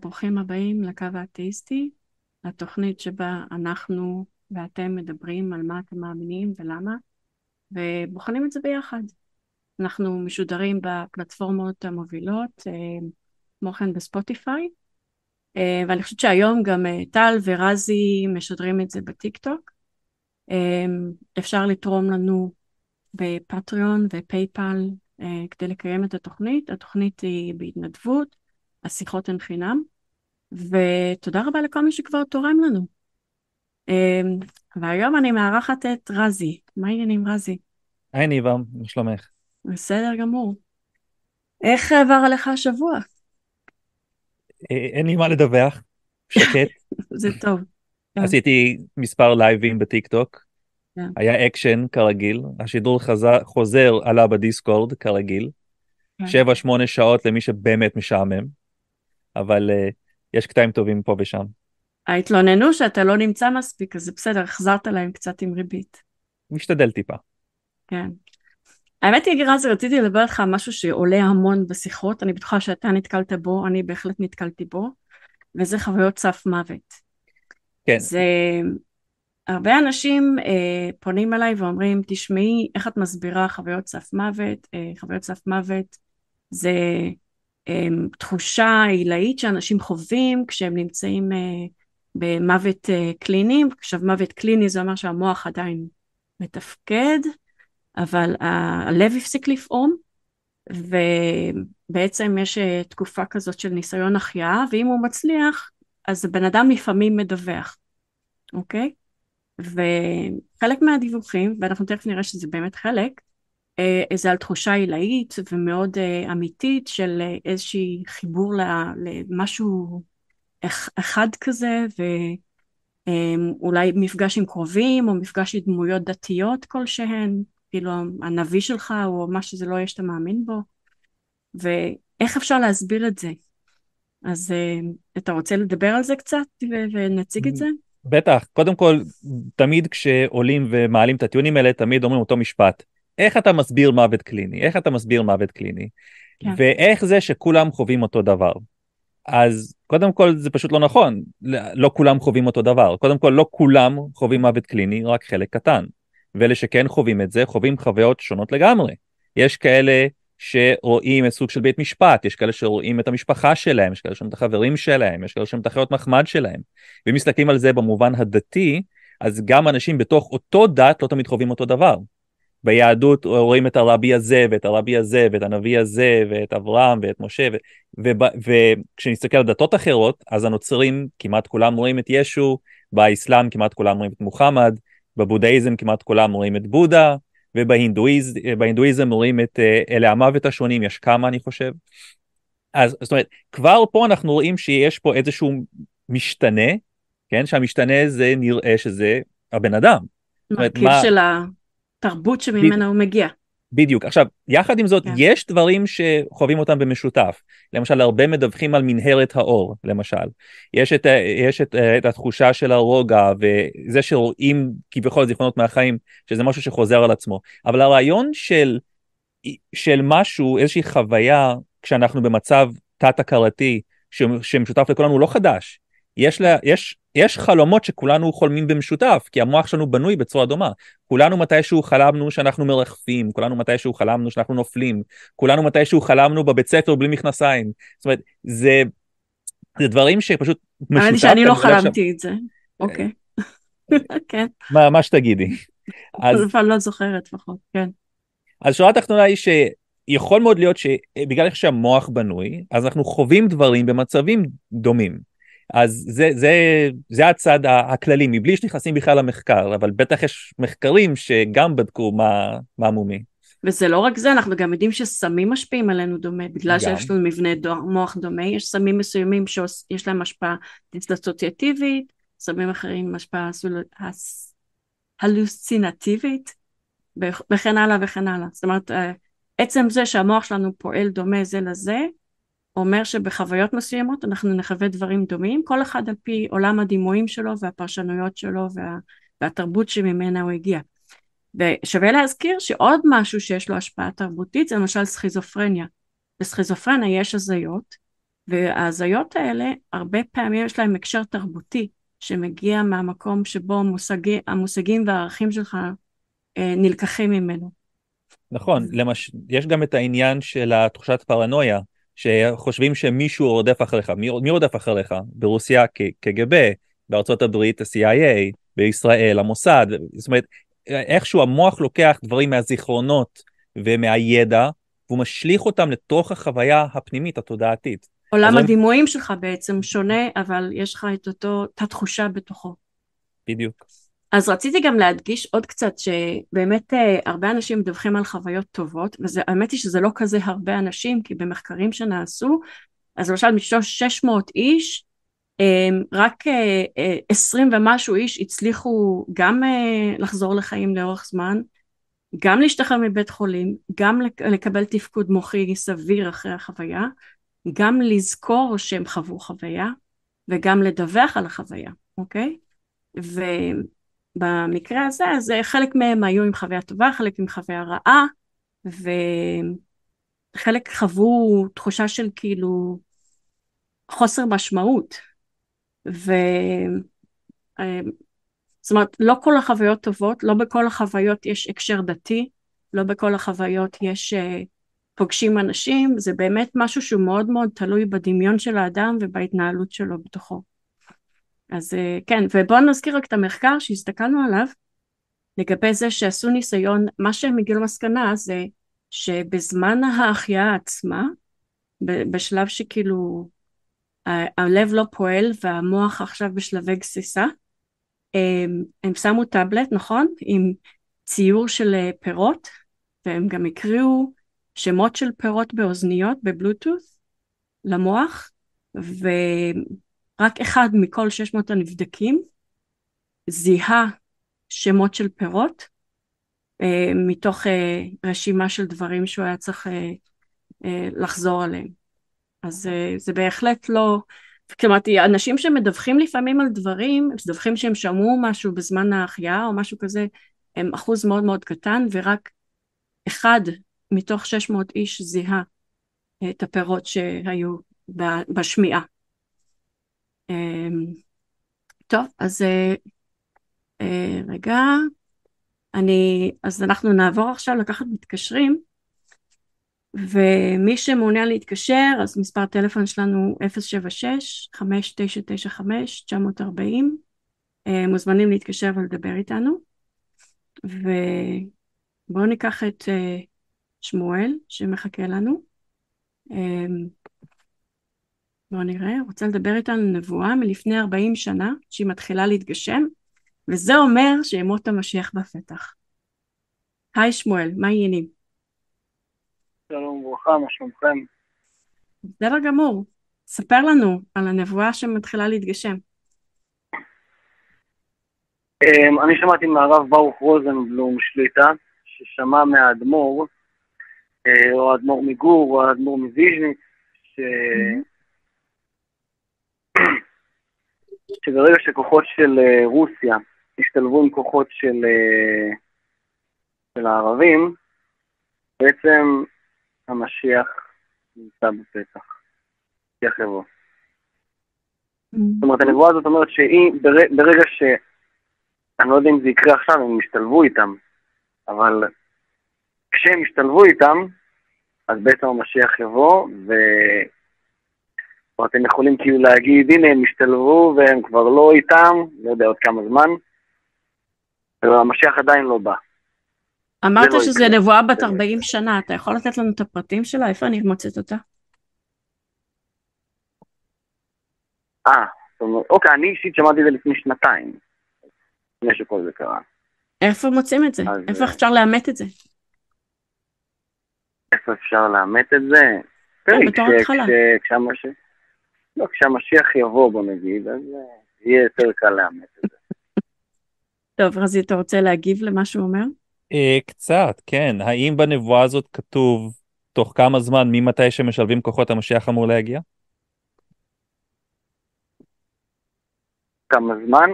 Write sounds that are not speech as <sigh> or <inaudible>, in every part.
וברוכים הבאים לקו האתאיסטי, התוכנית שבה אנחנו ואתם מדברים על מה אתם מאמינים ולמה, ובוחנים את זה ביחד. אנחנו משודרים בפלטפורמות המובילות, אה, כמו כן בספוטיפיי, אה, ואני חושבת שהיום גם אה, טל ורזי משדרים את זה בטיק טוק. אפשר לתרום לנו ב Patreon ו PayPal כדי לקיים את התוכנית. התוכנית היא בהתנדבות, השיחות הן חינם, ותודה רבה לכל מי שכבר תורם לנו. והיום אני מארחת את רזי. מה העניינים רזי? היי ניבה, מה שלומך? בסדר גמור. איך עבר עליך השבוע? אה, אין לי מה לדווח, שקט. <laughs> זה טוב. כן. עשיתי מספר לייבים בטיק טוק, כן. היה אקשן כרגיל, השידור חזר, חוזר עלה בדיסקורד כרגיל, כן. שבע שמונה שעות למי שבאמת משעמם, אבל uh, יש קטעים טובים פה ושם. ההתלוננו שאתה לא נמצא מספיק, אז זה בסדר, החזרת להם קצת עם ריבית. משתדל טיפה. כן. האמת היא, רזי, רציתי לדבר איתך על משהו שעולה המון בשיחות, אני בטוחה שאתה נתקלת בו, אני בהחלט נתקלתי בו, וזה חוויות סף מוות. כן. זה... הרבה אנשים אה, פונים אליי ואומרים, תשמעי, איך את מסבירה חוויות סף מוות? אה, חוויות סף מוות זה אה, תחושה עילאית שאנשים חווים כשהם נמצאים אה, במוות אה, קליני. עכשיו, מוות קליני זה אומר שהמוח עדיין מתפקד, אבל הלב הפסיק לפעום, ובעצם יש אה, תקופה כזאת של ניסיון החייאה, ואם הוא מצליח, אז הבן אדם לפעמים מדווח, אוקיי? וחלק מהדיווחים, ואנחנו תכף נראה שזה באמת חלק, אה, זה על תחושה עילאית ומאוד אה, אמיתית של איזשהי חיבור למשהו אחד כזה, ואולי מפגש עם קרובים או מפגש עם דמויות דתיות כלשהן, כאילו הנביא שלך או מה שזה לא יהיה שאתה מאמין בו? ואיך אפשר להסביר את זה? אז אתה רוצה לדבר על זה קצת ונציג את זה? בטח. קודם כל תמיד כשעולים ומעלים את הטיעונים האלה תמיד אומרים אותו משפט איך אתה מסביר מוות קליני איך אתה מסביר מוות קליני כן. ואיך זה שכולם חווים אותו דבר אז קודם כל זה פשוט לא נכון לא כולם חווים אותו דבר קודם כל לא כולם חווים מוות קליני רק חלק קטן ואלה שכן חווים את זה, חווים חוויות שונות לגמרי. יש כאלה שרואים את סוג של בית משפט, יש כאלה שרואים את המשפחה שלהם, יש כאלה שרואים את החברים שלהם, יש כאלה שרואים את החיות מחמד שלהם. ואם מסתכלים על זה במובן הדתי, אז גם אנשים בתוך אותו דת לא תמיד חווים אותו דבר. ביהדות רואים את הרבי הזה ואת הרבי הזה ואת הנביא הזה ואת אברהם ואת משה וכשנסתכל על דתות אחרות אז הנוצרים כמעט כולם רואים את ישו, באסלאם כמעט כולם רואים את מוחמד, בבודהיזם כמעט כולם רואים את בודה, ובהינדואיזם רואים את אה, אלה המוות השונים, יש כמה אני חושב. אז זאת אומרת, כבר פה אנחנו רואים שיש פה איזשהו משתנה, כן, שהמשתנה זה נראה שזה הבן אדם. מרכיב מה... של התרבות שממנה הוא מגיע. בדיוק. עכשיו, יחד עם זאת, כן. יש דברים שחווים אותם במשותף. למשל, הרבה מדווחים על מנהרת האור, למשל. יש את, יש את, את התחושה של הרוגע, וזה שרואים כביכול זיכרונות מהחיים, שזה משהו שחוזר על עצמו. אבל הרעיון של, של משהו, איזושהי חוויה, כשאנחנו במצב תת-הכרתי, שמשותף לכולנו, הוא לא חדש. יש, לה, יש יש חלומות שכולנו חולמים במשותף, כי המוח שלנו בנוי בצורה דומה. כולנו מתישהו חלמנו שאנחנו מרחפים, כולנו מתישהו חלמנו שאנחנו נופלים, כולנו מתישהו חלמנו בבית ספר בלי מכנסיים. זאת אומרת, זה, זה דברים שפשוט משותף. האמת שאני לא חלמתי את זה, אוקיי. <laughs> כן. מה, מה שתגידי. <laughs> אז... אני לא זוכרת לפחות, כן. אז שורה התחתונה היא שיכול מאוד להיות שבגלל איך שהמוח בנוי, אז אנחנו חווים דברים במצבים דומים. אז זה, זה, זה הצד הכללי, מבלי שנכנסים בכלל למחקר, אבל בטח יש מחקרים שגם בדקו מה, מה מומי. וזה לא רק זה, אנחנו גם יודעים שסמים משפיעים עלינו דומה, בגלל גם. שיש לנו מבנה דו, מוח דומה, יש סמים מסוימים שיש להם השפעה דיסטצוציאטיבית, סמים אחרים עם השפעה הלוסצינטיבית, וכן הלאה וכן הלאה. זאת אומרת, אה, עצם זה שהמוח שלנו פועל דומה זה לזה, אומר שבחוויות מסוימות אנחנו נחווה דברים דומים, כל אחד על פי עולם הדימויים שלו והפרשנויות שלו וה, והתרבות שממנה הוא הגיע. ושווה להזכיר שעוד משהו שיש לו השפעה תרבותית זה למשל סכיזופרניה. בסכיזופרניה יש הזיות וההזיות האלה, הרבה פעמים יש להם הקשר תרבותי, שמגיע מהמקום שבו המושגי, המושגים והערכים שלך אה, נלקחים ממנו. נכון, למש... יש גם את העניין של התחושת פרנויה, שחושבים שמישהו רודף אחריך. מי, מי רודף אחריך? ברוסיה קג"ב, בארצות הברית ה-CIA, בישראל המוסד. זאת אומרת, איכשהו המוח לוקח דברים מהזיכרונות ומהידע, והוא משליך אותם לתוך החוויה הפנימית התודעתית. עולם הדימויים שלך בעצם שונה, אבל יש לך את אותו, את התחושה בתוכו. בדיוק. אז רציתי גם להדגיש עוד קצת שבאמת אה, הרבה אנשים מדווחים על חוויות טובות והאמת היא שזה לא כזה הרבה אנשים כי במחקרים שנעשו אז למשל משלוש 600 איש אה, רק 20 אה, ומשהו איש הצליחו גם לחזור לחיים לאורך זמן גם להשתחרר מבית חולים גם לקבל תפקוד מוחי סביר אחרי החוויה גם לזכור שהם חוו חוויה וגם לדווח על החוויה אוקיי? ו... במקרה הזה, אז חלק מהם היו עם חוויה טובה, חלק עם חוויה רעה, וחלק חוו תחושה של כאילו חוסר משמעות. ו... אה, זאת אומרת, לא כל החוויות טובות, לא בכל החוויות יש הקשר דתי, לא בכל החוויות יש uh, פוגשים אנשים, זה באמת משהו שהוא מאוד מאוד תלוי בדמיון של האדם ובהתנהלות שלו בתוכו. אז אה, כן, ובואו נזכיר רק את המחקר שהסתכלנו עליו לגבי זה שעשו ניסיון, מה שהם הגיעו למסקנה זה שבזמן ההחייאה עצמה, בשלב שכאילו הלב לא פועל והמוח עכשיו בשלבי גסיסה, הם, הם שמו טאבלט, נכון? עם ציור של אה, פירות, והם גם הקריאו שמות של פירות באוזניות בבלוטות' למוח, ו... רק אחד מכל 600 הנבדקים זיהה שמות של פירות אה, מתוך אה, רשימה של דברים שהוא היה צריך אה, אה, לחזור עליהם. אז אה, זה בהחלט לא, כלומר אנשים שמדווחים לפעמים על דברים, מדווחים שהם שמעו משהו בזמן ההחייאה או משהו כזה, הם אחוז מאוד מאוד קטן ורק אחד מתוך 600 איש זיהה את הפירות שהיו בשמיעה. אמ, טוב, אז אה, אה, רגע, אני, אז אנחנו נעבור עכשיו לקחת מתקשרים, ומי שמעוניין להתקשר, אז מספר טלפון שלנו 076-5995-940, אה, מוזמנים להתקשר ולדבר איתנו, ובואו ניקח את שמואל שמחכה לנו. בואו נראה, רוצה לדבר איתנו על נבואה מלפני 40 שנה שהיא מתחילה להתגשם, וזה אומר שימות המשיח בפתח. היי שמואל, מה העניינים? שלום וברכה, מה שלומכם? בסדר גמור. ספר לנו על הנבואה שמתחילה להתגשם. אמ, אני שמעתי מהרב ברוך רוזנבלום שליטה, ששמע מהאדמו"ר, אה, או האדמו"ר מגור, או האדמו"ר מוויז'ניץ, ש... Mm-hmm. שברגע שכוחות של אה, רוסיה השתלבו עם כוחות של, אה, של הערבים, בעצם המשיח נמצא בפתח, משיח יבוא. זאת אומרת, הנבואה הזאת אומרת שהיא, ברגע ש... אני לא יודע אם זה יקרה עכשיו, הם ישתלבו איתם, אבל כשהם ישתלבו איתם, אז בעצם המשיח יבוא, ו... או אתם יכולים כאילו להגיד, הנה הם השתלבו והם כבר לא איתם, לא יודע עוד כמה זמן, אבל המשיח עדיין לא בא. אמרת לא שזה נבואה בת 40 שנה, אתה יכול לתת לנו את הפרטים שלה? איפה אני מוצאת אותה? אה, אוקיי, אני אישית שמעתי את זה לפני שנתיים, לפני שכל זה קרה. איפה מוצאים את זה? אז, איפה אפשר לאמת את זה? איפה אפשר לאמת את זה? בתור התחלה. לא, כשהמשיח יבוא, בוא נגיד, אז אה, יהיה יותר קל לאמץ את זה. <laughs> טוב, רזי, אתה רוצה להגיב למה שהוא אומר? אה, קצת, כן. האם בנבואה הזאת כתוב תוך כמה זמן, ממתי שמשלבים כוחות המשיח אמור להגיע? כמה זמן?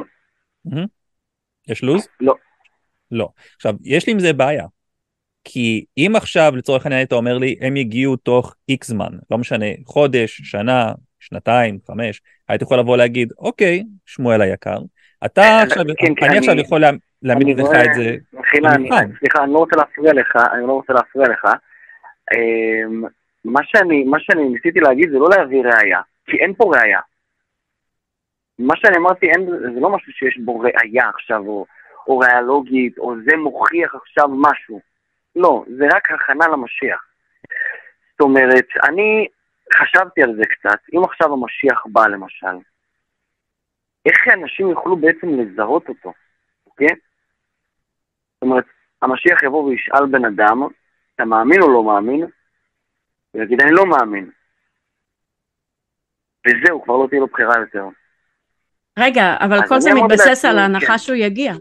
יש לו"ז? לא. לא. עכשיו, יש לי עם זה בעיה. כי אם עכשיו לצורך העניין אתה אומר לי הם יגיעו תוך איקס זמן, לא משנה, חודש, שנה, שנתיים, חמש, הייתי יכול לבוא להגיד, אוקיי, שמואל היקר, אתה אה, עכשיו, כן, כן, אני עכשיו יכול לה- להעמיד לך את זה, מחילה, אני-. סליחה, אני לא רוצה להפריע לך, אני לא רוצה להפריע לך. אמ, מה שאני, מה שאני ניסיתי להגיד זה לא להביא ראייה, כי אין פה ראייה. מה שאני אמרתי, אין, זה לא משהו שיש בו ראייה עכשיו, או, או ראייה לוגית, או זה מוכיח עכשיו משהו. לא, זה רק הכנה למשיח. זאת אומרת, אני חשבתי על זה קצת, אם עכשיו המשיח בא למשל, איך אנשים יוכלו בעצם לזהות אותו, אוקיי? זאת אומרת, המשיח יבוא וישאל בן אדם, אתה מאמין או לא מאמין? הוא יגיד, אני לא מאמין. וזהו, כבר לא תהיה לו בחירה יותר. רגע, אבל כל זה מתבסס לעצמי, על כן. ההנחה שהוא יגיע.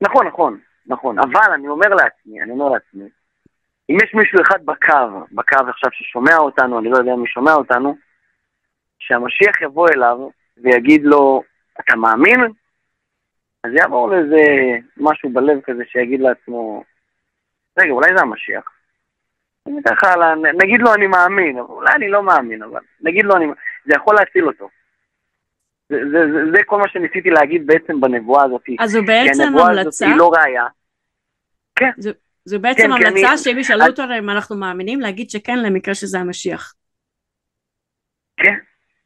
נכון, נכון, נכון, אבל אני אומר לעצמי, אני אומר לעצמי, אם יש מישהו אחד בקו, בקו עכשיו ששומע אותנו, אני לא יודע מי שומע אותנו, שהמשיח יבוא אליו ויגיד לו, אתה מאמין? אז יעבור לאיזה משהו בלב כזה שיגיד לעצמו, רגע, אולי זה המשיח. ככה, נגיד לו אני מאמין, אולי אני לא מאמין, אבל נגיד לו אני... זה יכול להציל אותו. זה, זה, זה, זה כל מה שניסיתי להגיד בעצם בנבואה הזאת. אז זו כי בעצם הנבואה הזאת המלצה, היא לא ראייה. זו בעצם כן, המלצה אני- שאם ישאלו אני- אותנו אם אנחנו מאמינים, להגיד שכן למקרה שזה המשיח. כן.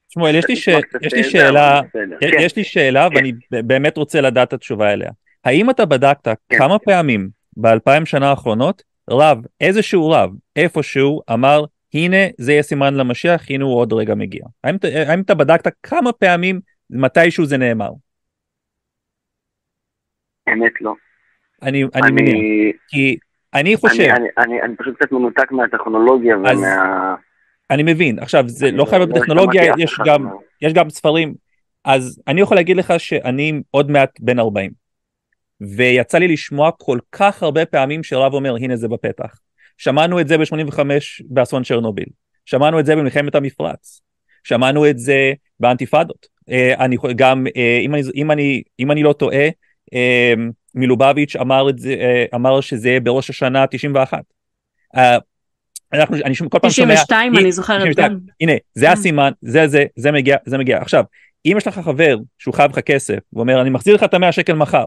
שמואל, יש לי ש- קצת, יש לי שאלה. יש- כן. יש לי שאלה ואני באמת רוצה לדעת את התשובה אליה. האם אתה בדקת כן. כמה פעמים באלפיים שנה האחרונות רב, איזשהו רב, איפשהו, אמר, הנה זה יהיה סימן למשיח, הנה הוא עוד רגע מגיע. האם, אתה- האם אתה בדקת כמה פעמים מתישהו זה נאמר? אמת לא. אני, אני מניח, כי אני חושב, אני, אני, אני, אני פשוט קצת מנותק מהטכנולוגיה אז ומה... אני מבין, עכשיו זה לא חייב לא בטכנולוגיה, אף יש גם, יש גם ספרים, אז אני יכול להגיד לך שאני עוד מעט בן 40, ויצא לי לשמוע כל כך הרבה פעמים שרב אומר הנה זה בפתח. שמענו את זה ב-85 באסון צ'רנוביל, שמענו את זה במלחמת המפרץ, שמענו את זה באנטיפדות. אה, אני גם, אה, אם אני, אם אני, אם אני לא טועה, מלובביץ' אמר, זה, אה, אמר שזה יהיה בראש השנה 91. אה, אנחנו, אני שומע- כל פעם שומע, 92 הנה, אני זוכרת 92. גם. הנה, זה כן. הסימן, זה זה, זה מגיע, זה מגיע. עכשיו, אם יש לך חבר שהוא חייב לך כסף, ואומר, אני מחזיר לך את המאה שקל מחר,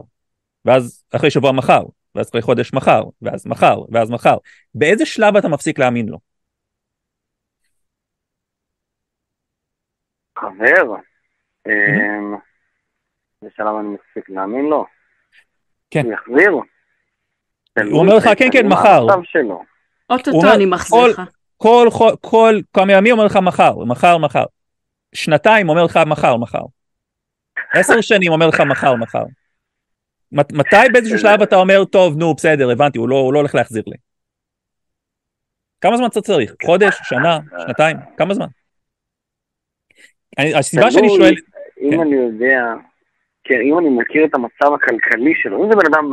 ואז אחרי שבוע מחר, ואז אחרי חודש מחר, ואז מחר, ואז מחר, באיזה שלב אתה מפסיק להאמין לו? חבר? אמ, בשלב אני מפסיק להאמין לו. כן. הוא יחזיר? הוא אומר לך, כן, כן, מחר. אוטוטו אני מחזיר לך. כל, כל, כל כמה ימים אומר לך מחר, מחר, מחר. שנתיים אומר לך מחר, מחר. עשר <laughs> שנים אומר לך מחר, מחר. מת- מתי באיזשהו שלב אתה אומר, טוב, נו, בסדר, הבנתי, הוא לא, הוא לא הולך להחזיר לי. כמה זמן אתה צריך? חודש, שנה, שנתיים? כמה זמן? אני, הסיבה שאני שואל, אם כן. אני יודע, כן, אם אני מכיר את המצב הכלכלי שלו, אם זה בן אדם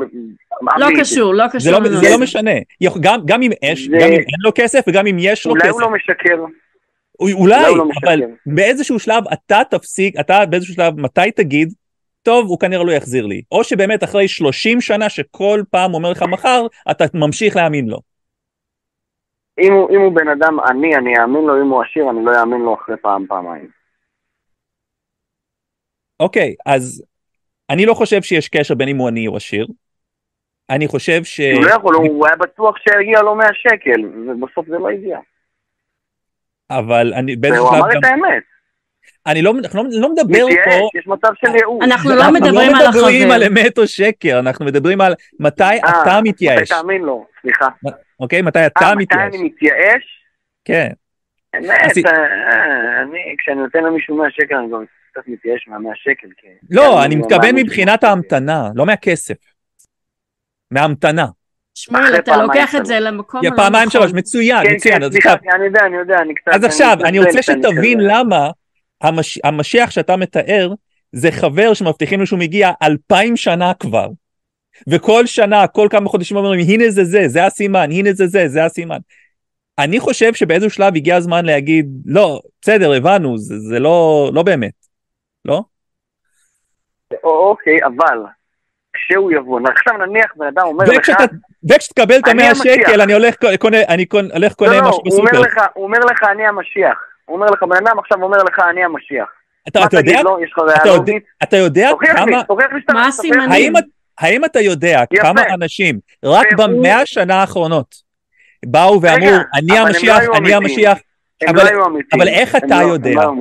לא קשור, לא זה קשור לא, זה. לא משנה. גם, גם, אם יש, זה- גם אם אין לו כסף וגם אם יש לו אולי כסף, הוא לא משקר, אולי, אולי לא אבל משקר. באיזשהו שלב אתה תפסיק, אתה באיזשהו שלב, מתי תגיד, טוב, הוא כנראה לא יחזיר לי. או שבאמת אחרי 30 שנה שכל פעם אומר לך מחר, אתה ממשיך להאמין לו. אם הוא, אם הוא בן אדם עני, אני אאמין לו, אם הוא עשיר, אני לא אאמין לו אחרי פעם, פעמיים. אוקיי, אז אני לא חושב שיש קשר בין אם הוא עני או עשיר. אני חושב ש... הוא לא יכול, הוא היה בטוח שיגיע לו 100 שקל, ובסוף זה לא הגיע. אבל אני באיזשהו שלב אמר גם... את האמת. אני לא, אנחנו לא, לא מדבר פה... מתייאש, יש מצב של ייאוש. אנחנו לא אנחנו מדברים על לא מדברים החבר. על אמת או שקר, אנחנו מדברים על מתי אה, אתה מתי מתייאש, תאמין לו, סליחה. אוקיי? מתי אתה אה, מתי מתייאש. אני מתייאש? כן. אמת, עשי- אה, אני, כשאני נותן למישהו 100 שקל, אני גם קצת מתייאש מה-100 שקל. כי- לא, אני אני מתכוון מבחינת ההמתנה, לא מהכסף. מההמתנה. שמואל, אחרי אתה פעמיים לוקח את. זה למקום הלא פעמיים נכון. שלוש, מצוין, כן, מצוין. כן, סליחה, אני יודע, אני יודע, אני קצת... אז עכשיו, אני רוצה שתבין למה המש- המשיח שאתה מתאר זה חבר שמבטיחים לו שהוא מגיע אלפיים שנה כבר. וכל שנה, כל כמה חודשים אומרים, הנה זה זה, זה הסימן, הנה זה זה, זה הסימן. אני חושב שבאיזשהו שלב הגיע הזמן להגיד, לא, בסדר, הבנו, זה, זה לא, לא באמת, לא? או- אוקיי, אבל כשהוא יבוא, עכשיו נניח בן אדם אומר לך... וכשתקבל את אני המאה. שקל, אני הולך קונה, אני קונה, הולך קונה לא, לא, משהו הוא אומר בסופר. לך, הוא אומר לך, אני המשיח. הוא אומר לך, בן אדם עכשיו אומר לך, אני המשיח. אתה, מה אתה יודע? יש לך אתה ראייה יודע, לוגית? אתה יודע כמה. מה הסימנים? האם, האם אתה יודע יפה. כמה אנשים רק במאה השנה האחרונות באו ואמרו, רגע, אני הם המשיח, לא אני. המשיח, הם אבל- לא היו אמיתיים. אבל איך אתה לא- הם יודע? לא.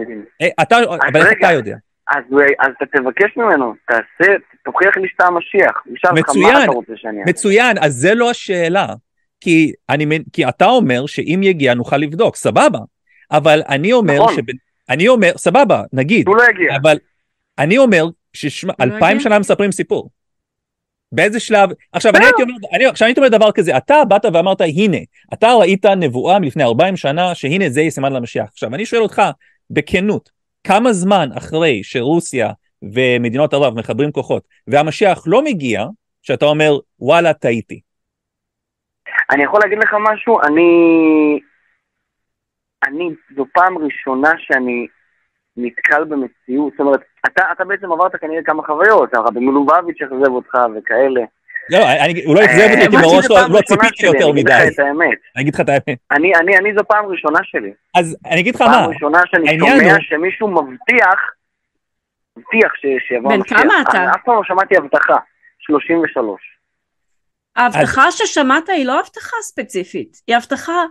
אה, אתה, אבל איך. אתה יודע? אז אז אתה תבקש ממנו, תעשה, תוכיח לי שאתה המשיח. מצוין? מצוין, אז זה לא השאלה. כי, אני, כי אתה אומר שאם יגיע נוכל לבדוק, סבבה. אבל אני אומר, נכון. שב, אני אומר, סבבה, נגיד, הוא לא יגיע. אבל אני אומר שאלפיים הגיע? שנה מספרים סיפור. באיזה שלב, עכשיו אני בסדר. הייתי אומר, אני, עכשיו אני הייתי אומר דבר כזה, אתה באת ואמרת הנה, אתה ראית נבואה מלפני 40 שנה שהנה זה יהיה סימן למשיח. עכשיו אני שואל אותך בכנות, כמה זמן אחרי שרוסיה ומדינות ערב מחברים כוחות והמשיח לא מגיע, שאתה אומר וואלה טעיתי. אני יכול להגיד לך משהו? אני... אני, זו פעם ראשונה שאני נתקל במציאות. זאת אומרת, אתה, אתה בעצם עברת כנראה כמה חוויות, הרבי מלובביץ' אכזב אותך וכאלה. לא, אני, הוא לא אכזב אה, אותי כי זו לא, לא ציפיתי יותר אני אגיד מדי. לך את האמת. אני אגיד לך את האמת. אני, אני, אני זו פעם ראשונה שלי. אז אני אגיד לך מה, פעם ראשונה שאני שומע הוא- שמישהו מבטיח, מבטיח ש- שיבוא בן. כמה אתה? אני אף פעם לא שמעתי הבטחה. 33. ההבטחה ששמעת היא לא הבטחה ספציפית, היא הבטחה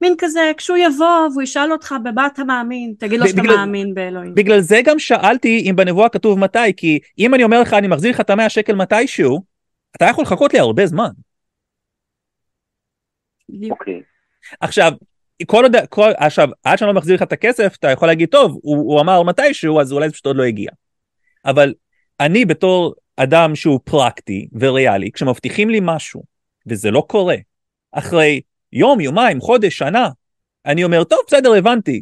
מין כזה, כשהוא יבוא והוא ישאל אותך במה אתה מאמין, תגיד לו שאתה בגלל- מאמין באלוהים. בגלל זה גם שאלתי אם בנבואה כתוב מתי, כי אם אני אומר לך אני מחזיר לך את המאה שקל מתישהו, אתה יכול לחכות לי הרבה זמן. בדיוק. אוקיי. עכשיו, כל עוד, כל, עכשיו, עד שאני לא מחזיר לך את הכסף, אתה יכול להגיד, טוב, הוא, הוא אמר מתישהו, אז אולי זה פשוט עוד לא הגיע. אבל אני בתור אדם שהוא פרקטי וריאלי, כשמבטיחים לי משהו, וזה לא קורה, אחרי יום, יומיים, חודש, שנה, אני אומר, טוב, בסדר, הבנתי.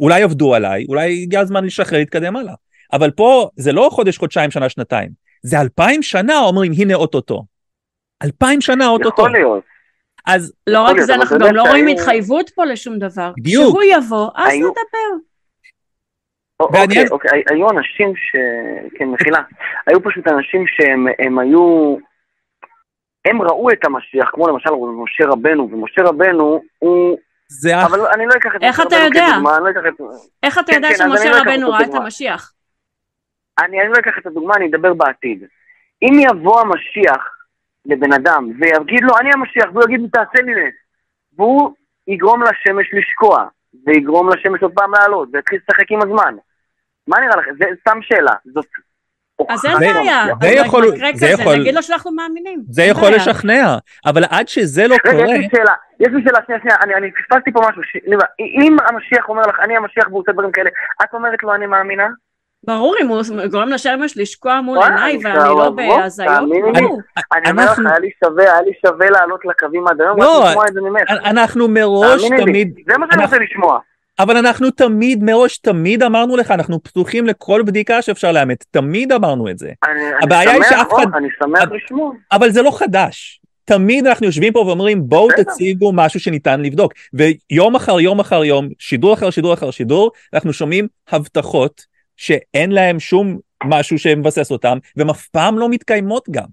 אולי עבדו עליי, אולי הגיע הזמן לשחרר, להתקדם הלאה. אבל פה זה לא חודש, חודשיים, שנה, שנתיים. זה אלפיים שנה אומרים, הנה אוטוטו. אלפיים שנה אוטוטו. יכול להיות. אז לא רק זה, אנחנו גם לא רואים התחייבות פה לשום דבר. בדיוק. כשהוא יבוא, אז נדבר. אוקיי, אוקיי, היו אנשים ש... כן, מחילה. היו פשוט אנשים שהם הם היו... הם ראו את המשיח, כמו למשל משה רבנו, ומשה רבנו הוא... זה אח... אבל אני לא אקח את איך משה אתה רבנו יודע? כדוגמה, אני לא אקח את... איך אתה כן, יודע כן, לא שמשה אקח רבנו ראה את. המשיח? אני, אני לא אקח את הדוגמה, אני אדבר בעתיד. אם יבוא המשיח לבן אדם ויגיד לו, אני המשיח, והוא יגיד לי, תעשה לי נס, והוא יגרום לשמש לשקוע, ויגרום לשמש עוד פעם לעלות, ויתחיל לשחק עם הזמן. מה נראה לכם? זה סתם שאלה. זאת... אז אין זה- בעיה. זה יכול- זה יכול- נגיד לו שאנחנו מאמינים. זה אין יכול. לשכנע, אבל עד שזה לא רגע, קורה, יש לי שאלה, יש לי שאלה, שנייה, שנייה, אני, אני פספסתי פה משהו, אם המשיח אומר לך, אני המשיח והוא עושה דברים כאלה, את אומרת לו, אני מאמינה? ברור, אם הוא גורם לשמש לשקוע מול עיניי אני ואני לא בהזיות. ברור. אני אומר לך, היה לי שווה, היה לי שווה לעלות לקווים עד היום, לא. אנחנו מראש תמיד, זה מה שאני אנחנו- רוצה לשמוע. אבל אנחנו תמיד, מראש תמיד אמרנו לך, אנחנו פתוחים לכל בדיקה שאפשר לאמת, תמיד אמרנו את זה. אני, הבעיה אני היא שמח, שאף אחד- אני שמח אבל- לשמוע. אבל זה לא חדש. תמיד אנחנו יושבים פה ואומרים בואו. תציגו משהו שניתן לבדוק. ויום אחר יום אחר יום, שידור אחר שידור אחר שידור, אנחנו שומעים הבטחות שאין להם שום משהו שמבסס אותם, והן אף פעם לא מתקיימות גם.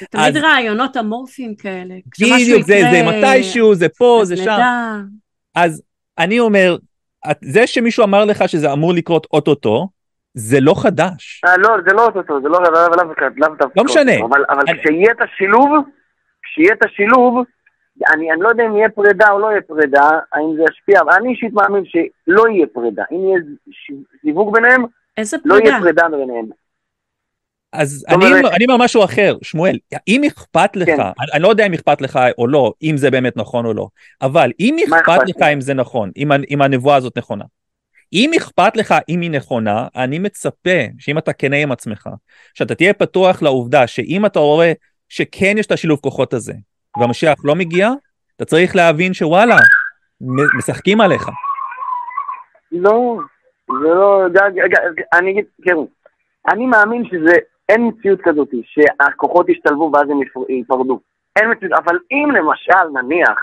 זה תמיד אז- רעיונות אמורפיים כאלה. בדיוק, זה, יקרה, זה מתישהו, זה פה, זה שם. נדע. אז אני אומר, זה שמישהו אמר לך שזה אמור לקרות אוטוטו, זה לא חדש. אה, לא, זה לא אותו, זה לא לאו לאו דווקא, לאו דווקא. לא משנה. אותו, אבל, אבל אני- כשיהיה את השילוב, כשיהיה את השילוב, אני, אני לא יודע אם יהיה פרידה או לא יהיה פרידה, האם זה ישפיע, אבל אני אישית מאמין שלא יהיה פרידה. אם יהיה ש- זיווג ביניהם, איזה לא פרידה. יהיה פרידה ביניהם. אז אני, אומרת- אני אומר משהו אחר, שמואל, אם אכפת לך, כן. אני, אני לא יודע אם אכפת לך או לא, אם זה באמת נכון או לא, אבל אם אכפת לך? אם זה נכון, אם, אם הנבואה הזאת נכונה, אם אכפת לך אם היא נכונה, אני מצפה שאם אתה כנה עם עצמך, שאתה תהיה פתוח לעובדה שאם אתה רואה שכן יש את השילוב כוחות הזה, והמשיח לא מגיע, אתה צריך להבין שוואלה, משחקים עליך. לא, זה לא, אני אגיד, תראו, אני מאמין שזה, אין מציאות כזאת שהכוחות ישתלבו ואז הם יפר- ייפרדו. אין מציאות, אבל אם למשל, נניח,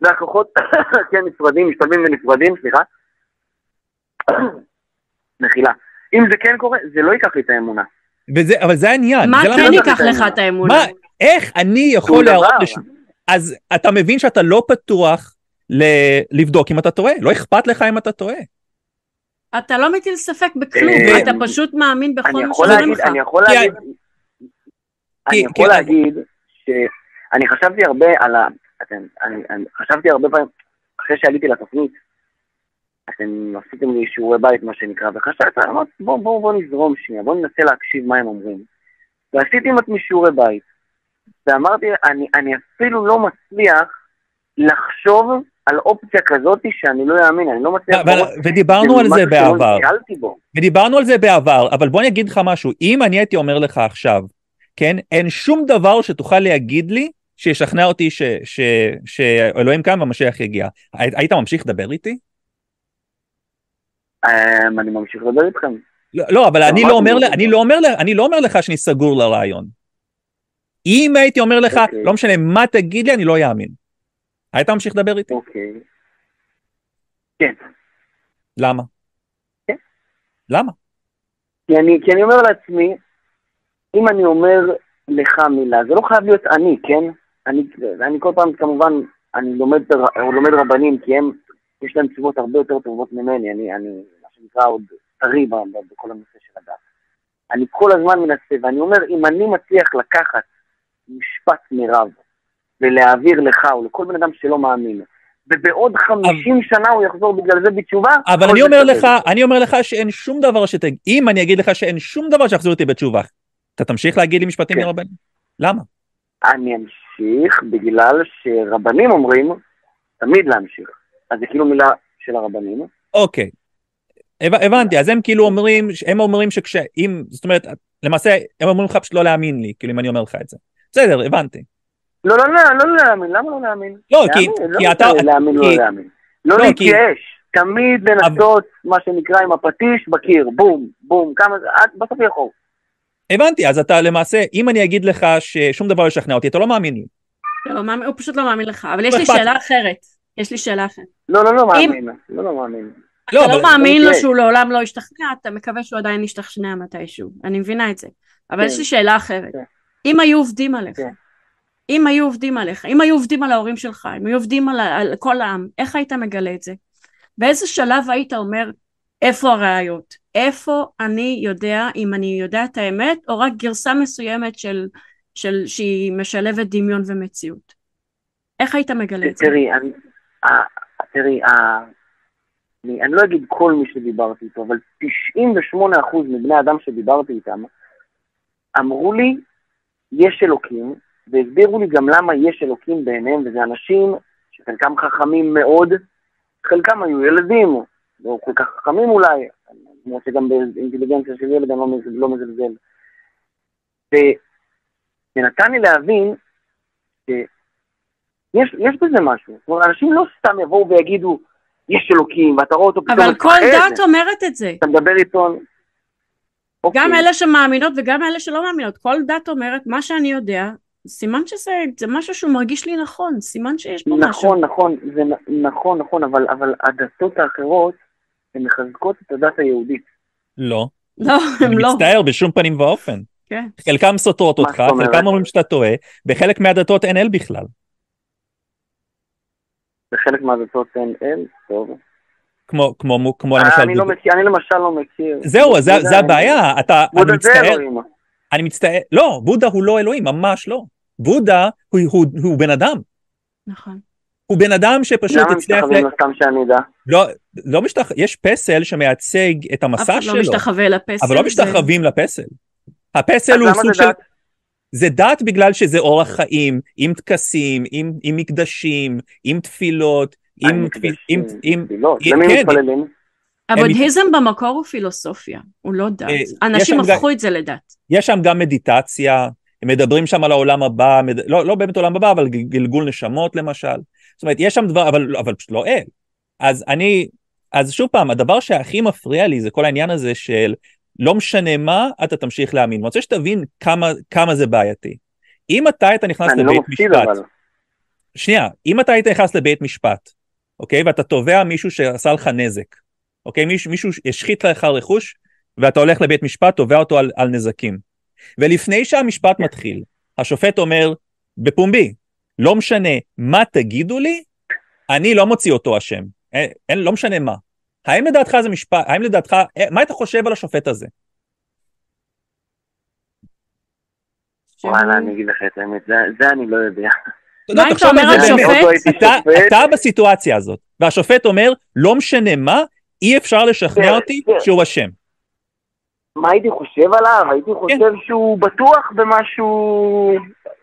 והכוחות, <coughs> כן, נפרדים, משתלבים ונפרדים, סליחה, <coughs> מחילה. אם זה כן קורה, זה לא ייקח לי את האמונה. וזה, אבל זה העניין. מה זה כן לא ייקח לך את האמונה? מה, איך אני יכול להראות. לש... אז אתה מבין שאתה לא פתוח ל- לבדוק אם אתה טועה, לא אכפת לך אם אתה טועה. אתה לא מטיל ספק בכלום, אה, אתה פשוט מאמין בכל אני מה יכול שאומרים לך. אני יכול להגיד, אני יכול להגיד שאני חשבתי הרבה על ה... אתם, אני, אני חשבתי הרבה פעמים, אחרי שעליתי לתוכנית, אתם עשיתם לי שיעורי בית, מה שנקרא, וחשבתי, אמרתי, בוא, בוא, בוא נזרום שנייה, בוא ננסה להקשיב מה הם אומרים. ועשיתי עם עצמי שיעורי בית, ואמרתי, אני, אני אפילו לא מצליח לחשוב על אופציה כזאת שאני לא אאמין, אני לא מצליח... אבל- לראות- ודיברנו על זה בעבר. ודיברנו על זה בעבר, אבל בוא אני אגיד לך משהו, אם אני הייתי אומר לך עכשיו, כן, אין שום דבר שתוכל להגיד לי שישכנע אותי ש, ש, שאלוהים קם והמשיח יגיע. הי- היית ממשיך לדבר איתי? אמ, אני ממשיך לדבר איתכם. לא, לא אבל אני לא, אומר. אני, לא אומר, אני לא אומר לך שאני סגור לרעיון. אם הייתי אומר לך, אוקיי. לא משנה מה תגיד לי, אני לא אאמין. היית ממשיך לדבר איתי? אוקיי. כן. למה? כן. למה? כי אני, כי אני אומר לעצמי, אם אני אומר לך מילה, זה לא חייב להיות אני, כן? אני, אני כל פעם, כמובן, אני לומד, לומד רבנים, כי הם, יש להם תשובות הרבה יותר טובות ממני, אני, אני, מה שנקרא, עוד טרי בכל הנושא של הדת. אני כל הזמן מנסה, ואני אומר, אם אני מצליח לקחת משפט מרב ולהעביר לך או לכל בן אדם שלא מאמין, ובעוד 50 שנה הוא יחזור בגלל זה בתשובה, אבל אני אומר. לך, אני אומר לך שאין שום דבר שתגיד, אם אני אגיד לך שאין שום דבר שיחזיר אותי בתשובה, אתה תמשיך להגיד לי משפטים כן. מרבנים? למה? אני אמשיך בגלל שרבנים אומרים תמיד להמשיך. אז זה כאילו מילה של הרבנים. אוקיי. הב- הבנתי, אז הם כאילו אומרים, הם אומרים שכשאם, זאת אומרת, למעשה הם אומרים לך פשוט לא להאמין לי, כאילו אם אני אומר לך את זה. בסדר, הבנתי. לא, לא, לא, לא להאמין, למה לא להאמין? לא, כי- להאמין, כי לא אתה- רוצה להאמין או כי- לא להאמין. לא לא, להתייאש, תמיד לנסות, מה שנקרא, עם הפטיש בקיר, בום, בום, כמה זה, עד בסוף יכול. הבנתי, אז אתה למעשה, אם אני אגיד לך ששום דבר לא ישכנע אותי, אתה לא מאמין לי. לא, מאמין- הוא פשוט לא מאמין לך, אבל יש לא לי אכפת שאלה אחרת. יש לי שאלה אחרת. לא, לא, לא מאמין, לא, לא מאמין. לא, אתה אבל- לא מאמין לו אוקיי. שהוא לעולם לא ישתכנע, אתה מקווה שהוא עדיין ישתכנע מתישהו. אני מבינה את זה. אבל כן. יש לי שאלה אחרת. כן. אם היו עובדים עליך, כן. אם היו עובדים עליך, אם היו עובדים על ההורים שלך, אם היו עובדים על, על כל העם, איך היית מגלה את זה? באיזה שלב היית אומר, איפה הראיות? איפה אני יודע אם אני יודע את האמת, או רק גרסה מסוימת של, של שהיא משלבת דמיון ומציאות? איך היית מגלה את זה? תראי, אני, אה, תראי, אה, אני, אני לא אגיד כל מי שדיברתי איתו, אבל 98% מבני אדם שדיברתי איתם אמרו לי, יש אלוקים, והסבירו לי גם למה יש אלוקים בעיניהם, וזה אנשים שחלקם חכמים מאוד, חלקם היו ילדים, לא כל כך חכמים אולי, למרות שגם באינטליגנציה של ילד אני לא, לא מזלזל. וזה נתן לי להבין שיש יש בזה משהו. זאת אומרת, אנשים לא סתם יבואו ויגידו, יש אלוקים, ואתה רואה אותו פתאום אבל כל. דת אומרת את זה. אתה מדבר איתו... אוקיי. גם אלה שמאמינות וגם אלה שלא מאמינות, כל דת אומרת, מה שאני יודע, סימן שזה זה משהו שהוא מרגיש לי נכון, סימן שיש פה משהו. נכון, נכון, זה נכון, נכון, אבל, אבל הדתות האחרות, הן מחזקות את הדת היהודית. לא. לא, אני לא. מצטער בשום פנים ואופן. כן. חלקם סותרות אותך? חלקם אומרים שאתה טועה, בחלק מהדתות אין אל בכלל. בחלק מהדתות אין אל, טוב. כמו, כמו, כמו אה, למשל... אני לא מכיר, אני למשל לא מכיר. זהו, זה, בודה, זה הבעיה, אתה, אני מצטער, אלוהים. אני מצטער, לא, בודה הוא לא אלוהים, ממש לא. בודה הוא, הוא, הוא בן אדם, נכון. הוא בן אדם שפשוט למה הצליח, משתחווים ל... לו סתם שאני אדע? לא, לא משתח... יש פסל שמייצג את אף המסע אחד שלו, לא משתחווה לפסל. אבל לא זה- משתחווים לפסל. הפסל הוא למה סוג זה של... דת? זה דת בגלל שזה אורח חיים, עם טקסים, עם, עם מקדשים, עם תפילות, עם... עם, עם, תפילות. עם- למי כן, מתפללים? הבודהיזם במקור הוא פילוסופיה, הוא לא דת. אה, אנשים שם גם- הפכו את זה לדת. יש שם גם מדיטציה, הם מדברים שם על העולם הבא, מד... לא, לא באמת עולם הבא, אבל גל- גלגול נשמות למשל. זאת אומרת, יש שם דבר, אבל, אבל פשוט לא אל. אז אני, אז שוב פעם, הדבר שהכי מפריע לי זה כל העניין הזה של לא משנה מה, אתה תמשיך להאמין. אני רוצה שתבין כמה, כמה זה בעייתי. אם אתה היית נכנס אני לא לבית מפסיד משפט, אבל. שנייה, אם אתה היית נכנס לבית משפט, אוקיי, ואתה תובע מישהו שעשה לך נזק, אוקיי, מישהו, מישהו השחית לך רכוש, ואתה הולך לבית משפט, תובע אותו על, על נזקים. ולפני שהמשפט מתחיל, השופט אומר בפומבי, לא משנה מה תגידו לי, אני לא מוציא אותו אשם, אין, אין, לא משנה מה. האם לדעתך זה משפט, האם לדעתך, אה, מה אתה חושב על השופט הזה? וואלה, אני אגיד לך את האמת, זה, זה אני לא יודע. מה אתה אומר על שופט? אתה בסיטואציה הזאת, והשופט אומר, לא משנה מה, אי אפשר לשכנע כן, אותי כן. שהוא אשם. מה הייתי חושב עליו? הייתי חושב שהוא בטוח במשהו...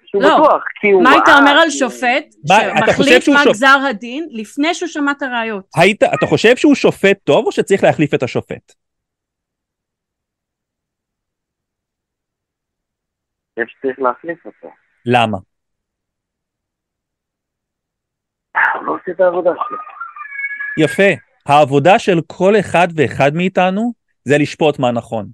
שהוא לא. בטוח, כי הוא מה היית אומר על שופט שמחליט מה גזר הדין לפני שהוא שמע את הראיות? היית, אתה חושב שהוא שופט טוב או שצריך להחליף את השופט? אני חושב שצריך להחליף אותו. למה? הוא לא עושה את העבודה שלו. יפה. העבודה של כל אחד ואחד מאיתנו זה לשפוט מה נכון.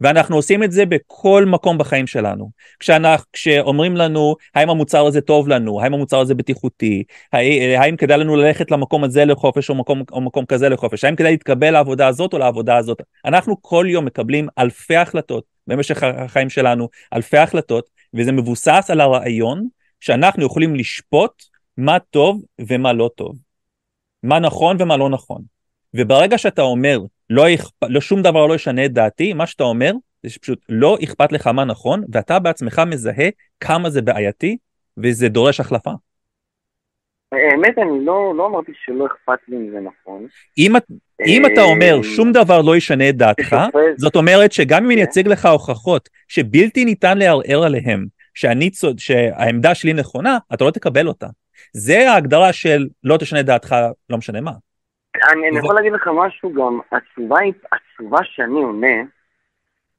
ואנחנו עושים את זה בכל מקום בחיים שלנו. כשאנחנו, כשאומרים לנו האם המוצר הזה טוב לנו, האם המוצר הזה בטיחותי, האם, כדאי לנו ללכת למקום הזה לחופש או מקום, או מקום כזה לחופש, האם כדאי להתקבל לעבודה הזאת או לעבודה הזאת. אנחנו כל יום מקבלים אלפי החלטות במשך החיים שלנו, אלפי החלטות, וזה מבוסס על הרעיון שאנחנו יכולים לשפוט מה טוב ומה לא טוב. מה נכון ומה לא נכון. וברגע שאתה אומר, לא, אכפ... לא שום דבר לא ישנה את דעתי, מה שאתה אומר זה שפשוט לא אכפת לך מה נכון, ואתה בעצמך מזהה כמה זה בעייתי, וזה דורש החלפה. האמת, אני לא, לא אמרתי שלא אכפת לי אם זה נכון. אם, אם אתה אומר שום דבר לא ישנה את דעתך, זאת אומרת שגם אם אני כן. אציג לך הוכחות שבלתי ניתן לערער עליהם, שאני צוד, שהעמדה שלי נכונה, אתה לא תקבל אותה. זה ההגדרה של לא תשנה דעתך, לא משנה מה. אני, אני יכול להגיד לך משהו גם, התשובה, היא- התשובה שאני עונה,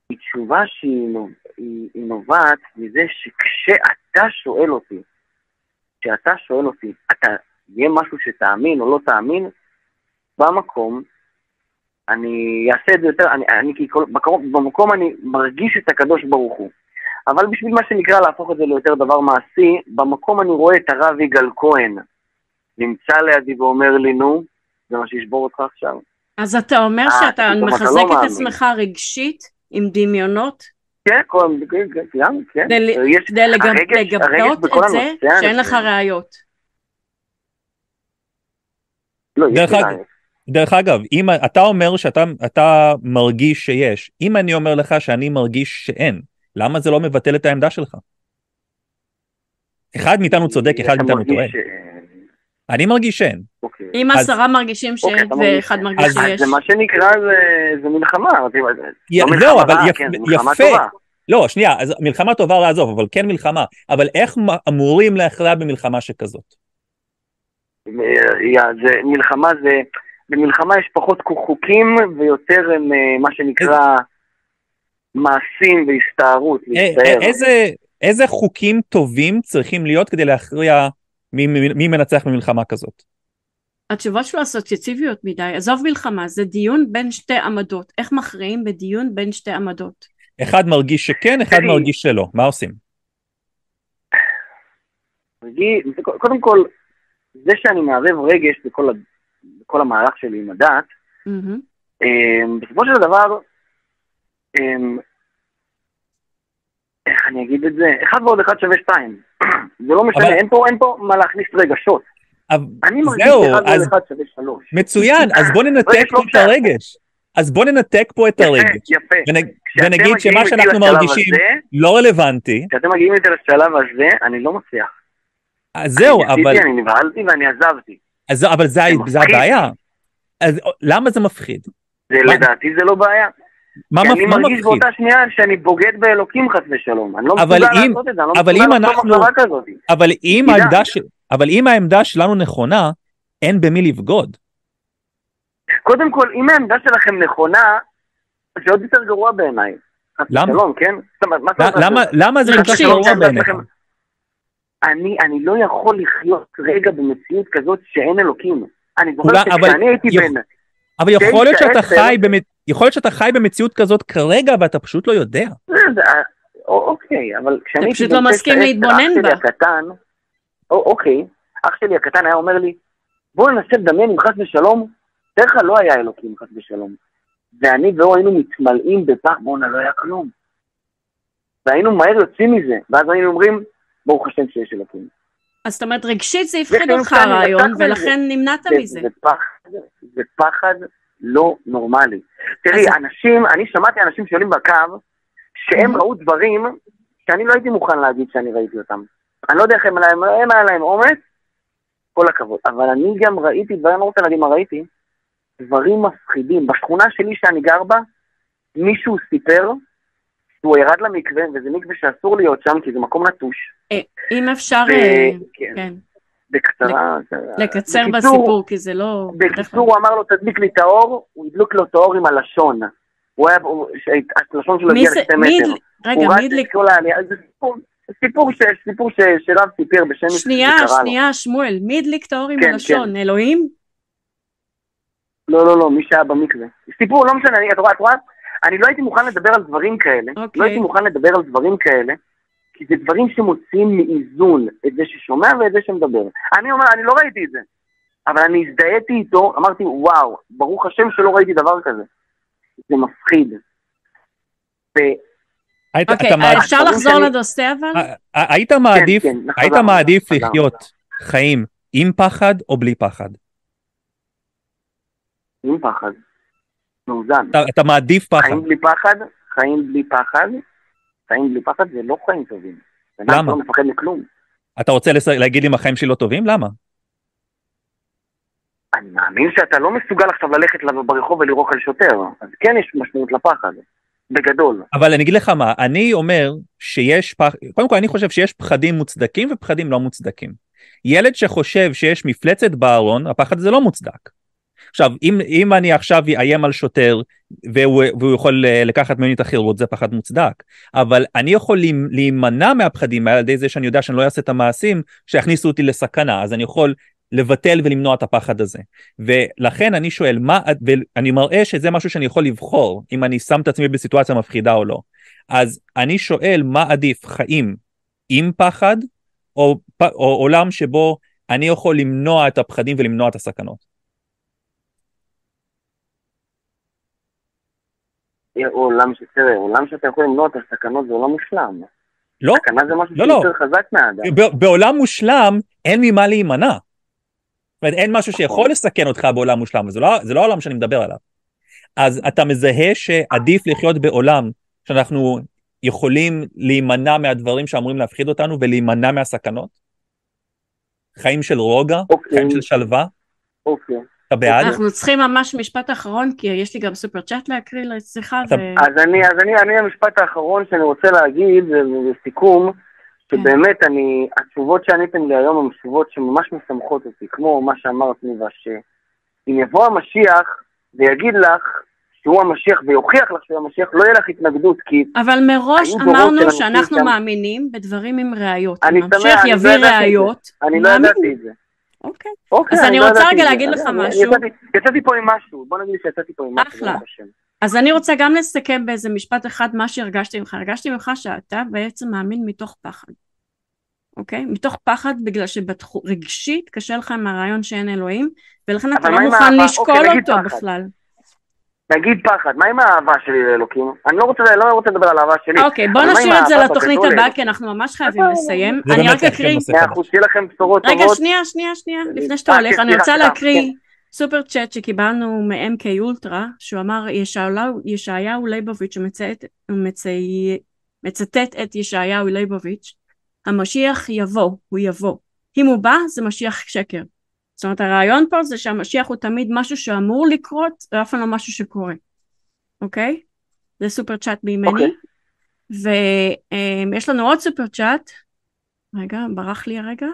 היא תשובה שהיא נו- היא, היא נובעת מזה שכשאתה שואל אותי, כשאתה שואל אותי, אתה, יהיה משהו שתאמין או לא תאמין, במקום, אני אעשה את זה יותר, אני, אני כל, במקום, במקום אני מרגיש את הקדוש ברוך הוא. אבל בשביל מה שנקרא להפוך את זה ליותר דבר מעשי, במקום אני רואה את הרב יגאל כהן נמצא לידי ואומר לי, נו, זה מה שישבור אותך עכשיו. אז אתה אומר אה, שאתה מחזק לא את. עצמך רגשית עם דמיונות כן, כל, כן, כן, כן, כן. כדי לגבות את זה הנושא שאין. לך ראיות. לא, דרך אגב, ראיות. דרך אגב, אם אתה אומר שאתה אתה מרגיש שיש, אם אני אומר לך שאני מרגיש שאין, למה זה לא מבטל את העמדה שלך? אחד מאיתנו צודק, אחד מאיתנו טועה. ש- אני מרגיש שאין. אם עשרה מרגישים אוקיי, שאין מרגיש- ואחד מרגיש אז- שיש. זה מה שנקרא, זה- מלחמה. לא מלחמה אבל כן, יפה. טובה. לא, שנייה, אז מלחמה טובה לעזוב, אבל כן מלחמה. אבל איך אמורים להכריע במלחמה שכזאת? זה מלחמה זה... במלחמה יש פחות חוקים ויותר הם, אה, מה שנקרא מעשים והסתערות, א- להסתער. א- איזה, איזה חוקים טובים צריכים להיות כדי להכריע מי, מי, מי מנצח במלחמה כזאת? התשובה שלו אסוציאטיביות מדי. עזוב מלחמה, זה דיון בין שתי עמדות. איך מכריעים בדיון בין שתי עמדות? אחד מרגיש שכן, אחד. מרגיש שלא. מה עושים? קודם כל, זה שאני מערב רגש בכל, המהלך שלי עם הדת. אמ, בסופו של דבר, אמ, איך אני אגיד את זה? אחד ועוד אחד שווה שתיים. <clears throat> זה לא משנה, אבל- אין פה, אין פה מה להכניס רגשות. אני מרגיש שאחד ועוד אז אחד שווה שלוש. מצוין, אז בוא ננתק פה לא את. הרגש. אז בוא ננתק פה את הרגש. יפה, יפה. ונגיד שמה שאנחנו מרגישים לא רלוונטי, כשאתם מגיעים איתי לשלב הזה, אני לא מצליח. אז זהו, אבל, אני נבהלתי ואני עזבתי. אז, אבל זה, מפחיד. הבעיה. אז למה זה מפחיד? זה מה- לדעתי זה לא בעיה. מה, כי מפ- אני מרגיש מפחיד? באותה שנייה שאני בוגד באלוקים חס ושלום. אני לא מסוגל לעשות את זה, אני לא מסוגל לעשות מחשבה כזאת. אבל אם. העמדה של... אבל אם העמדה שלנו נכונה, אין במי לבגוד. קודם כל, אם העמדה שלכם נכונה, זה עוד יותר גרוע בעיניי. למה? ושלום, כן? למה, למה זה רגשית. גרוע בעיניך? אני, אני לא יכול לחיות רגע במציאות כזאת שאין אלוקים. אני זוכר שכשאני הייתי יכול- בן... אבל יכול להיות שאתה עשר. חי יכול להיות שאתה חי במציאות כזאת כרגע ואתה פשוט לא יודע. זה- זה- או- אוקיי, אבל כשאני אתה פשוט הייתי לא בן מסכים להתבונן בה. או, אוקיי, אח שלי הקטן היה אומר לי, בוא ננסה לדמיין אם חס ושלום, תאר לך לא היה אלוקים חס ושלום. ואני והוא היינו מתמלאים בפח, בואנה לא היה כלום. והיינו מהר יוצאים מזה, ואז היינו אומרים, ברוך השם שיש אלוקים. אז זאת אומרת, רגשית זה הפחיד אותך הרעיון, ולכן נמנעת מזה. זה פחד, זה פחד לא נורמלי. תראי, אנשים, אני שמעתי אנשים שעולים בקו, שהם ראו דברים שאני לא הייתי מוכן להגיד שאני ראיתי אותם. אני לא יודע איך הם, הם היה להם אומץ, כל הכבוד. אבל אני גם ראיתי דברים, לא רוצה להגיד מה ראיתי, דברים מפחידים. בשכונה שלי שאני גר בה, מישהו סיפר שהוא ירד למקווה, וזה מקווה שאסור להיות שם, כי זה מקום נטוש. אה, אם אפשר... אה, כן. בקצרה. לקצר בסיפור, כי זה לא... בקיצור, הוא אמר לו, תדליק לי את האור, הוא הדליק לו את האור עם הלשון. הוא היה, הלשון שלו הגיע לשתי מטר. רגע, מי הדליק? זה סיפור, סיפור שרב סיפר בשם שנייה, שנייה, שמואל, מי הדליק את האור עם כן, הלשון? כן. אלוהים? לא, לא, לא, מי שהיה במקווה. סיפור, לא משנה, את רואה, את רואה? אני לא הייתי מוכן לדבר על דברים כאלה. אוקיי. לא הייתי מוכן לדבר על דברים כאלה, כי זה דברים שמוציאים מאיזון את זה ששומע ואת זה שמדבר. אני אומר, אני לא ראיתי את זה, אבל אני הזדהיתי איתו, אמרתי, וואו, ברוך השם שלא ראיתי דבר כזה. זה מפחיד. היית, אוקיי, okay, אפשר לחזור שאני... לנושא אבל? היית מעדיף, כן, כן, היית מעדיף לחיות חיים עם פחד או בלי פחד? עם פחד. מאוזן. אתה, אתה מעדיף פחד. חיים בלי פחד, חיים בלי פחד, חיים בלי פחד זה לא חיים טובים. למה? לא מפחד מכלום. אתה רוצה להגיד אם החיים שלי לא טובים? למה? אני מאמין שאתה לא מסוגל עכשיו ללכת ברחוב ולירוק על שוטר, אז כן יש משמעות לפחד. בגדול. אבל אני אגיד לך מה, אני אומר שיש פחד, קודם כל אני חושב שיש פחדים מוצדקים ופחדים לא מוצדקים. ילד שחושב שיש מפלצת בארון, הפחד הזה לא מוצדק. עכשיו, אם, אם אני עכשיו אאיים על שוטר והוא, והוא יכול אה, לקחת ממני את החירות, זה פחד מוצדק. אבל אני יכול להימנע מהפחדים על ידי זה שאני יודע שאני לא אעשה את המעשים שיכניסו אותי לסכנה, אז אני יכול לבטל ולמנוע את הפחד הזה. ולכן אני שואל, מה, ואני מראה שזה משהו שאני יכול לבחור, אם אני שם את עצמי בסיטואציה מפחידה או לא. אז אני שואל, מה עדיף, חיים עם פחד, או, או עולם שבו אני יכול למנוע את הפחדים ולמנוע את הסכנות? עולם ש... תראה, עולם שאתה יכול למנוע את הסכנות זה עולם מושלם. לא, סכנה זה משהו לא, שיותר לא. חזק מהאדם. בעולם מושלם אין ממה להימנע. זאת אומרת, אין משהו שיכול לסכן אותך בעולם מושלם, זה לא, זה לא העולם שאני מדבר עליו. אז אתה מזהה שעדיף לחיות בעולם שאנחנו יכולים להימנע מהדברים שאמורים להפחיד אותנו ולהימנע מהסכנות? חיים של רוגע? אוקיי. חיים של שלווה? אוקיי. אתה בעד? אנחנו צריכים ממש משפט אחרון, כי יש לי גם סופר צ'אט להקריא לשיחה. ו... אז אני, אז אני, אני המשפט האחרון שאני רוצה להגיד, לסיכום, שבאמת אני, התשובות שעניתם לי היום הן תשובות שממש משמחות אותי, כמו מה שאמרת ניבה, שאם יבוא המשיח ויגיד לך שהוא המשיח ויוכיח לך שהוא המשיח, לא יהיה לך התנגדות, כי... אבל מראש אמרנו שאנחנו שם... מאמינים בדברים עם ראיות. אני המשיח יביא לא ראיות. אני לא ידעתי את זה. אוקיי. אוקיי. אז אני לא רוצה רגע להגיד לך משהו. יצאתי פה עם משהו, בוא נגיד שיצאתי פה עם משהו. אחלה. אז אני רוצה גם לסכם באיזה משפט אחד מה שהרגשתי ממך. הרגשתי ממך שאתה בעצם מאמין מתוך פחד. אוקיי? מתוך פחד בגלל שרגשית קשה לך עם הרעיון שאין אלוהים, ולכן אתה לא מוכן לשקול אוקיי, אותו פחד. בכלל. נגיד פחד, מה עם האהבה שלי לאלוקים? אני לא רוצה, לא רוצה לדבר על האהבה שלי. אוקיי, בוא נשאיר את זה לתוכנית הבאה, כי אנחנו ממש חייבים לסיים. אני רק אקריא... מאה אחוז, שיהיה לכם בשורות טובות. רגע, שנייה, שנייה, שנייה, לפני שאתה הולך, אני רוצה להקריא כן. סופר צ'אט שקיבלנו מ-MK אולטרה, שהוא אמר, ישעיהו ליבוביץ', מצטט את ישעיהו ליבוביץ', המשיח יבוא, הוא יבוא. אם הוא בא, זה משיח שקר. זאת אומרת, הרעיון פה זה שהמשיח הוא תמיד משהו שאמור לקרות, ואף פעם לא משהו שקורה. אוקיי? זה סופר צ'אט ממני. אוקיי. ויש לנו עוד סופר צ'אט. רגע, ברח לי הרגע.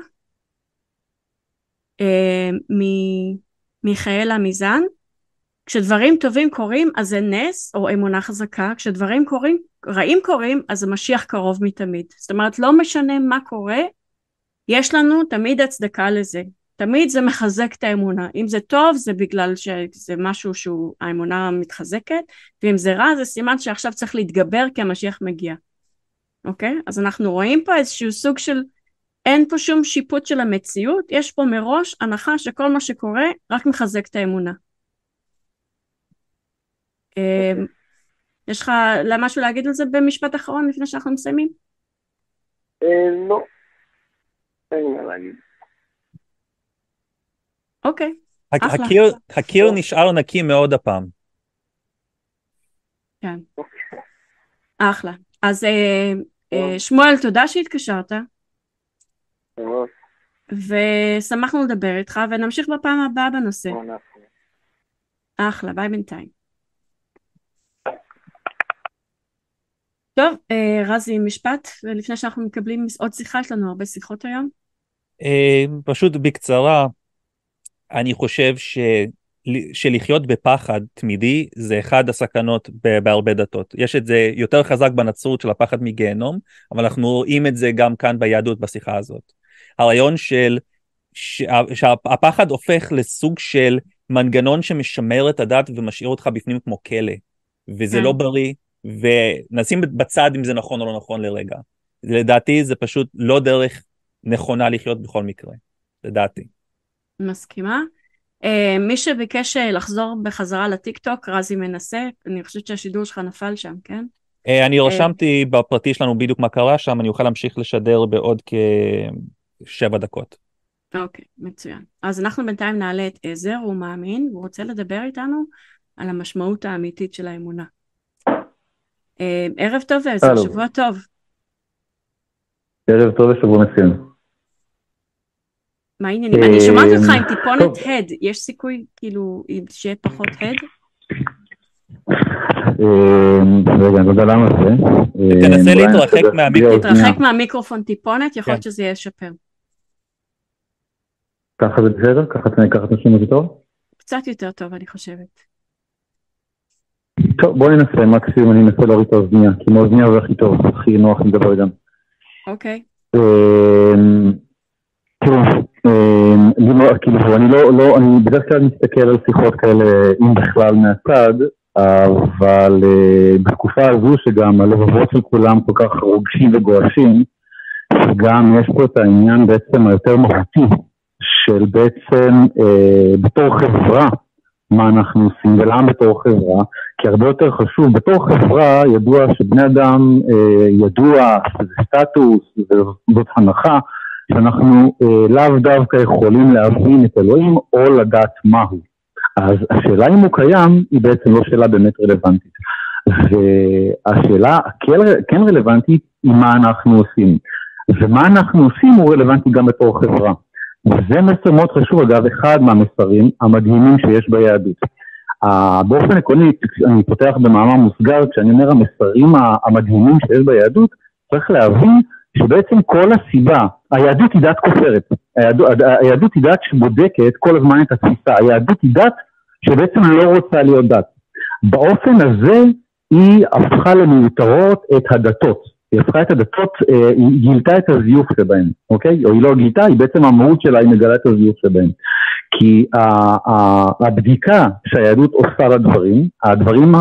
אה, מיכאל עמיזן. כשדברים טובים קורים אז זה נס או אמונה חזקה, כשדברים קורים, רעים קורים אז המשיח קרוב מתמיד. זאת אומרת לא משנה מה קורה, יש לנו תמיד הצדקה לזה. תמיד זה מחזק את האמונה. אם זה טוב זה בגלל שזה משהו שהוא האמונה מתחזקת, ואם זה רע זה סימן שעכשיו צריך להתגבר כי המשיח מגיע. אוקיי? אז אנחנו רואים פה איזשהו סוג של אין פה שום שיפוט של המציאות, יש פה מראש הנחה שכל מה שקורה רק מחזק את האמונה. אמ, יש לך משהו להגיד על זה במשפט אחרון לפני שאנחנו מסיימים? אה, לא. אין לי מה להגיד. אוקיי, אחלה. הקיר, נשאר נקי מאוד הפעם. כן. אחלה. אז אה, אה, שמואל, תודה שהתקשרת, ושמחנו לדבר איתך, ונמשיך בפעם הבאה בנושא. אחלה, ביי בינתיים. טוב, אה, רזי, משפט, ולפני שאנחנו מקבלים עוד שיחה, יש לנו הרבה שיחות היום. אה, פשוט בקצרה, אני חושב ש... שלחיות בפחד תמידי זה אחד הסכנות בהרבה דתות. יש את זה יותר חזק בנצרות של הפחד מגיהנום, אבל אנחנו רואים את זה גם כאן ביהדות בשיחה הזאת. הרעיון של שה- שהפחד הופך לסוג של מנגנון שמשמר את הדת ומשאיר אותך בפנים כמו כלא, וזה כן. לא בריא, ונשים בצד אם זה נכון או לא נכון לרגע. לדעתי זה פשוט לא דרך נכונה לחיות בכל מקרה, לדעתי. מסכימה. אה, מי שביקש אה, לחזור בחזרה לטיקטוק, רזי מנסה, אני חושבת שהשידור שלך נפל שם, כן? אה, אני רשמתי בפרטי שלנו בדיוק מה קרה שם, אני אוכל להמשיך לשדר בעוד כשבע דקות. אוקיי, מצוין. אז אנחנו בינתיים נעלה את עזר, הוא מאמין, הוא רוצה לדבר איתנו על המשמעות האמיתית של האמונה. אה, ערב טוב עזר. שבוע טוב. ערב טוב ושבוע מצוין. מה העניינים? אני שומעת אה, אותך עם טיפונת טוב. הד, יש סיכוי כאילו שיהיה פחות הד? אה, רגע, אני לא יודע למה זה. אה, תנסה להתרחק אני אעשה מהמיקרו- בלי האוזנייה. תתרחק מהמיקרופון טיפונת, יכול להיות כן. שזה ישפר. ככה זה בסדר? ככה ככה אתם שומעים אותי טוב? קצת יותר טוב אני חושבת. טוב, בואי ננסה, מקסימום אני אנסה להוריד את האוזנייה, כי עם האוזנייה זה הכי טוב, הכי נוח לדבר גם. אוקיי, אמ, תראו, אמ, לא- כאילו, אני לא, לא, אני בדרך כלל מסתכל על שיחות כאלה, אם בכלל מהצד, אבל אה, בתקופה הזו שגם הלבבות של כולם כל כך רוגשים וגועשים, שגם יש פה את העניין בעצם היותר מהותי של בעצם אה, בתור חברה, מה אנחנו עושים ולמה בתור חברה, כי הרבה יותר חשוב, בתור חברה ידוע שבני אדם אה, ידוע שזה סטטוס וזאת הנחה שאנחנו אה, לאו דווקא יכולים להבין את אלוהים או לדעת מהו. אז השאלה אם הוא קיים היא בעצם לא שאלה באמת רלוונטית. והשאלה כן רלוונטית היא מה אנחנו עושים. ומה אנחנו עושים הוא רלוונטי גם בתור חברה. וזה מסר מאוד חשוב, אגב, אחד מהמסרים המדהימים שיש ביהדות. באופן עקרוני, אני פותח במאמר מוסגר, כשאני אומר המסרים המדהימים שיש ביהדות, צריך להבין שבעצם כל הסיבה, היהדות היא דת כופרת, היהדות, היהדות היא דת שבודקת כל הזמן את התפיסה, היהדות היא דת שבעצם לא רוצה להיות דת. באופן הזה היא הפכה למיותרות את הדתות. היא הפכה את הדתות, אה, היא גילתה את הזיוף שבהן, אוקיי? או היא לא גילתה, היא בעצם המהות שלה, היא מגלה את הזיוף שבהן. כי הבדיקה שהיהדות עושה לדברים, הדברים,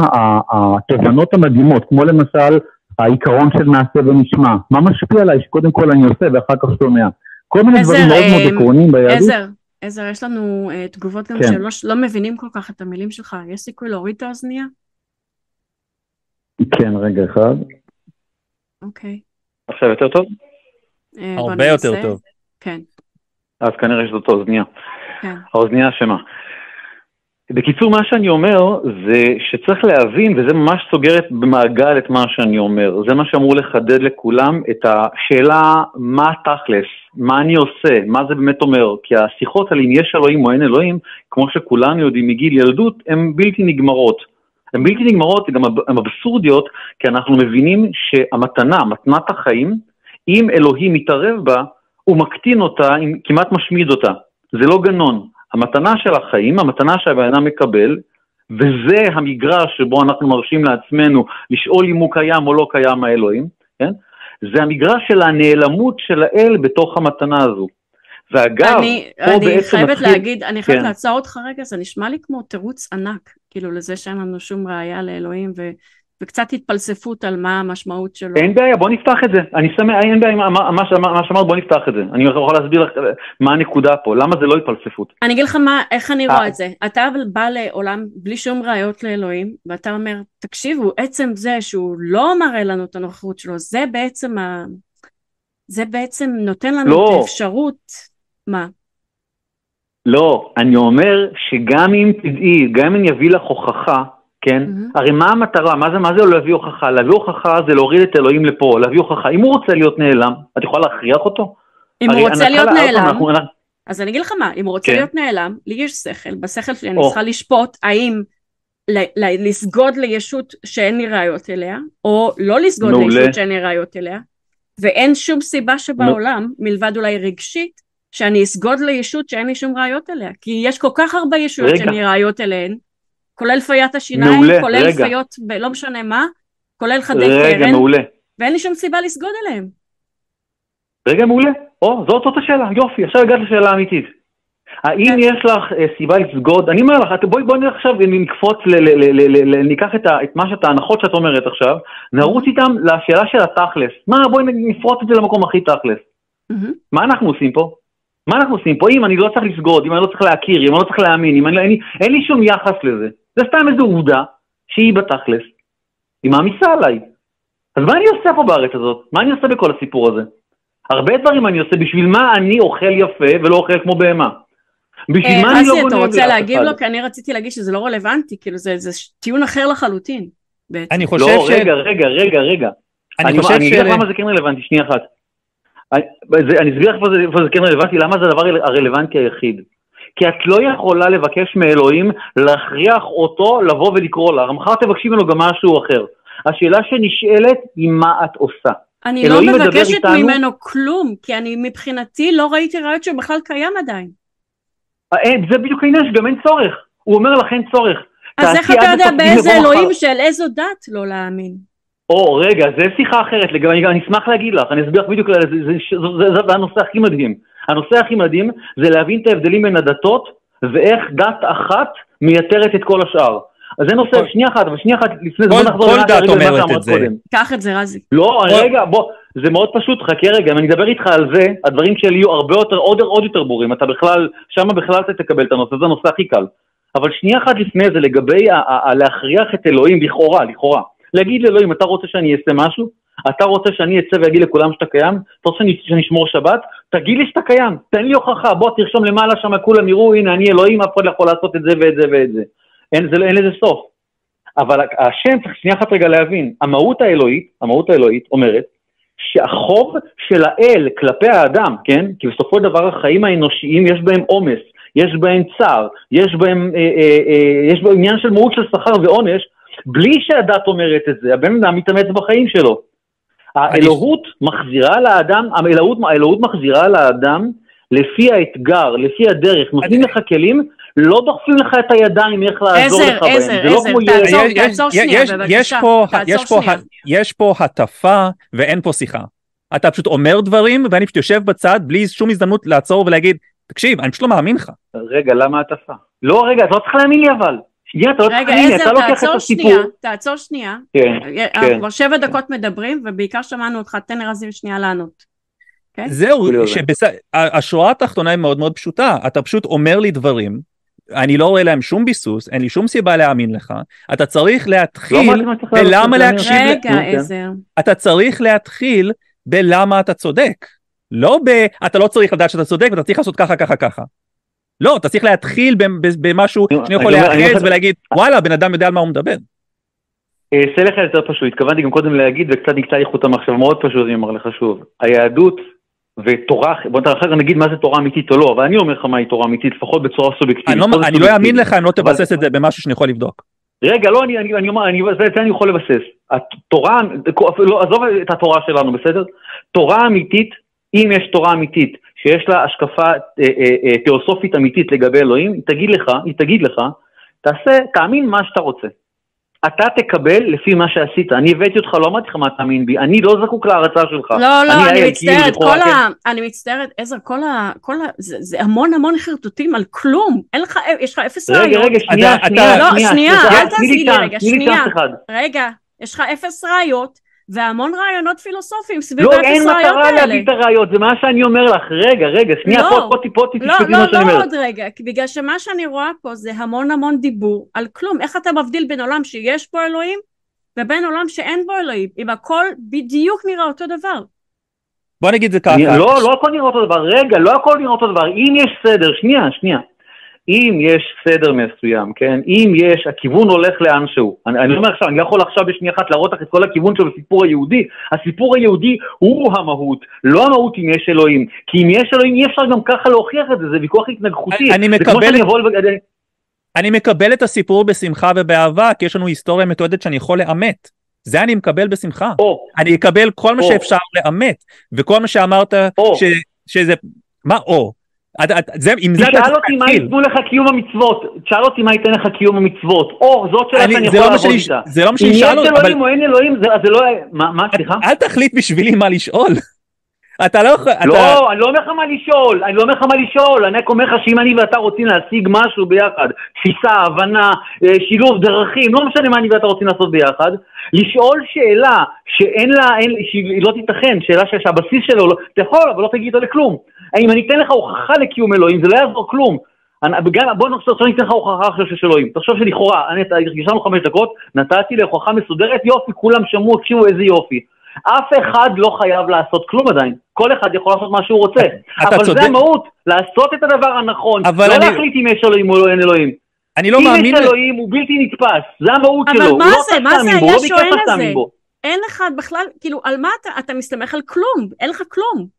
התובנות המדהימות, כמו למשל העיקרון של מעשה ונשמע, מה משפיע עליי שקודם כל אני עושה ואחר כך שומע. כל מיני עזר, דברים מאוד אה, מאוד עקרוניים ביהדות. עזר, עזר, יש לנו uh, תגובות גם כן. שלא לא מבינים כל כך את המילים שלך, יש סיכוי להוריד את האוזנייה? כן, רגע אחד. אוקיי. עכשיו יותר טוב? בוא הרבה יותר. טוב. כן, אז כנראה שזאת האוזנייה. כן. האוזנייה אשמה. בקיצור, מה שאני אומר זה שצריך להבין, וזה ממש סוגר במעגל את מה שאני אומר, זה מה שאמור לחדד לכולם את השאלה מה תכלס, מה אני עושה, מה זה באמת אומר, כי השיחות על אם יש אלוהים או אין אלוהים, כמו שכולנו יודעים מגיל ילדות, הן בלתי נגמרות. הן בלתי נגמרות, גם הן אבסורדיות, כי אנחנו מבינים שהמתנה, מתנת החיים, אם אלוהים מתערב בה, הוא מקטין אותה, כמעט משמיד אותה. זה לא גנון. המתנה של החיים, המתנה שהבן אדם מקבל, וזה המגרש שבו אנחנו מרשים לעצמנו לשאול אם הוא קיים או לא קיים האלוהים, כן? זה המגרש של הנעלמות של האל בתוך המתנה הזו. ואגב, אני, פה אני בעצם חייבת מתחיל... להגיד, אני חייבת כן. לעצור אותך רגע, זה נשמע לי כמו תירוץ ענק, כאילו לזה שאין לנו שום ראייה לאלוהים, ו, וקצת התפלספות על מה המשמעות שלו. אין בעיה, בוא נפתח את זה. אני שמח, אין בעיה מה- מה מה- מה שאמרת, בוא נפתח את זה. אני יכול להסביר לך אה, מה הנקודה פה, למה זה לא התפלספות. אני אגיד לך מה, איך אני אה. רואה את זה. אתה בא לעולם בלי שום ראיות לאלוהים, ואתה אומר, תקשיבו, עצם זה שהוא לא מראה לנו את הנוכחות שלו, זה בעצם ה... זה בעצם נותן לנו לא. את האפשרות, מה? לא, אני אומר שגם אם תדעי, גם אם אני אביא לך הוכחה, כן? מהמם. הרי מה המטרה? מה זה, מה זה להביא הוכחה? להביא הוכחה זה להוריד את אלוהים לפה, להביא הוכחה. אם הוא רוצה להיות נעלם, את יכולה להכריח אותו? אם הוא רוצה להיות נעלם, אנחנו- אז אני אגיד לך מה, אם הוא רוצה כן. להיות נעלם, לי יש שכל, בשכל שלי אני. צריכה לשפוט האם ל- ל- לסגוד לישות שאין לי ראיות אליה, או לא לסגוד מעולה. לישות שאין לי ראיות אליה, ואין שום סיבה שבעולם, מלבד אולי רגשית, שאני אסגוד לישות שאין לי שום ראיות אליה, כי יש כל כך הרבה ישויות רגע. שאין לי ראיות אליהן, כולל פיית השיניים, מעולה, כולל רגע. פיות בלא משנה מה, כולל חדי רגע, קרן, מעולה. ואין לי שום סיבה לסגוד אליהם. רגע, מעולה. או, זאת זאת השאלה, יופי, עכשיו הגעת לשאלה האמיתית. האם כן. יש לך אה, סיבה לסגוד? אני אומר לך, את- בואי בואי נלך עכשיו, נקפוץ, ל- ל- ל- ל- ל- ל- ניקח את ה- את מה שאת, ההנחות שאת אומרת עכשיו, נרוץ איתם לשאלה של התכלס. מה, בואי נפרוץ את זה למקום הכי תכלס. מהמם. מה אנחנו עושים פה? מה אנחנו עושים פה? אם אני לא צריך לסגוד, אם אני לא צריך להכיר, אם אני לא צריך להאמין, אם אני, לא- אין, לי, אין לי שום יחס לזה. זה סתם איזו עובדה שהיא בתכלס, היא מעמיסה עליי. אז מה אני עושה פה בארץ הזאת? מה אני עושה בכל הסיפור הזה? הרבה דברים אני עושה, בשביל מה אני אוכל יפה ולא אוכל כמו בהמה? בשביל אה, מה אני לא גונב אתה רוצה להגיב? לו? כי אני רציתי להגיד שזה לא רלוונטי, כאילו זה זה טיעון אחר לחלוטין. בעצם. אני חושב לא, ש... רגע, רגע, רגע, רגע. אני חושב אני ש... אגיד לך למה זה כן רלוונטי, שנייה אחת. אני אסביר לך איפה זה- כן רלוונטי, למה זה הדבר הרלוונטי היחיד. כי את לא יכולה לבקש מאלוהים להכריח אותו לבוא ולקרוא לך, מחר תבקשי ממנו גם משהו אחר. השאלה שנשאלת היא מה את עושה. אני לא מבקשת איתנו? ממנו כלום, כי אני מבחינתי לא ראיתי ראיות שהוא בכלל קיים עדיין. אה, אין, זה בדיוק העניין שגם אין צורך. הוא אומר לך אין צורך. אז איך אתה יודע באיזה. אלוהים של איזו דת לא להאמין? או, רגע, זה שיחה אחרת, אני, אני אשמח להגיד לך, אני אסביר לך בדיוק, זה, זה, זה, זה, זה הנושא הכי מדהים. הנושא הכי מדהים זה להבין את ההבדלים בין הדתות, ואיך דת אחת מייתרת את כל השאר. אז זה נושא, כל- שנייה אחת, אבל שנייה אחת, לפני זה כל- בוא נחזור כל למה דת שהרגע- למה אומרת שאמרת את זה. קודם. קח את זה רזי. לא, כל- רגע, בוא, זה מאוד פשוט, חכה רגע, אם אני אדבר איתך על זה, הדברים שלי יהיו הרבה יותר, עוד, עוד יותר ברורים, אתה בכלל, שמה בכלל אתה תקבל את הנושא, זה הנושא הכי קל. אבל שנייה אחת לפני זה, לגבי ה- ה- ה- להכריח את אלוהים, לכאורה, לכאורה, להגיד לאלוהים, אתה רוצה שאני אעשה משהו? אתה רוצה שאני אצא ואגיד לכולם שאתה קיים? אתה רוצה שאני- שאני אשמור שבת? תגיד לי שאתה קיים, תן לי הוכחה, בוא תרשום למעלה שם, כולם יראו, הנה אני אלוהים, אף אחד לא יכול לעשות את זה ואת זה ואת זה. אין, זה, אין לזה סוף. אבל השם, צריך שנייה אחת רגע להבין, המהות האלוהית, המהות האלוהית אומרת שהחוב של האל כלפי האדם, כן? כי בסופו של דבר החיים האנושיים יש בהם עומס, יש בהם צער, יש בהם, אה, אה, אה, יש בהם עניין של מהות של שכר ועונש, בלי שהדת אומרת את זה, הבן אדם מתאמץ בחיים שלו. האלוהות מחזירה לאדם, האלוהות, האלוהות מחזירה לאדם לפי האתגר, לפי הדרך, נותנים לך כלים, לא דוחפים לך את הידיים איך לעזור עזר, לך בהם, עזר, זה לא עזר, תעצור, תעצור שנייה, בבקשה. תעצור יש פה- שנייה. יש פה הטפה ואין פה שיחה. אתה פשוט אומר דברים ואני פשוט יושב בצד בלי שום הזדמנות לעצור ולהגיד, תקשיב, אני פשוט לא מאמין לך. רגע, למה הטפה? לא, רגע, אתה לא צריך להאמין לי אבל. שנייה, אתה לא צריך רגע, עזר, אתה לוקח את תעצור הסיפור. שנייה, תעצור שנייה. כן, אנחנו כן. כבר שבע דקות מדברים, ובעיקר שמענו אותך, תן לרזים שנייה לענות. כן? זהו, השורה התחתונה היא מאוד מאוד פשוטה, אתה פשוט אומר לי דברים, אני לא רואה להם שום ביסוס, אין לי שום סיבה להאמין לך, אתה צריך לא להתחיל, אמרתי מה צריך לעשות, ולמה זה אני להקשיב. רגע, כן. עזר. אתה צריך להתחיל בלמה אתה צודק, לא ב... אתה לא צריך לדעת שאתה צודק ואתה צריך לעשות ככה ככה ככה. לא, אתה צריך להתחיל במשהו אני- שאני יכול אני אני אומר- ולהגיד וואלה בן אדם יודע על מה הוא מדבר. אה, אעשה לך יותר פשוט, התכוונתי גם קודם להגיד וקצת נקטע לי חוט המחשב, מאוד פשוט אני אומר לך שוב, היהדות ותורה, בוא נתן אחר נגיד מה זה תורה אמיתית או לא, אבל אני אומר לך מהי תורה אמיתית, לפחות בצורה סובייקטיבית. אני לא- אני לא אאמין. לך אם לא תבסס את זה במשהו שאני יכול לבדוק. רגע, לא, אני, אני, אני אומר, אני, זה, זה אני יכול לבסס. התורה, לא, עזוב את התורה שלנו, בסדר? תורה אמיתית, אם יש תורה אמיתית, שיש לה השקפה אה, אה, אה, תיאוסופית אמיתית לגבי אלוהים, היא תגיד לך, היא תגיד לך, תעשה, תאמין מה שאתה רוצה. אתה תקבל לפי מה שעשית. אני הבאתי אותך, לא אמרתי לך מה תאמין בי, אני לא זקוק להערצה שלך. לא, לא, אני כאילו, מצטערת, לכאורה, כל כן. ה... אני מצטערת, עזר, כל ה... כל ה... זה זה המון המון חרטוטים על כלום. אין לך, יש לך אפס רגע, ראיות. רגע, שנייה, אתה- שנייה, לא, שנייה, שנייה, אל תעשי לי רגע, שנייה. רגע, יש לך אפס ראיות, והמון רעיונות פילוסופיים סביב לא, האפס אין ראיות מטרה האלה. להביא את הראיות, זה מה שאני אומר לך. רגע, רגע, שנייה, לא. פה, פה, פה, פה, לא, לא, לא אומר. עוד רגע, כי בגלל שמה שאני רואה פה זה המון המון דיבור על כלום. איך אתה מבדיל בין עולם שיש בו אלוהים ובין עולם שאין בו אלוהים, אם הכל בדיוק נראה אותו דבר. בוא נגיד זה ככה. לא, לא הכל נראה אותו דבר, רגע, לא הכל נראה אותו דבר. אם יש סדר, שנייה, שנייה. אם יש סדר מסוים, כן? אם יש, הכיוון הולך לאן שהוא. אני, אני אומר עכשיו, אני לא יכול עכשיו בשנייה אחת להראות לך את כל הכיוון של הסיפור היהודי. הסיפור היהודי הוא המהות, לא המהות אם יש אלוהים. כי אם יש אלוהים אי אפשר גם ככה להוכיח את זה, זה ויכוח התנגחותי. אני, אני מקבל... את... אני מקבל את הסיפור בשמחה ובאהבה, כי יש לנו היסטוריה מתועדת שאני יכול לאמת. זה אני מקבל בשמחה. או, אני אקבל כל מה או, שאפשר לאמת, וכל מה שאמרת, או, ש, שזה, מה או? זה, עם זה אתה צריך אותי מה ייתנו לך קיום המצוות, תשאל אותי מה ייתן לך קיום המצוות, או זאת שאלה שאני יכול לא לעבוד איתה. זה לא מה שאני שאל אותי, אם יש אלוהים או אין אלוהים, זה לא... מה, סליחה? אל תחליט בשבילי מה לשאול. אתה לא יכול... לא, אני לא אומר לך מה לשאול, אני לא אומר לך מה לשאול, אני רק אומר לך שאם אני ואתה רוצים להשיג משהו ביחד, תפיסה, הבנה, אה, שילוב דרכים, לא משנה מה אני ואתה רוצים לעשות ביחד, לשאול שאלה שאין לה, אין, שהיא לא תיתכן, שאלה שהבסיס שלו, לא, אתה יכול, אבל לא תגיד אותה לכלום. אם אני אתן לך הוכחה לקיום אלוהים, זה לא יעזור כלום. בוא נחשוב, עכשיו אני אתן לך הוכחה עכשיו של אלוהים. תחשוב שלכאורה, יש לנו חמש דקות, נתתי להוכחה מסודרת, יופי, כולם שמעו, הקשיבו איזה יופי. אף אחד לא חייב לעשות כלום עדיין, כל אחד יכול לעשות מה שהוא רוצה. אבל צודק. זה המהות, לעשות את הדבר הנכון, לא אני... להחליט אם יש אלוהים או אין אלוהים. אני לא מאמין... אם יש אלוהים הוא בלתי נתפס, זה המהות שלו. אבל מה לא זה, מה זה היה שואל הזה? אין לך בכלל, כאילו, על מה אתה, אתה מסתמך על כלום, אין לך כלום.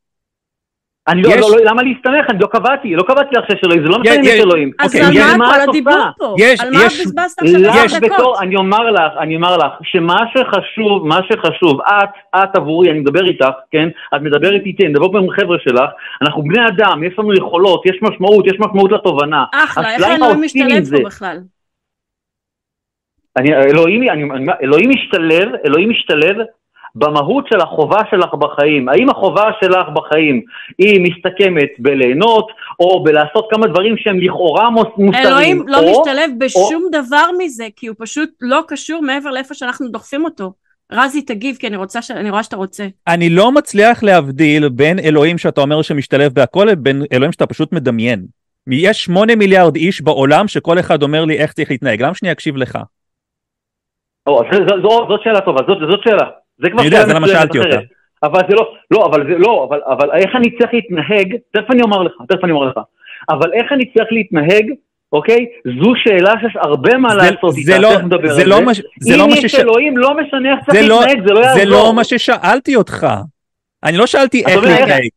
אני לא, לא, לא, למה להסתמך? אני לא קבעתי, לא קבעתי לך שיש אלוהים, זה לא משנה אם יש אלוהים. אז אוקיי, על מה כל הדיבור פה? יש, על מה בזבזת עכשיו עשר דקות? אני אומר לך, אני אומר לך, שמה שחשוב, מה שחשוב, את, את עבורי, אני מדבר איתך, כן? את מדברת איתי, אני מדבר פה עם חבר'ה שלך, אנחנו בני אדם, יש לנו יכולות, יש משמעות, יש משמעות לתובנה. אחלה, איך אלוהים משתלב פה בכלל? אני, אלוהים, אני, אלוהים משתלב, אלוהים משתלב במהות של החובה שלך בחיים. האם החובה שלך בחיים היא מסתכמת בליהנות, או בלעשות כמה דברים שהם לכאורה מוסריים? אלוהים לא או, משתלב בשום או... דבר מזה, כי הוא פשוט לא קשור מעבר לאיפה שאנחנו דוחפים אותו. רזי תגיב כי אני רוצה ש... אני רואה שאתה רוצה. אני לא מצליח להבדיל בין אלוהים שאתה אומר שמשתלב בהכל לבין אלוהים שאתה פשוט מדמיין. יש שמונה מיליארד איש בעולם שכל אחד אומר לי איך צריך להתנהג, למה שאני אקשיב לך? או, זאת שאלה טובה, זאת, זאת שאלה. זה כבר... אני יודע, זה למה שאלתי אותה. אבל זה לא, לא, אבל זה לא, אבל, אבל איך אני צריך להתנהג, תכף אני אומר לך, תכף אני אומר לך, אבל איך אני צריך להתנהג, אוקיי? זו שאלה שיש הרבה מה לעשות איתה, לא, תכף נדבר על זה. לא מה, זה לא אם יש אלוהים, לא משנה איך צריך לא- להתנהג, זה לא יעזור. זה לא מה ששאלתי אותך. אני לא שאלתי איך להתנהג.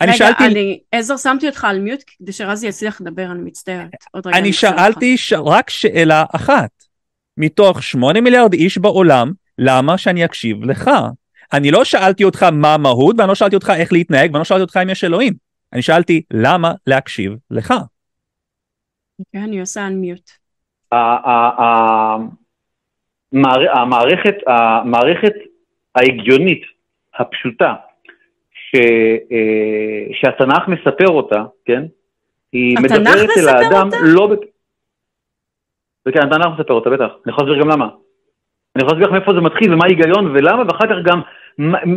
אני רגע, שאלתי... אני, עזר, שמתי אותך על מיוט כדי שרזי יצליח לדבר, אני מצטערת. אני שאלתי ש... רק שאלה אחת. מתוך שמונה מיליארד איש בעולם, למה שאני אקשיב לך? אני לא שאלתי אותך מה המהות, ואני לא שאלתי אותך איך להתנהג, ואני לא שאלתי אותך אם יש אלוהים. אני שאלתי למה להקשיב לך. כן, אני עושה אנמיוט. המערכת, המערכת ההגיונית, הפשוטה, ש, אה, שהתנ"ך מספר אותה, כן? היא מדברת אל האדם אותה? לא... וכן, התנ"ך מספר אותה, בטח. אני יכול להסביר גם למה. אני יכול להסביר לך מאיפה זה מתחיל ומה ההיגיון ולמה, ואחר כך גם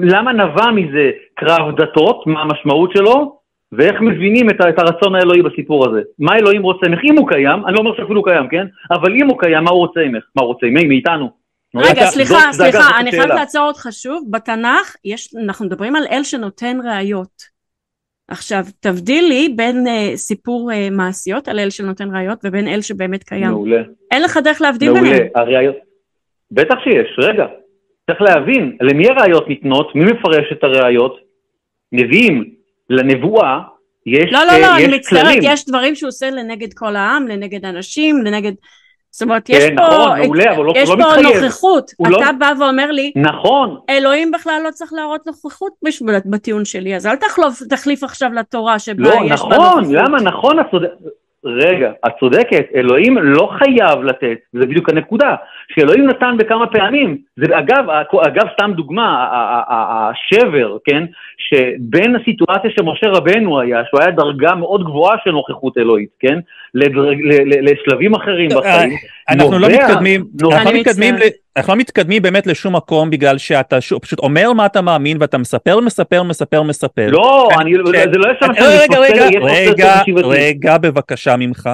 למה נבע מזה קרב דתות, מה המשמעות שלו, ואיך מבינים את, את הרצון האלוהי בסיפור הזה. מה אלוהים רוצה ממך, אם הוא קיים, אני לא אומר שאפילו הוא קיים, כן? אבל אם הוא קיים, מה הוא רוצה ממך? מה הוא רוצה ממך? מאיתנו? רגע, סליחה, סליחה, אני חייבת לעצור אותך שוב. בתנ"ך, יש, אנחנו מדברים על אל שנותן ראיות. עכשיו, תבדיל לי בין uh, סיפור uh, מעשיות על אל שנותן ראיות ובין אל שבאמת קיים. מעולה. אין לך דרך להבדיל ביניהם. מעולה, הראיות... בטח שיש, רגע. צריך להבין למי הראיות ניתנות, מי מפרש את הראיות? נביאים. לנבואה יש לא, לא, לא, אני מצטערת, יש דברים שהוא עושה לנגד כל העם, לנגד אנשים, לנגד... זאת אומרת, יש כן, פה, נכון, את, מעולה, אבל לא, יש לא פה מתחייב. נוכחות. אתה לא... בא ואומר לי, נכון. אלוהים בכלל לא צריך להראות נוכחות בשביל בטיעון שלי, אז אל תחלוף, תחליף עכשיו לתורה שבה לא, יש נכון, בה נוכחות. לא, נכון, למה? נכון, את צודקת. רגע, את צודקת, אלוהים לא חייב לתת, וזה בדיוק הנקודה, שאלוהים נתן בכמה פעמים, זה אגב, אגב סתם דוגמה, השבר, כן, שבין הסיטואציה שמשה רבנו היה, שהוא היה דרגה מאוד גבוהה של נוכחות אלוהית, כן, לשלבים אחרים בחיים, אנחנו לא מתקדמים, אנחנו לא מתקדמים, אנחנו לא מתקדמים באמת לשום מקום בגלל שאתה פשוט אומר מה אתה מאמין ואתה מספר, מספר, מספר, מספר. לא, אני, זה לא יש שם רגע, רגע, רגע, רגע, בבקשה ממך.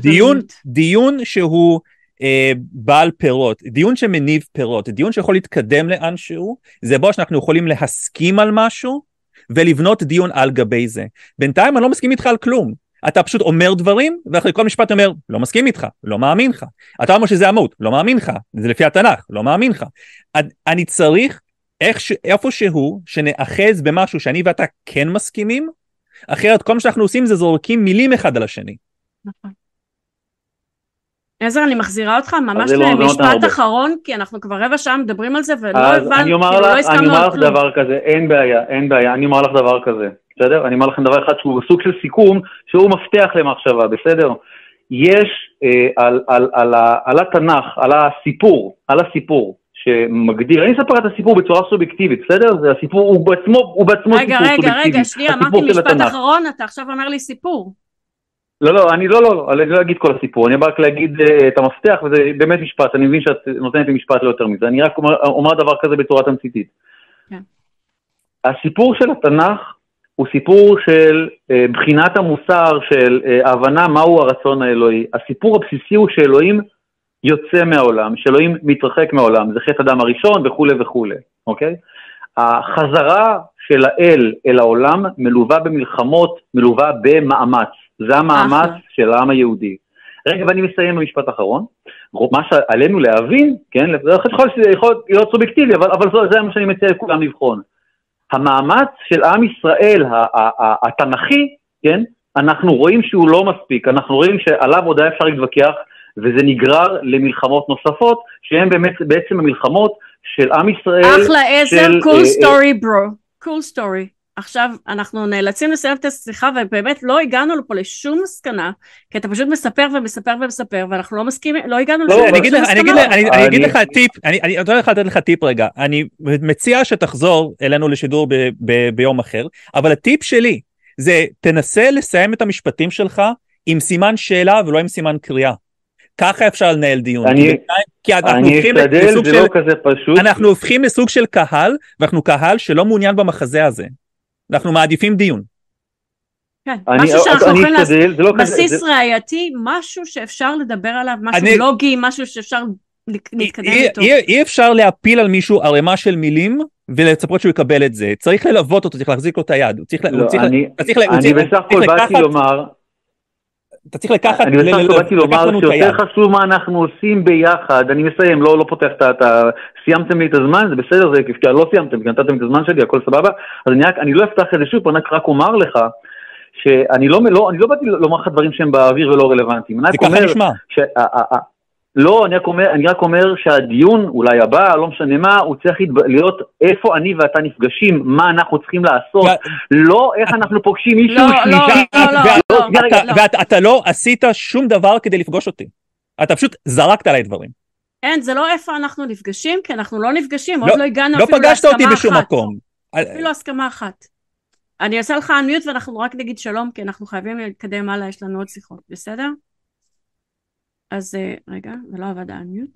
דיון, דיון שהוא אה, בעל פירות, דיון שמניב פירות, דיון שיכול להתקדם לאנשהו, זה בו שאנחנו יכולים להסכים על משהו ולבנות דיון על גבי זה. בינתיים אני לא מסכים איתך על כלום. אתה פשוט אומר דברים, ואחרי כל משפט אומר, לא מסכים איתך, לא מאמין לך. אתה אומר שזה המהות, לא מאמין לך, זה לפי התנ"ך, לא מאמין לך. אני צריך איך, איפשהו שנאחז במשהו שאני ואתה כן מסכימים, אחרת כל מה שאנחנו עושים זה זורקים מילים אחד על השני. נכון. עזר, אני מחזירה אותך ממש לא למשפט אחרון, כי אנחנו כבר רבע שעה מדברים על זה, ולא הבנתי, כאילו לא הסכמנו על כלום. אני אומר לך דבר כזה, אין בעיה, אין בעיה, אני אומר לך דבר כזה, בסדר? אני אומר לכם דבר אחד שהוא סוג של סיכום, שהוא מפתח למחשבה, בסדר? יש אה, על, על, על, על, על התנ"ך, על הסיפור, על הסיפור, שמגדיר, אני אספר את הסיפור בצורה סובייקטיבית, בסדר? זה הסיפור, הוא בעצמו, הוא בעצמו רגע, סיפור רגע, סובייקטיבי. רגע, רגע, שנייה, אמרתי משפט אחרון, אתה עכשיו אומר לי סיפור. לא, לא, אני לא, לא, לא, אני לא אגיד כל הסיפור, אני בא רק להגיד uh, את המפתח, וזה באמת משפט, אני מבין שאת נותנת לי משפט לא יותר מזה, אני רק אומר, דבר כזה בצורה תמציתית. כן. הסיפור של התנ"ך הוא סיפור של uh, בחינת המוסר, של uh, ההבנה מהו הרצון האלוהי. הסיפור הבסיסי הוא שאלוהים יוצא מהעולם, שאלוהים מתרחק מהעולם, זה חטא אדם הראשון וכולי וכולי, אוקיי? החזרה של האל אל העולם מלווה במלחמות, מלווה במאמץ. זה המאמץ של העם היהודי. רגע, ואני מסיים במשפט האחרון. מה שעלינו להבין, כן, זה יכול להיות סובייקטיבי, אבל, אבל זה מה שאני מציע לכולם לבחון. המאמץ של עם ישראל התנ"כי, כן, אנחנו רואים שהוא לא מספיק, אנחנו רואים שעליו עוד היה אפשר להתווכח, וזה נגרר למלחמות נוספות, שהן באמת בעצם המלחמות של עם ישראל. אחלה עזר, cool story bro, cool story. עכשיו אנחנו נאלצים לסיים את השיחה ובאמת לא הגענו לפה לשום מסקנה כי אתה פשוט מספר ומספר ומספר ואנחנו לא מסכימים לא הגענו לא, לשום מסקנה. אני אגיד לך טיפ אני רוצה לתת לך טיפ רגע אני מציע שתחזור אלינו לשידור ביום אחר אבל הטיפ שלי זה תנסה לסיים את המשפטים שלך עם סימן שאלה ולא עם סימן קריאה. ככה אפשר לנהל דיון. אני, כי אנחנו אני אשתדל, זה לא כזה פשוט. אנחנו הופכים לסוג של קהל, ואנחנו קהל שלא מעוניין במחזה הזה. אנחנו מעדיפים דיון. כן, אני, משהו שאנחנו יכולים לעשות, לא בסיס כזה, ראייתי, משהו שאפשר לדבר עליו, משהו אני, לוגי, משהו שאפשר להתקדם אי, איתו. אי, אי אפשר להפיל על מישהו ערימה של מילים ולצפות שהוא יקבל את זה, צריך ללוות אותו, צריך להחזיק לו את היד, הוא צריך, לא, הוא צריך, אני, צריך, אני בסך הכל באתי לומר, אתה צריך לקחת, אני בסך הכל באתי לומר שיותר חשוב מה אנחנו עושים ביחד, אני מסיים, לא, לא פותח את ה... סיימתם לי את הזמן, זה בסדר, זה כי לא סיימתם, כי נתתם את הזמן שלי, הכל סבבה, אז אני, רק, אני לא אפתח את זה שוב, אני רק אומר לך, שאני לא, לא, אני לא באתי לומר לך דברים שהם באוויר ולא רלוונטיים. זה ככה נשמע. לא, אני רק, אומר, אני רק אומר שהדיון, אולי הבא, לא משנה מה, הוא צריך להיות איפה אני ואתה נפגשים, מה אנחנו צריכים לעשות, לא איך אנחנו פוגשים מישהו לא, שלישי. לא, לא, לא. ואתה לא עשית שום דבר כדי לפגוש אותי. אתה פשוט זרקת עליי דברים. אין, זה לא איפה אנחנו נפגשים, כי אנחנו לא נפגשים, עוד לא הגענו אפילו להסכמה אחת. לא פגשת אותי בשום מקום. אפילו הסכמה אחת. אני אעשה לך אנמיוט ואנחנו רק נגיד שלום, כי אנחנו חייבים להתקדם הלאה, יש לנו עוד שיחות, בסדר? אז אה, רגע, זה לא עבד האנמיוט.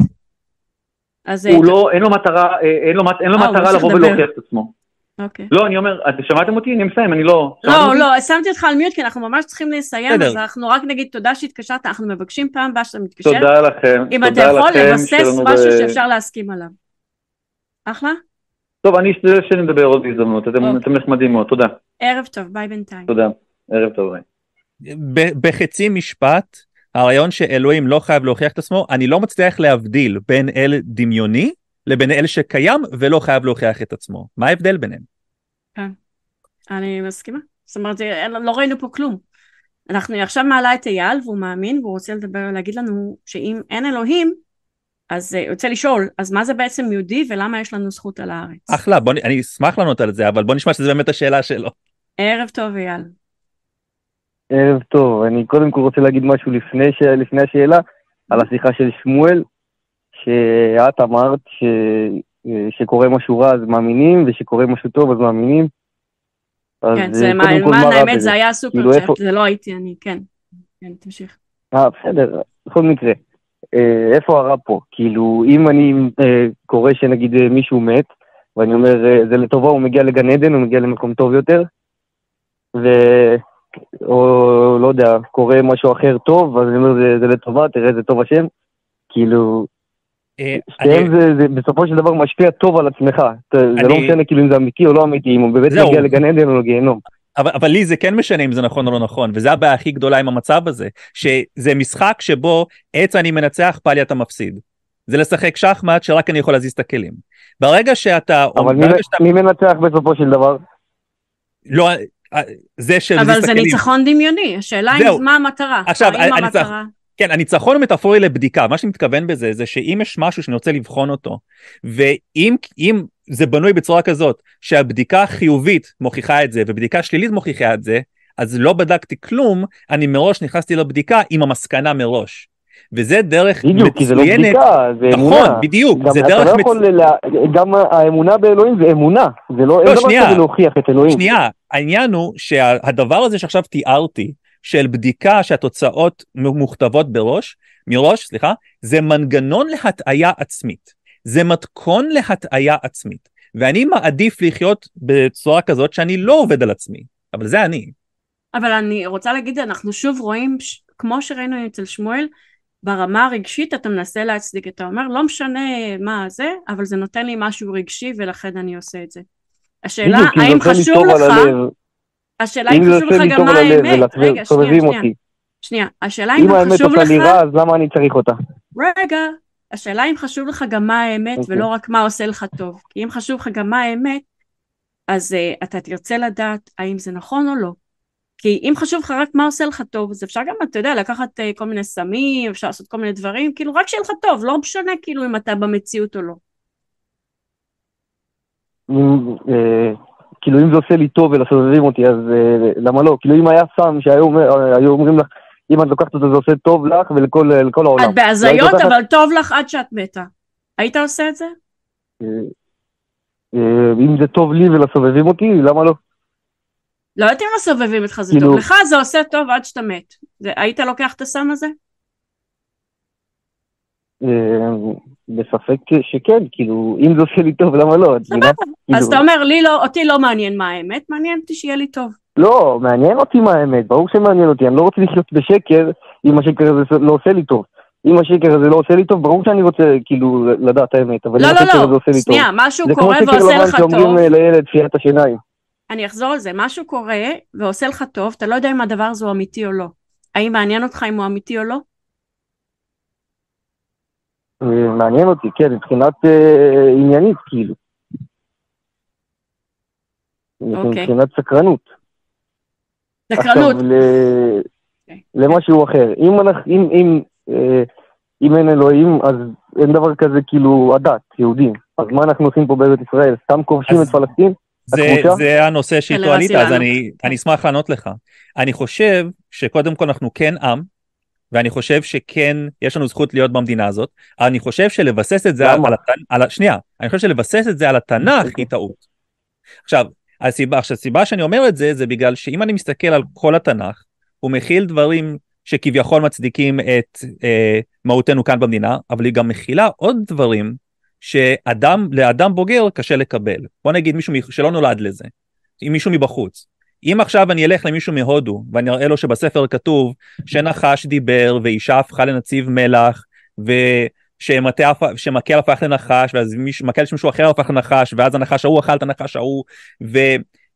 אז... אה, הוא לא, אין לו מטרה, אה, אין לו, אין לו מטרה לבוא ולהוכיח את עצמו. אוקיי. לא, אני אומר, אתם שמעתם אותי? אני מסיים, אני לא... לא, לא, שמתי אותך על מיוט כי אנחנו ממש צריכים לסיים, אז אנחנו רק נגיד תודה שהתקשרת, אנחנו מבקשים פעם הבאה שאתה מתקשר. תודה לכם, אם אתה יכול לבסס משהו שאפשר להסכים עליו. אחלה? טוב, אני אשתדל שנדבר עוד בהזדמנות, אתם אוקיי. נחמדים מאוד, תודה. ערב טוב, ביי בינתיים. תודה, ערב טוב, ביי. בחצי משפט, הרעיון שאלוהים לא חייב להוכיח את עצמו, אני לא מצליח להבדיל בין אל דמיוני לבין אל שקיים ולא חייב להוכיח את עצמו. מה ההבדל ביניהם? כן, אני מסכימה. זאת אומרת, לא ראינו פה כלום. אנחנו עכשיו מעלה את אייל והוא מאמין והוא רוצה לדבר, להגיד לנו שאם אין אלוהים, אז הוא רוצה לשאול, אז מה זה בעצם יהודי ולמה יש לנו זכות על הארץ? אחלה, בוא, אני אשמח לענות על זה, אבל בוא נשמע שזה באמת השאלה שלו. ערב טוב אייל. ערב טוב, אני קודם כל רוצה להגיד משהו לפני, ש... לפני השאלה, על השיחה של שמואל, שאת אמרת ש... שקורה משהו רע אז מאמינים, ושקורה משהו טוב אז מאמינים. כן, זה מה, מה האמת, זה היה סופר כאילו צ'אט, איפה... זה לא הייתי אני, כן, כן, תמשיך. אה, בסדר, בכל מקרה. אה, איפה הרע פה? כאילו, אם אני אה, קורא שנגיד אה, מישהו מת, ואני אומר, אה, זה לטובה, הוא מגיע לגן עדן, הוא מגיע למקום טוב יותר, ו... או לא יודע, קורה משהו אחר טוב, אז אני אומר, זה, זה לטובה, תראה איזה טוב השם. כאילו, אה, שתיהם אני- זה, זה בסופו של דבר משפיע טוב על עצמך. אתה- זה לא אני- משנה כאילו אם זה אמיתי או לא אמיתי, אם הוא באמת זהו. מגיע לגן עדן או לגיהנום. אבל, אבל לי זה כן משנה אם זה נכון או לא נכון, וזה הבעיה הכי גדולה עם המצב הזה, שזה משחק שבו עץ אני מנצח, פאלי אתה מפסיד. זה לשחק שחמט שרק אני יכול להזיז את הכלים. ברגע שאתה... אבל מי, שאתה מי מנצח בסופו של דבר? לא, זה של אבל זה. ניצחון דמיוני, השאלה. היא מה המטרה. עכשיו, המטרה... כן, הניצחון המטאפורי לבדיקה, מה שאני מתכוון בזה זה שאם יש משהו שאני רוצה לבחון אותו, ואם אם זה בנוי בצורה כזאת שהבדיקה החיובית מוכיחה את זה ובדיקה שלילית מוכיחה את זה, אז לא בדקתי כלום, אני מראש נכנסתי לבדיקה עם המסקנה מראש. וזה דרך בדיוק, כי זה לא מצוינת, בדיקה, זה נכון, אמונה. בדיוק, גם זה דרך לא מצ... יכול, לה... גם האמונה באלוהים זה אמונה, זה לא, אין דבר שנייה. כזה להוכיח את אלוהים. שנייה, העניין הוא שהדבר הזה שעכשיו תיארתי, של בדיקה שהתוצאות מוכתבות בראש, מראש, סליחה, זה מנגנון להטעיה עצמית. זה מתכון להטעיה עצמית. ואני מעדיף לחיות בצורה כזאת שאני לא עובד על עצמי, אבל זה אני. אבל אני רוצה להגיד, אנחנו שוב רואים, ש- כמו שראינו אצל שמואל, ברמה הרגשית אתה מנסה להצדיק, אתה אומר, לא משנה מה זה, אבל זה נותן לי משהו רגשי ולכן אני עושה את זה. השאלה, האם עושה חשוב לך. השאלה אם אם חשוב עושה לך גם מה האמת, רגע, שנייה, שנייה, השאלה אם אם האמת חשוב עושה לך, לי רע, אז למה אני צריך אותה? רגע, השאלה אם חשוב לך גם מה האמת אוקיי. ולא רק מה עושה לך טוב, כי אם חשוב לך גם מה האמת, אז uh, אתה תרצה לדעת האם זה נכון או לא. כי אם חשוב לך רק מה עושה לך טוב, אז אפשר גם, אתה יודע, לקחת uh, כל מיני סמים, אפשר לעשות כל מיני דברים, כאילו רק שיהיה לך טוב, לא משנה כאילו אם אתה במציאות או לא. אם, אה, כאילו אם זה עושה לי טוב ולסובבים אותי, אז אה, למה לא? כאילו אם היה סם שהיו אומר- אומרים לך, אם את לוקחת אותו זה עושה טוב לך ולכל לכל העולם. את בהזיות, לא לוקחת? אבל טוב לך עד שאת מתה. היית עושה את זה? אה, אה, אם זה טוב לי ולסובבים אותי, למה לא? לא יודעת אם הסובבים אותך זה כאילו- טוב, לך זה עושה טוב עד שאתה מת. זה, היית לוקח את הסם הזה? אה, בספק שכן, כאילו, אם זה עושה לי טוב, למה לא? סבבה. כאילו, אז אתה אומר, לי לא, אותי לא מעניין מה האמת, מעניין אותי שיהיה לי טוב. לא, מעניין אותי מה האמת, ברור שמעניין אותי, אני לא רוצה לחיות בשקר אם השקר הזה לא עושה לי טוב. אם השקר הזה לא עושה לי טוב, ברור שאני רוצה כאילו לדעת האמת, אבל לא, אם לא, השקר הזה לא, עושה לי טוב. שנייה, משהו זה כמו קורה שקר ועושה לבן לך שאומרים טוב, אה, לילד את השיניים. אני אחזור על זה, משהו קורה ועושה לך טוב, אתה לא יודע אם הדבר הזה הוא אמיתי או לא. האם מעניין אותך אם הוא אמיתי או לא? מעניין אותי, כן, מבחינת אה, עניינית, כאילו. אוקיי. מבחינת סקרנות. סקרנות. עכשיו, ל... אוקיי. למשהו אחר. אם, אנחנו, אם, אם, אה, אם אין אלוהים, אז אין דבר כזה כאילו הדת, יהודים. אז מה אנחנו עושים פה בארץ ישראל? סתם כובשים אז- את פלסטין? זה? זה הנושא שאיתו עלית, אז. אני אשמח לענות לך. אני חושב שקודם כל אנחנו כן עם, ואני חושב שכן יש לנו זכות להיות במדינה הזאת, אני חושב שלבסס את זה? על. על ה... שנייה, אני חושב שלבסס את זה על התנ"ך היא טעות. עכשיו, הסיבה, עכשיו, הסיבה שאני אומר את זה, זה בגלל שאם אני מסתכל על כל התנ"ך, הוא מכיל דברים שכביכול מצדיקים את אה, מהותנו כאן במדינה, אבל היא גם מכילה עוד דברים שאדם, לאדם בוגר קשה לקבל. בוא נגיד מישהו שלא נולד לזה, עם מישהו מבחוץ. אם עכשיו אני אלך למישהו מהודו ואני אראה לו שבספר כתוב שנחש דיבר ואישה הפכה לנציב מלח ושמטה הפ- שמקל הפך לנחש ואז מקל של מישהו אחר הפך לנחש ואז הנחש ההוא אכל את הנחש ההוא ו,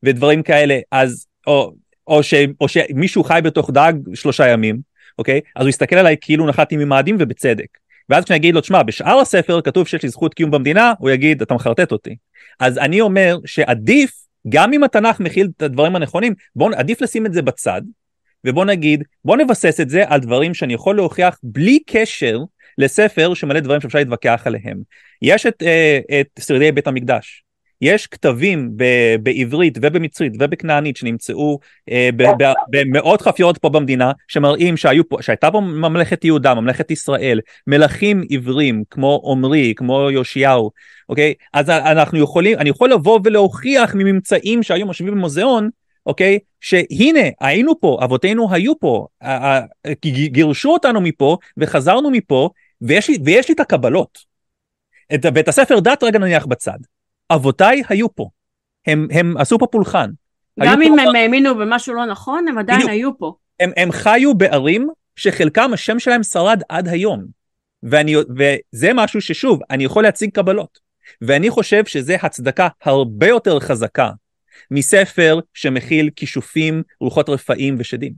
ודברים כאלה אז או, או, ש, או שמישהו חי בתוך דג שלושה ימים אוקיי? אז הוא יסתכל עליי כאילו נחתתי ממאדים ובצדק. ואז כשאני אגיד לו תשמע בשאר הספר כתוב שיש לי זכות קיום במדינה הוא יגיד אתה מחרטט אותי אז אני אומר שעדיף גם אם התנ"ך מכיל את הדברים הנכונים בוא עדיף לשים את זה בצד ובוא נגיד בוא נבסס את זה על דברים שאני יכול להוכיח בלי קשר לספר שמלא דברים שאפשר להתווכח עליהם. יש את, אה, את שרידי בית המקדש. יש כתבים ב- בעברית ובמצרית ובכנענית שנמצאו אה, ב- ב- במאות חפיות פה במדינה שמראים שהיו פה, שהייתה פה ממלכת יהודה, ממלכת ישראל, מלכים עברים כמו עמרי, כמו יאשיהו, אוקיי? אז אנחנו יכולים, אני יכול לבוא ולהוכיח מממצאים שהיו משווים במוזיאון, אוקיי? שהנה היינו פה, אבותינו היו פה, גירשו אותנו מפה וחזרנו מפה ויש לי, ויש לי את הקבלות. את בית הספר דת רגע נניח בצד. אבותיי היו פה, הם, הם עשו פה פולחן. גם פה- אם הם האמינו במשהו לא נכון, הם עדיין בדיוק. היו פה. הם, הם חיו בערים שחלקם השם שלהם שרד עד היום. ואני, וזה משהו ששוב, אני יכול להציג קבלות. ואני חושב שזה הצדקה הרבה יותר חזקה מספר שמכיל כישופים, רוחות רפאים ושדים.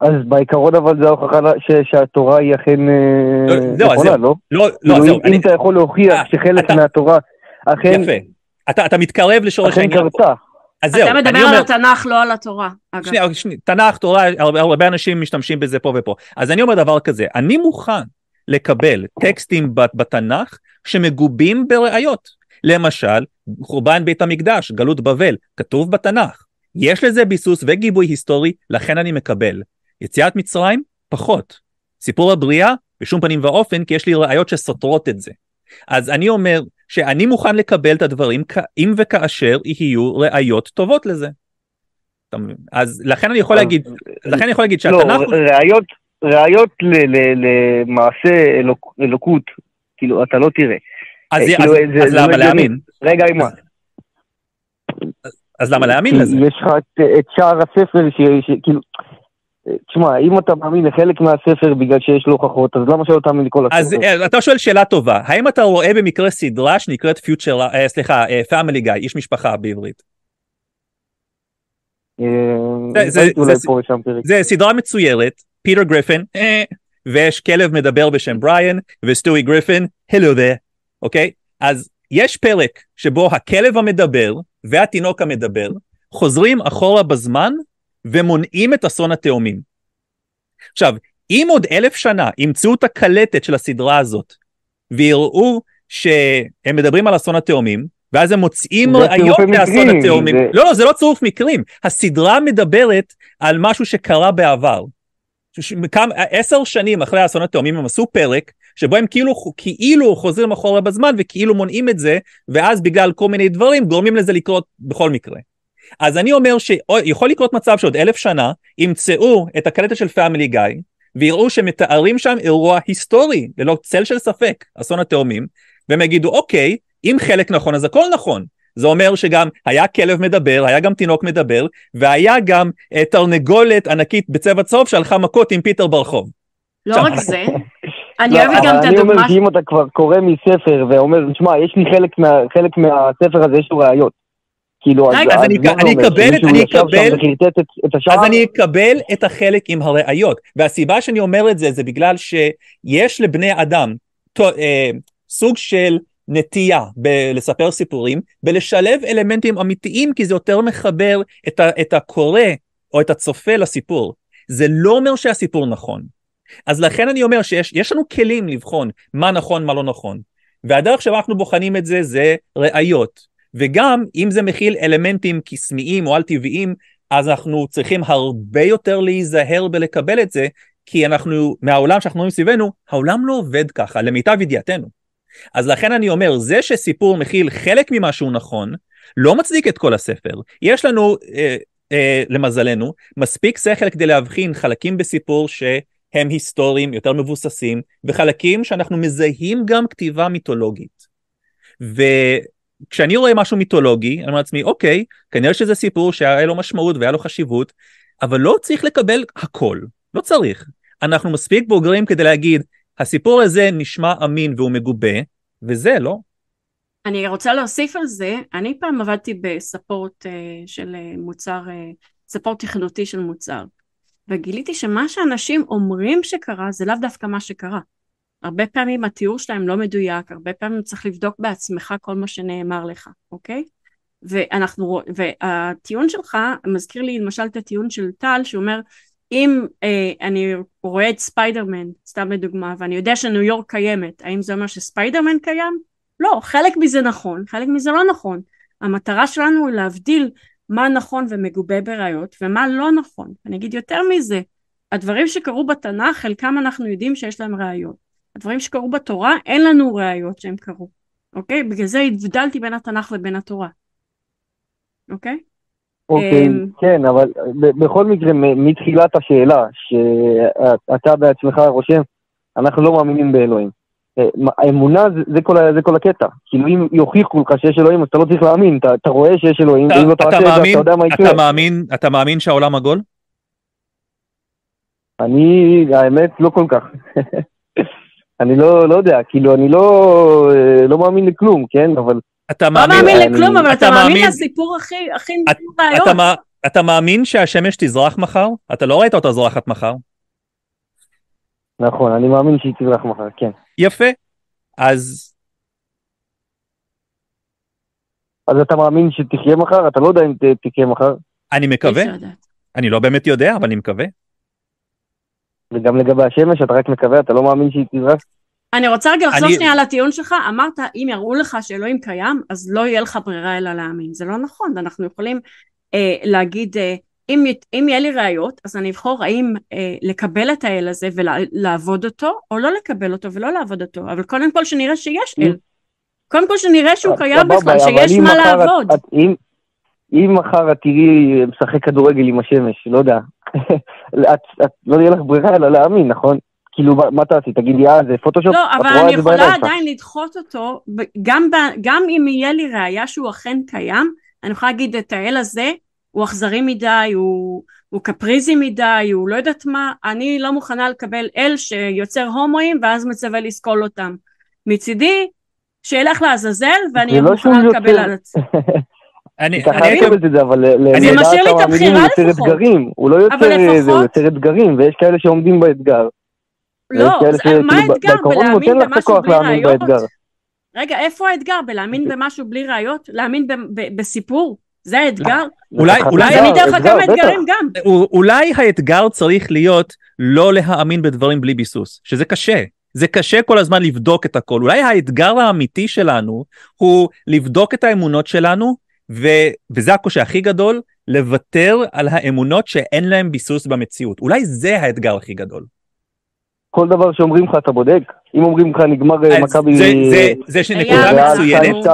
אז בעיקרון אבל זה ההוכחה ש- שהתורה היא אכן אה, לא, לא, נכונה. לא? לא, לא, כאילו, זהו, אם אני, אתה יכול להוכיח אה, שחלק אתה- מהתורה אכן יפה. אתה, אתה מתקרב לשורש אכן העניין פה. קרתה. אז זהו, אתה מדבר אני על אומר, התנ"ך, לא על התורה. אגב. שנייה, שנייה, תנ"ך, תורה, הרבה, הרבה אנשים משתמשים בזה פה ופה. אז אני אומר דבר כזה, אני מוכן לקבל טקסטים בת- בתנ"ך שמגובים בראיות. למשל, חורבן בית המקדש, גלות בבל, כתוב בתנ"ך. יש לזה ביסוס וגיבוי היסטורי, לכן אני מקבל. יציאת מצרים, פחות. סיפור הבריאה, בשום פנים ואופן, כי יש לי ראיות שסותרות את זה. אז אני אומר שאני מוכן לקבל את הדברים אם וכאשר יהיו ראיות טובות לזה. אז לכן אני יכול להגיד, לכן אני יכול להגיד לא, שהתנ"ך... ראיות, ראיות ל- למעשה אלוק- אלוקות, כאילו, אתה לא תראה. אז, אה, אז, כאילו, זה- אז זה למה לא. להאמין? רגע, אימה. אז למה להאמין לזה? יש לך את, את שאר הספר, ש- ש- כאילו, תשמע, אם אתה מאמין לחלק מהספר בגלל שיש לו הוכחות, אז למה שלא תאמין לכל הספר? אה, אתה שואל שאלה טובה, האם אתה רואה במקרה סדרה שנקראת פיטר, אה, סליחה, Family Guy, איש משפחה בעברית? אה, זה- סדרה מצוירת, פיטר גריפין, אה, ויש כלב מדבר בשם בריאן, וסטואי גריפין, hello there, אוקיי? אז יש פרק שבו הכלב המדבר והתינוק המדבר חוזרים אחורה בזמן ומונעים את אסון התאומים. עכשיו, אם עוד אלף שנה ימצאו את הקלטת של הסדרה הזאת ויראו שהם מדברים על אסון התאומים, ואז הם מוצאים זה ראיות לאסון התאומים. זה- לא, לא, זה לא צירוף מקרים. הסדרה מדברת על משהו שקרה בעבר. עשר שנים אחרי אסון התאומים הם עשו פרק שבו הם כאילו, כאילו חוזרים אחורה בזמן וכאילו מונעים את זה, ואז בגלל כל מיני דברים גורמים לזה לקרות בכל מקרה. אז אני אומר שיכול לקרות מצב שעוד אלף שנה ימצאו את הקלטת של פאמילי גיא ויראו שמתארים שם אירוע היסטורי, ללא צל של ספק, אסון התאומים, והם יגידו אוקיי, אם חלק נכון אז הכל נכון. זה אומר שגם היה כלב מדבר, היה גם תינוק מדבר, והיה גם uh, תרנגולת ענקית בצבע צהוב שהלכה מכות עם פיטר ברחוב. לא עכשיו, רק זה, <laughs> אני לא, אוהבת גם את אבל אני אומר הדוגמה... שאם אתה כבר קורא מספר ואומר, שמע, יש לי חלק מה- חלק מהספר הזה, יש לו ראיות. כאילו, רגע, אז אני מה זה אק- אני? אקבל- אני אקבל- את- את? אז אני אקבל את החלק עם הראיות. והסיבה שאני אומר את זה, זה בגלל שיש לבני אדם ת- אה, סוג של נטייה ב- לספר סיפורים, ולשלב אלמנטים אמיתיים, כי זה יותר מחבר את, ה- את הקורא או את הצופה לסיפור. זה לא אומר שהסיפור נכון. אז לכן אני אומר שיש יש לנו כלים לבחון מה נכון, מה לא נכון. והדרך שבה אנחנו בוחנים את זה, זה ראיות. וגם אם זה מכיל אלמנטים קסמיים או על-טבעיים, אז אנחנו צריכים הרבה יותר להיזהר בלקבל את זה, כי אנחנו, מהעולם שאנחנו רואים סביבנו, העולם לא עובד ככה, למיטב ידיעתנו. אז לכן אני אומר, זה שסיפור מכיל חלק ממה שהוא נכון, לא מצדיק את כל הספר. יש לנו, אה, אה, למזלנו, מספיק שכל כדי להבחין חלקים בסיפור שהם היסטוריים, יותר מבוססים, וחלקים שאנחנו מזהים גם כתיבה מיתולוגית. וכשאני רואה משהו מיתולוגי, אני אומר לעצמי, אוקיי, כנראה שזה סיפור שהיה לו משמעות והיה לו חשיבות, אבל לא צריך לקבל הכל, לא צריך. אנחנו מספיק בוגרים כדי להגיד, הסיפור הזה נשמע אמין והוא מגובה, וזה לא. אני רוצה להוסיף על זה, אני פעם עבדתי בספורט uh, של uh, מוצר, uh, ספורט תכנותי של מוצר, וגיליתי שמה שאנשים אומרים שקרה זה לאו דווקא מה שקרה. הרבה פעמים התיאור שלהם לא מדויק, הרבה פעמים צריך לבדוק בעצמך כל מה שנאמר לך, אוקיי? ואנחנו, והטיעון שלך מזכיר לי למשל את הטיעון של טל שאומר אם אה, אני רואה את ספיידרמן, סתם לדוגמה, ואני יודע שניו יורק קיימת, האם זה אומר שספיידרמן קיים? לא, חלק מזה נכון, חלק מזה לא נכון. המטרה שלנו היא להבדיל מה נכון ומגובה בראיות ומה לא נכון. אני אגיד יותר מזה, הדברים שקרו בתנ"ך, חלקם אנחנו יודעים שיש להם ראיות. הדברים שקרו בתורה, אין לנו ראיות שהם קרו. אוקיי? בגלל זה הבדלתי בין התנ"ך ובין התורה. אוקיי? אוקיי, אמ, כן, אבל בכל מקרה, מתחילת השאלה, שאתה בעצמך רושם, אנחנו לא מאמינים באלוהים. אה, האמונה זה, זה, כל, זה כל הקטע. כאילו אם יוכיחו לך שיש אלוהים, אז אתה לא צריך להאמין, אתה, אתה רואה שיש אלוהים, אתה, ואם לא אתה, תעשה את זה, אתה יודע מה יקרה. אתה, מאמין, אתה מאמין שהעולם עגול? אני, האמת, לא כל כך. <laughs> אני לא, לא יודע, כאילו, אני לא, אה, לא מאמין לכלום, כן? אבל... אתה לא מאמין, מאמין אני- לכלום, אבל אתה אתה מאמין מאמין- לסיפור הכי הכי את- בעיות. אתה, מא- אתה מאמין שהשמש תזרח מחר? אתה לא ראית אותה זורחת מחר. נכון, אני מאמין שהיא תזרח מחר, כן. יפה. אז אז אתה מאמין שתחיה מחר? אתה לא יודע אם תחיה מחר. אני מקווה. אני לא באמת יודע, אבל אני מקווה. וגם לגבי השמש, אתה רק מקווה, אתה לא מאמין שהיא תזרח? אני רוצה רגע לחזור אני- שנייה לטיעון שלך, אמרת אם יראו לך שאלוהים קיים אז לא יהיה לך ברירה אלא להאמין, זה לא נכון, אנחנו יכולים אה, להגיד אה, אם, אם יהיה לי ראיות אז אני אבחור האם אה, לקבל את האל הזה ולעבוד אותו או לא לקבל אותו ולא לעבוד אותו, אבל קודם כל שנראה שיש אל, קודם כל שנראה שהוא קיים בכלל, שיש מה לעבוד. את- אם- אם מחר את תראי משחק כדורגל עם השמש, לא יודע, <laughs> את- לא יהיה לך ברירה אלא להאמין, נכון? כאילו, מה- תעשי? תגידי, אה, זה פוטושופ? לא, אבל אני יכולה. עדיין לדחות אותו, גם, גם אם יהיה לי ראייה שהוא אכן קיים, אני יכולה להגיד את האל הזה, הוא אכזרי מדי, הוא, הוא קפריזי מדי, הוא לא יודעת מה, אני לא מוכנה לקבל אל שיוצר הומואים ואז מצווה לסקול אותם. מצידי, שילך לעזאזל ואני לא מוכנה לקבל על עצמי. <laughs> אני, אני אני הייתי, מקבלת את זה, אבל זה לדעת משאיר לי את המאמינים הוא הבחירה יוצר לפחות. אתגרים, הוא לא יוצר זה, הוא לפחות- יוצר אתגרים, ויש כאלה שעומדים באתגר. לא, מה האתגר הוא בלהאמין במשהו בלי ראיות? רגע, איפה האתגר? בלהאמין במשהו בלי ראיות? להאמין ב- ב- בסיפור? זה האתגר? אולי- לקחת אולי- אתגר, אני אתן לך כמה. אתגרים גם. אולי האתגר צריך להיות לא להאמין בדברים בלי ביסוס, שזה קשה. זה קשה כל הזמן לבדוק את הכל. אולי האתגר האמיתי שלנו הוא לבדוק את האמונות שלנו, ו... וזה הקושי הכי גדול, לוותר על האמונות שאין להן ביסוס במציאות. אולי זה האתגר הכי גדול. כל דבר שאומרים לך אתה בודק. אם אומרים לך נגמר אה, מכבי... זה, זה, זה ש- אייל, נקודה אנחנו- מצוינת.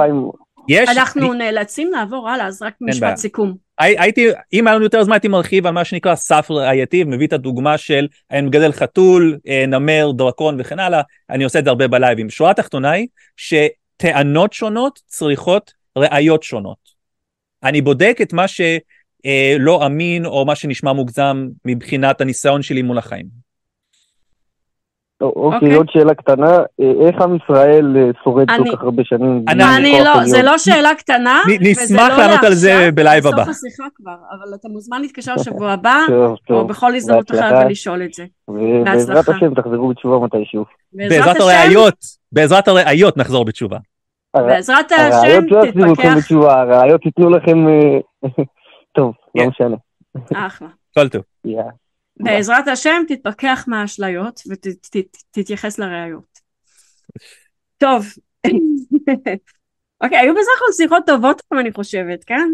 יש, אנחנו נאלצים לעבור הלאה, אז רק בעיה. משפט סיכום. הי- הייתי, אם היה לנו יותר זמן הייתי מרחיב על מה שנקרא סף ראייתי ומביא את הדוגמה של אני מגדל חתול, אה, נמר, דרקון וכן הלאה, אני עושה את זה הרבה בלייבים. שורה התחתונה היא שטענות שונות צריכות ראיות שונות. אני בודק את מה שלא אמין או מה שנשמע מוגזם מבחינת הניסיון שלי מול החיים. אוקיי, אוקיי. עוד שאלה קטנה, אה, איך עם ישראל אה, שורד אני- כל כך הרבה שנים? אני- אני לא, זה? לא שאלה קטנה, נ- וזה נשמח לא לענות על זה בלייב בסוף הבא. השיחה כבר, אבל אתה מוזמן להתקשר שבוע הבא, <laughs> טוב, או טוב. בכל הזדמנות אחרת. ולשאול את זה. בהצלחה. השם תחזרו בתשובה מתישהו. בעזרת השם, הראיות, בעזרת הראיות נחזור בתשובה. בעזרת הראיות השם לא יחזירו אתכם בתשובה, הראיות ייתנו לכם... אה, <laughs> טוב, כן. לא משנה. אחלה. כל טוב. בעזרת השם תתפכח מהאשליות ותתייחס לראיות. טוב, אוקיי, היו בסך הכל שיחות טובות אני חושבת, כן?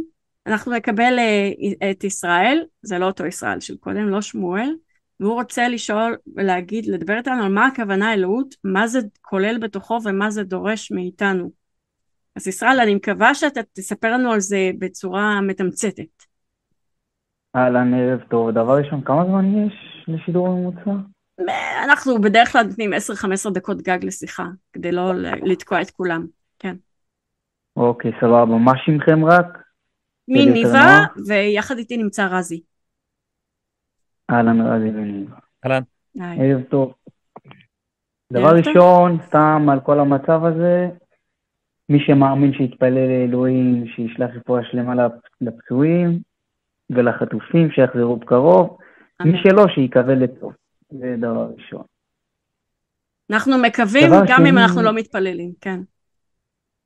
אנחנו נקבל אה, את ישראל, זה לא אותו ישראל של קודם, לא שמואל, והוא רוצה לשאול ולהגיד, לדבר איתנו על מה הכוונה אלוהות, מה זה כולל בתוכו ומה זה דורש מאיתנו. אז ישראל, אני מקווה שאתה תספר לנו על זה בצורה מתמצתת. אהלן, ערב טוב. דבר ראשון, כמה זמן יש לשידור ממוצע? אנחנו בדרך כלל נותנים 10-15 דקות גג לשיחה, כדי לא לתקוע את כולם. אוקיי, סבבה. מה שמכם רק? מי יותר ניבה, נוח? ויחד איתי נמצא רזי. אהלן, רזי וניבה. היי. ערב טוב. דבר. ראשון, סתם על כל המצב הזה, מי שמאמין שיתפלל לאלוהים, שישלח רפואה שלמה לפ- לפצועים ולחטופים שיחזרו בקרוב, מי אמן. שלא, שיקווה לטוב. זה דבר ראשון. אנחנו מקווים גם אם שני- אנחנו לא מתפללים, כן.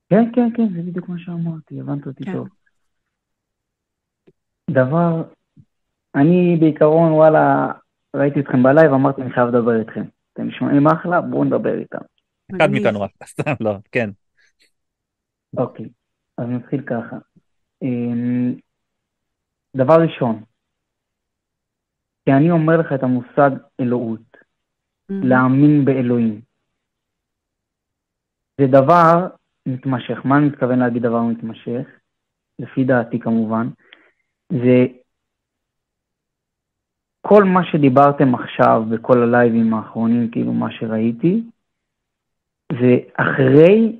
כן, כן, כן, זה בדיוק מה שאמרתי, הבנת אותי כן. טוב. דבר, אני בעיקרון, וואלה, ראיתי אתכם בלייב, אמרתי, אני חייב לדבר איתכם. אתם נשמעים אחלה, בואו נדבר איתם. אחד. מאיתנו רק, סתם <laughs> לא, כן. אוקיי, אז נתחיל ככה. אמ, דבר ראשון, כשאני אומר לך את המושג אלוהות, Mhm. להאמין באלוהים, זה דבר מתמשך. מה אני מתכוון להגיד דבר מתמשך? לפי דעתי כמובן, זה כל מה שדיברתם עכשיו בכל הלייבים האחרונים, כאילו מה שראיתי, זה אחרי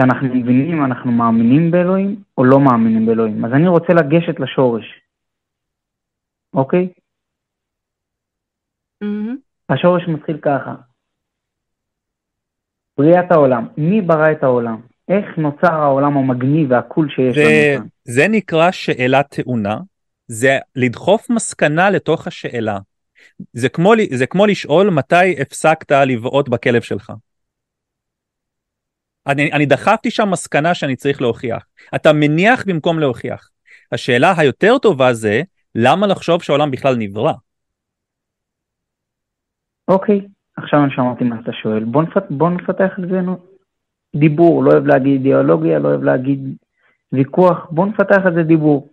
שאנחנו מבינים אם אנחנו מאמינים באלוהים או לא מאמינים באלוהים. אז אני רוצה לגשת לשורש, אוקיי? Mhm. השורש מתחיל ככה. בריאת העולם. מי ברא את העולם? איך נוצר העולם המגניב והקול שיש לנו כאן? זה נקרא שאלה טעונה, זה לדחוף מסקנה לתוך השאלה. זה כמו, זה כמו לשאול מתי הפסקת לבעוט בכלב שלך. אני, אני דחפתי שם מסקנה שאני צריך להוכיח. אתה מניח במקום להוכיח. השאלה היותר טובה זה, למה לחשוב שהעולם בכלל נברא? אוקיי, עכשיו אני שמעתי מה אתה שואל. בוא, נפת, בוא נפתח על זה דיבור, לא אוהב להגיד אידיאולוגיה, לא אוהב להגיד ויכוח, בוא נפתח על זה דיבור.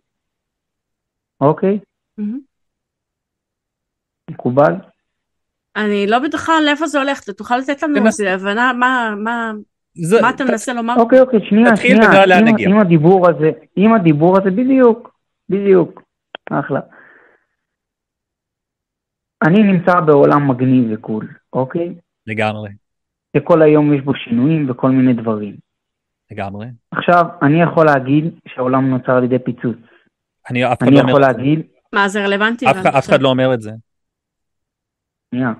אוקיי? מהמם. מקובל? אני לא בטוחה לאיפה זה הולך, אתה תוכל לתת לנו איזה הבנה מה, מה, זה, מה אתה מנסה לומר? אוקיי, אוקיי, שנייה, תתחיל שנייה. אם- נגיע. אם הדיבור הזה, אם הדיבור הזה, בדיוק, בדיוק, אחלה. אני נמצא בעולם מגניב וקול, אוקיי? לגמרי, שכל היום יש בו שינויים וכל מיני דברים. לגמרי. עכשיו, אני יכול להגיד שהעולם נוצר על ידי פיצוץ. אני אף אחד אני לא אומר יכול את זה. להגיד, מה זה רלוונטי? אף אחד- אף אחד לא אומר את זה. שנייה,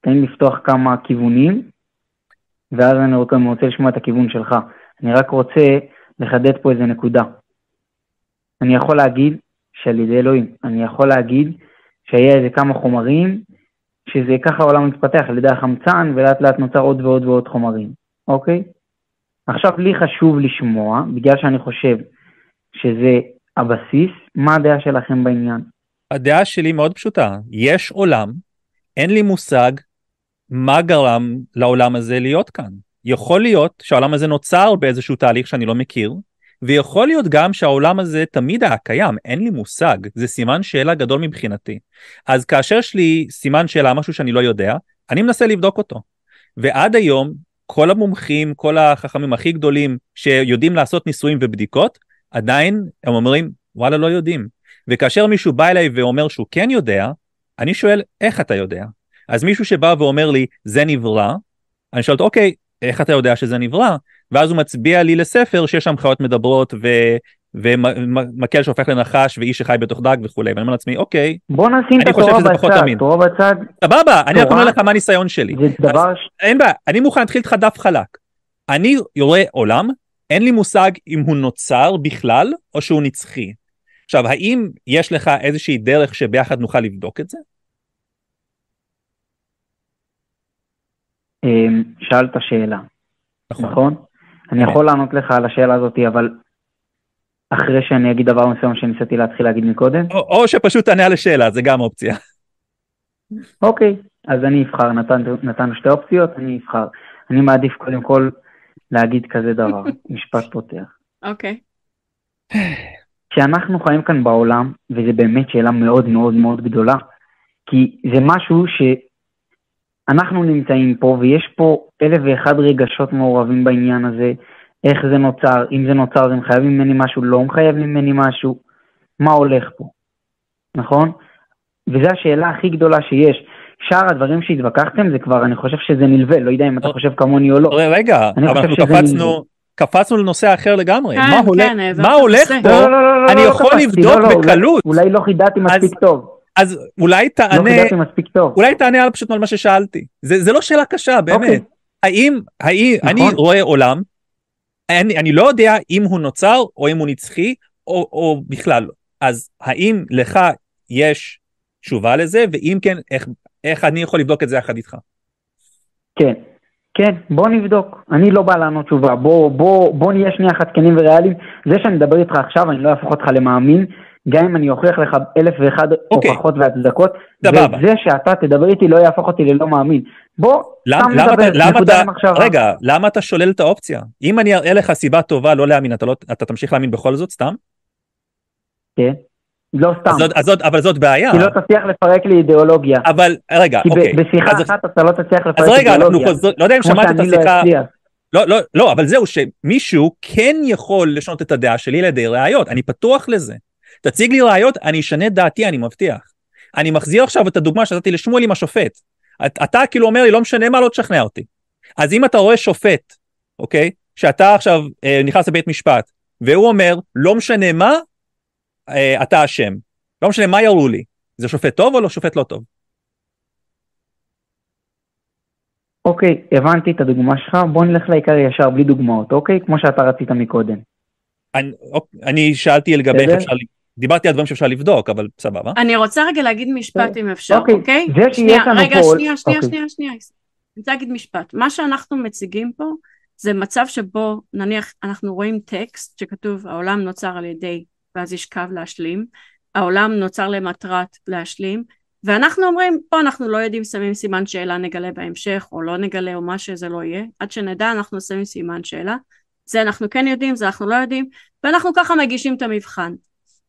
תן לי לפתוח כמה כיוונים, ואז אני רוצה, אני רוצה לשמוע את הכיוון שלך. אני רק רוצה לחדד פה איזה נקודה. אני יכול להגיד שעל ידי אלוהים, אני יכול להגיד שהיה איזה כמה חומרים, שזה ככה העולם מתפתח על ידי החמצן, ולאט לאט נוצר עוד ועוד ועוד חומרים, אוקיי? עכשיו לי חשוב לשמוע, בגלל שאני חושב שזה הבסיס, מה הדעה שלכם בעניין? הדעה שלי מאוד פשוטה, יש עולם, אין לי מושג מה גרם לעולם הזה להיות כאן. יכול להיות שהעולם הזה נוצר באיזשהו תהליך שאני לא מכיר, ויכול להיות גם שהעולם הזה תמיד היה קיים, אין לי מושג, זה סימן שאלה גדול מבחינתי. אז כאשר יש לי סימן שאלה, משהו שאני לא יודע, אני מנסה לבדוק אותו. ועד היום, כל המומחים, כל החכמים הכי גדולים שיודעים לעשות ניסויים ובדיקות, עדיין הם אומרים, וואלה, לא יודעים. וכאשר מישהו בא אליי ואומר שהוא כן יודע, אני שואל, איך אתה יודע? אז מישהו שבא ואומר לי, זה נברא, אני שואל אותו, אוקיי, איך אתה יודע שזה נברא? ואז הוא מצביע לי לספר שיש שם חיות מדברות ו... ומקל שהופך לנחש ואיש שחי בתוך דג וכולי, ואני אומר לעצמי, אוקיי, בוא נשים את התורה בצד. תורה בצד סבבה, אני רק אומר לך מה הניסיון שלי. זה דבר, ש- אין בעיה, אני מוכן להתחיל איתך דף חלק. אני רואה עולם, אין לי מושג אם הוא נוצר בכלל או שהוא נצחי. עכשיו, האם יש לך איזושהי דרך שביחד נוכל לבדוק את זה? שאלת שאלה, נכון. נכון? אני יכול לענות לך על השאלה הזאת, אבל אחרי שאני אגיד דבר מסוים שניסיתי להתחיל להגיד מקודם? או, או שפשוט תענה על השאלה, זה גם אופציה. אוקיי, אז אני אבחר, נתן, נתנו שתי אופציות, אני אבחר. אני מעדיף קודם כל להגיד כזה דבר, <laughs> משפט פותח. אוקיי. כשאנחנו חיים כאן בעולם, וזו באמת שאלה מאוד מאוד מאוד גדולה, כי זה משהו שאנחנו נמצאים פה, ויש פה אלף ואחד רגשות מעורבים בעניין הזה, איך זה נוצר, אם זה נוצר זה מחייב ממני משהו, לא מחייב ממני משהו, מה הולך פה, נכון? וזו השאלה הכי גדולה שיש. שאר הדברים שהתווכחתם זה כבר, אני חושב שזה נלווה, לא יודע אם אתה חושב כמוני או לא. רגע, אני אבל חושב אנחנו קפצנו, קפצנו לנושא אחר לגמרי. כן, מה הולך. פה? אני יכול לבדוק בקלות. אולי לא חידדתי מספיק טוב. אז אולי לא תענה, טוב. אולי תענה על פשוט על מה ששאלתי. זה, זה לא שאלה קשה, באמת. אוקיי. האם, האם, נכון. אני רואה עולם, אני, אני לא יודע אם הוא נוצר או אם הוא נצחי או, או בכלל. לא. אז האם לך יש תשובה לזה, ואם כן, איך, איך אני יכול לבדוק את זה יחד איתך? כן, כן, בוא נבדוק. אני לא בא לענות תשובה. בוא, בוא, בוא נהיה שנייה אחת כנים וריאליים. זה שאני מדבר איתך עכשיו, אני לא אהפוך אותך למאמין, גם אם אני אוכיח לך אלף ואחד אוקיי. הוכחות והצדקות. וזה שאתה תדבר איתי לא יהפוך אותי ללא מאמין. בוא, למה, סתם למה, נדבר, למה נקודה אתה, למחשבה. רגע, למה אתה שולל את האופציה? אם אני אראה לך סיבה טובה לא להאמין, אתה, לא, אתה תמשיך להאמין בכל זאת סתם? כן, לא סתם. אז זאת, אז זאת, אבל זאת בעיה. כי לא תצליח לפרק לי אידיאולוגיה. אבל רגע, כי אוקיי. בשיחה אז, אחת אתה לא תצליח לפרק אז רגע, אידיאולוגיה. חוזרים, לא יודע אם שמעת את לא השיחה, אצליח. לא, לא, לא, אבל זהו, שמישהו כן יכול לשנות את הדעה שלי על ידי ראיות, אני פתוח לזה. תציג לי ראיות, אני אשנה את דעתי, אני מבטיח. אני מחזיר עכשיו את הדוגמה שנתתי לשמואל עם השופט. את, אתה כאילו אומר לי, לא משנה מה, לא תשכנע אותי. אז אם אתה רואה שופט, אוקיי, שאתה עכשיו אה, נכנס לבית משפט, והוא אומר, לא משנה מה, אה, אתה אשם. לא משנה מה יראו לי. זה שופט טוב או לא שופט לא טוב? אוקיי, הבנתי את הדוגמה שלך, בוא נלך לעיקר ישר בלי דוגמאות, אוקיי? כמו שאתה רצית מקודם. אני, אוקיי, אני שאלתי לגבי איך. אפשר, דיברתי על דברים שאפשר לבדוק, אבל סבבה. אני רוצה רגע להגיד משפט אם אפשר, אוקיי, אוקיי? זה שיש לנו רגע, שנייה, שנייה, אוקיי. שנייה, שנייה. אני רוצה להגיד משפט. מה שאנחנו מציגים פה זה מצב שבו נניח אנחנו רואים טקסט שכתוב העולם נוצר על ידי ואז יש קו להשלים, העולם נוצר למטרת להשלים, ואנחנו אומרים פה אנחנו לא יודעים שמים סימן שאלה נגלה בהמשך או לא נגלה או מה שזה לא יהיה, עד שנדע אנחנו שמים סימן שאלה, זה אנחנו כן יודעים, זה אנחנו לא יודעים, ואנחנו ככה מגישים את המבחן.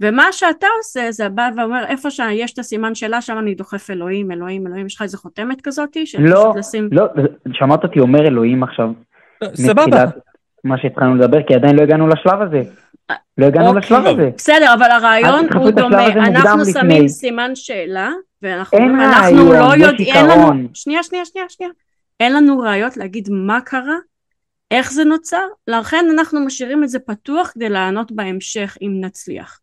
ומה שאתה עושה זה בא ואומר איפה שיש את הסימן שאלה שם אני דוחף אלוהים אלוהים אלוהים יש לך איזה חותמת כזאתי של לא, לשים לא, שמעת אותי אומר אלוהים עכשיו, סבבה. מתחילת מה שהתחלנו לדבר, כי עדיין לא הגענו לשלב הזה. לא הגענו אוקיי. לשלב הזה. בסדר אבל הרעיון הוא דומה אנחנו לפני. שמים סימן שאלה ואנחנו אין אנחנו רעיון, לא יודעים אין לנו. שנייה שנייה שנייה שנייה אין לנו ראיות להגיד מה קרה איך זה נוצר לכן אנחנו משאירים את זה פתוח כדי לענות בהמשך אם נצליח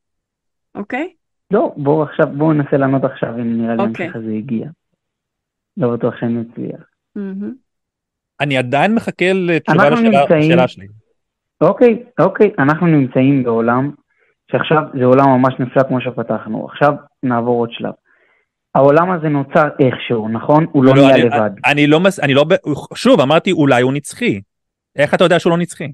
אוקיי? לא, בואו עכשיו, בואו ננסה לענות עכשיו, אם נראה לי אוקיי. ההמשך הזה הגיע. לא בטוח שאני אצליח. אני עדיין מחכה לתשובה אנחנו לשאלה שלי. אוקיי, אוקיי, אנחנו נמצאים בעולם שעכשיו זה עולם ממש נפלא כמו שפתחנו. עכשיו נעבור עוד שלב. העולם הזה נוצר איכשהו, נכון? הוא לא נהיה אני- לבד. אני לא, מס- אני לא, שוב אמרתי אולי הוא נצחי. איך אתה יודע שהוא לא נצחי?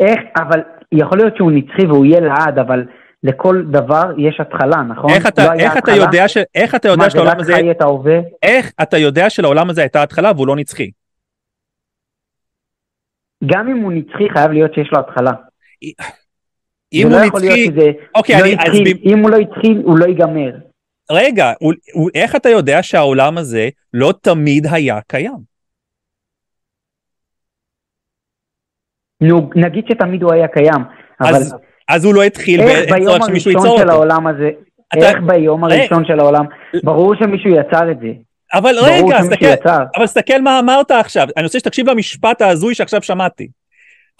איך, אבל יכול להיות שהוא נצחי והוא יהיה לעד, אבל לכל דבר יש התחלה, נכון? איך אתה, לא איך אתה? יודע ש... איך אתה יודע מה, זה שלעולם רק הזה... את ההווה? איך אתה יודע שלעולם הזה הייתה התחלה והוא לא נצחי? גם אם הוא נצחי חייב להיות שיש לו התחלה. אם הוא לא נצחי... אוקיי, לא אני... אם הוא לא התחיל, הוא לא ייגמר. רגע, הוא, הוא, איך אתה יודע שהעולם הזה לא תמיד היה קיים? נו, נגיד שתמיד הוא היה קיים, אבל אז, הוא לא התחיל איך ב- ביום בצורך שמישהו הראשון ייצור של אותו. העולם הזה, אתה- איך ביום רגע. הראשון של העולם, ברור שמישהו יצר את זה. אבל רגע, שמישהו יצר. אבל תסתכל מה אמרת עכשיו. אני רוצה שתקשיב למשפט ההזוי שעכשיו שמעתי.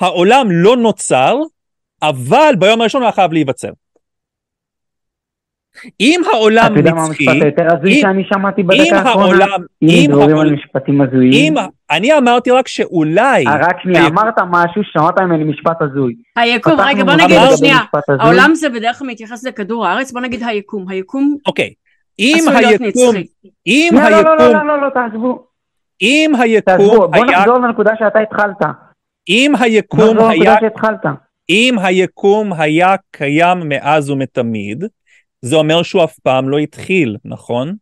העולם לא נוצר, אבל ביום הראשון הוא היה חייב להיווצר. אם העולם אתה יודע מה נצחי, המשפט היותר הזוי אם- שאני שמעתי אם בדקה האחרונה? העולם, אם אם מדברים על העולם, משפטים הזויים. אם, אני אמרתי רק שאולי, אה, רק שנייה, היקום- אמרת משהו ששמעת ממני משפט הזוי. היקום רגע בוא נגיד שנייה. העולם זה בדרך כלל מתייחס לכדור הארץ בוא נגיד היקום היקום אוקיי, אם היקום, נצחי אם לא, לא, לא, היקום, לא, לא, לא, תעזבו. אם תעזבו, היקום בוא היה, נחזור לנקודה שאתה התחלת. אם בוא היקום נחזור היה לנקודה שהתחלת. אם היקום היה קיים מאז ומתמיד, זה אומר שהוא אף פעם לא התחיל, נכון?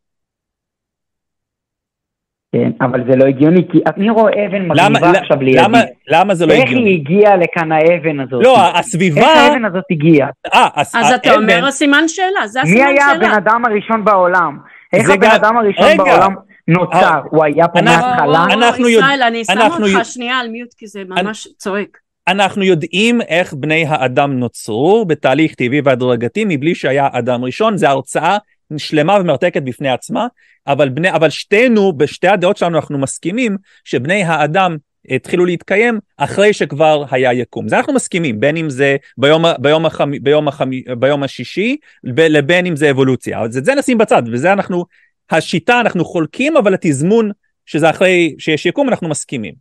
כן, אבל זה לא הגיוני, כי אני רואה אבן מגניבה עכשיו לידי. למה, למה זה לא איך הגיוני? היא הגיעה לכאן האבן הזאת? לא, איך הסביבה, האבן הזאת הגיעה? אה, הס- אז אתה האבן- אומר הסימן שאלה זה מי הסימן היה הבן שאלה אדם הראשון בעולם? איך זה הבן גם- אדם הראשון רגע. בעולם נוצר? אה, הוא היה פה אנחנו- מההתחלה? אנחנו יודע- ישראל אני שם אנחנו אותך שנייה על מיוט כי זה ממש צועק אנחנו יודעים איך בני האדם נוצרו בתהליך טבעי והדרגתי מבלי שהיה אדם ראשון, זו הרצאה שלמה ומרתקת בפני עצמה, אבל, בני, אבל שתינו, בשתי הדעות שלנו אנחנו מסכימים שבני האדם התחילו להתקיים אחרי שכבר היה יקום. זה אנחנו מסכימים, בין אם זה ביום, ביום, החמ, ביום, החמ, ביום השישי, ב- לבין אם זה אבולוציה. אז את זה נשים בצד, וזה אנחנו, השיטה אנחנו חולקים, אבל התזמון שזה אחרי שיש יקום אנחנו מסכימים.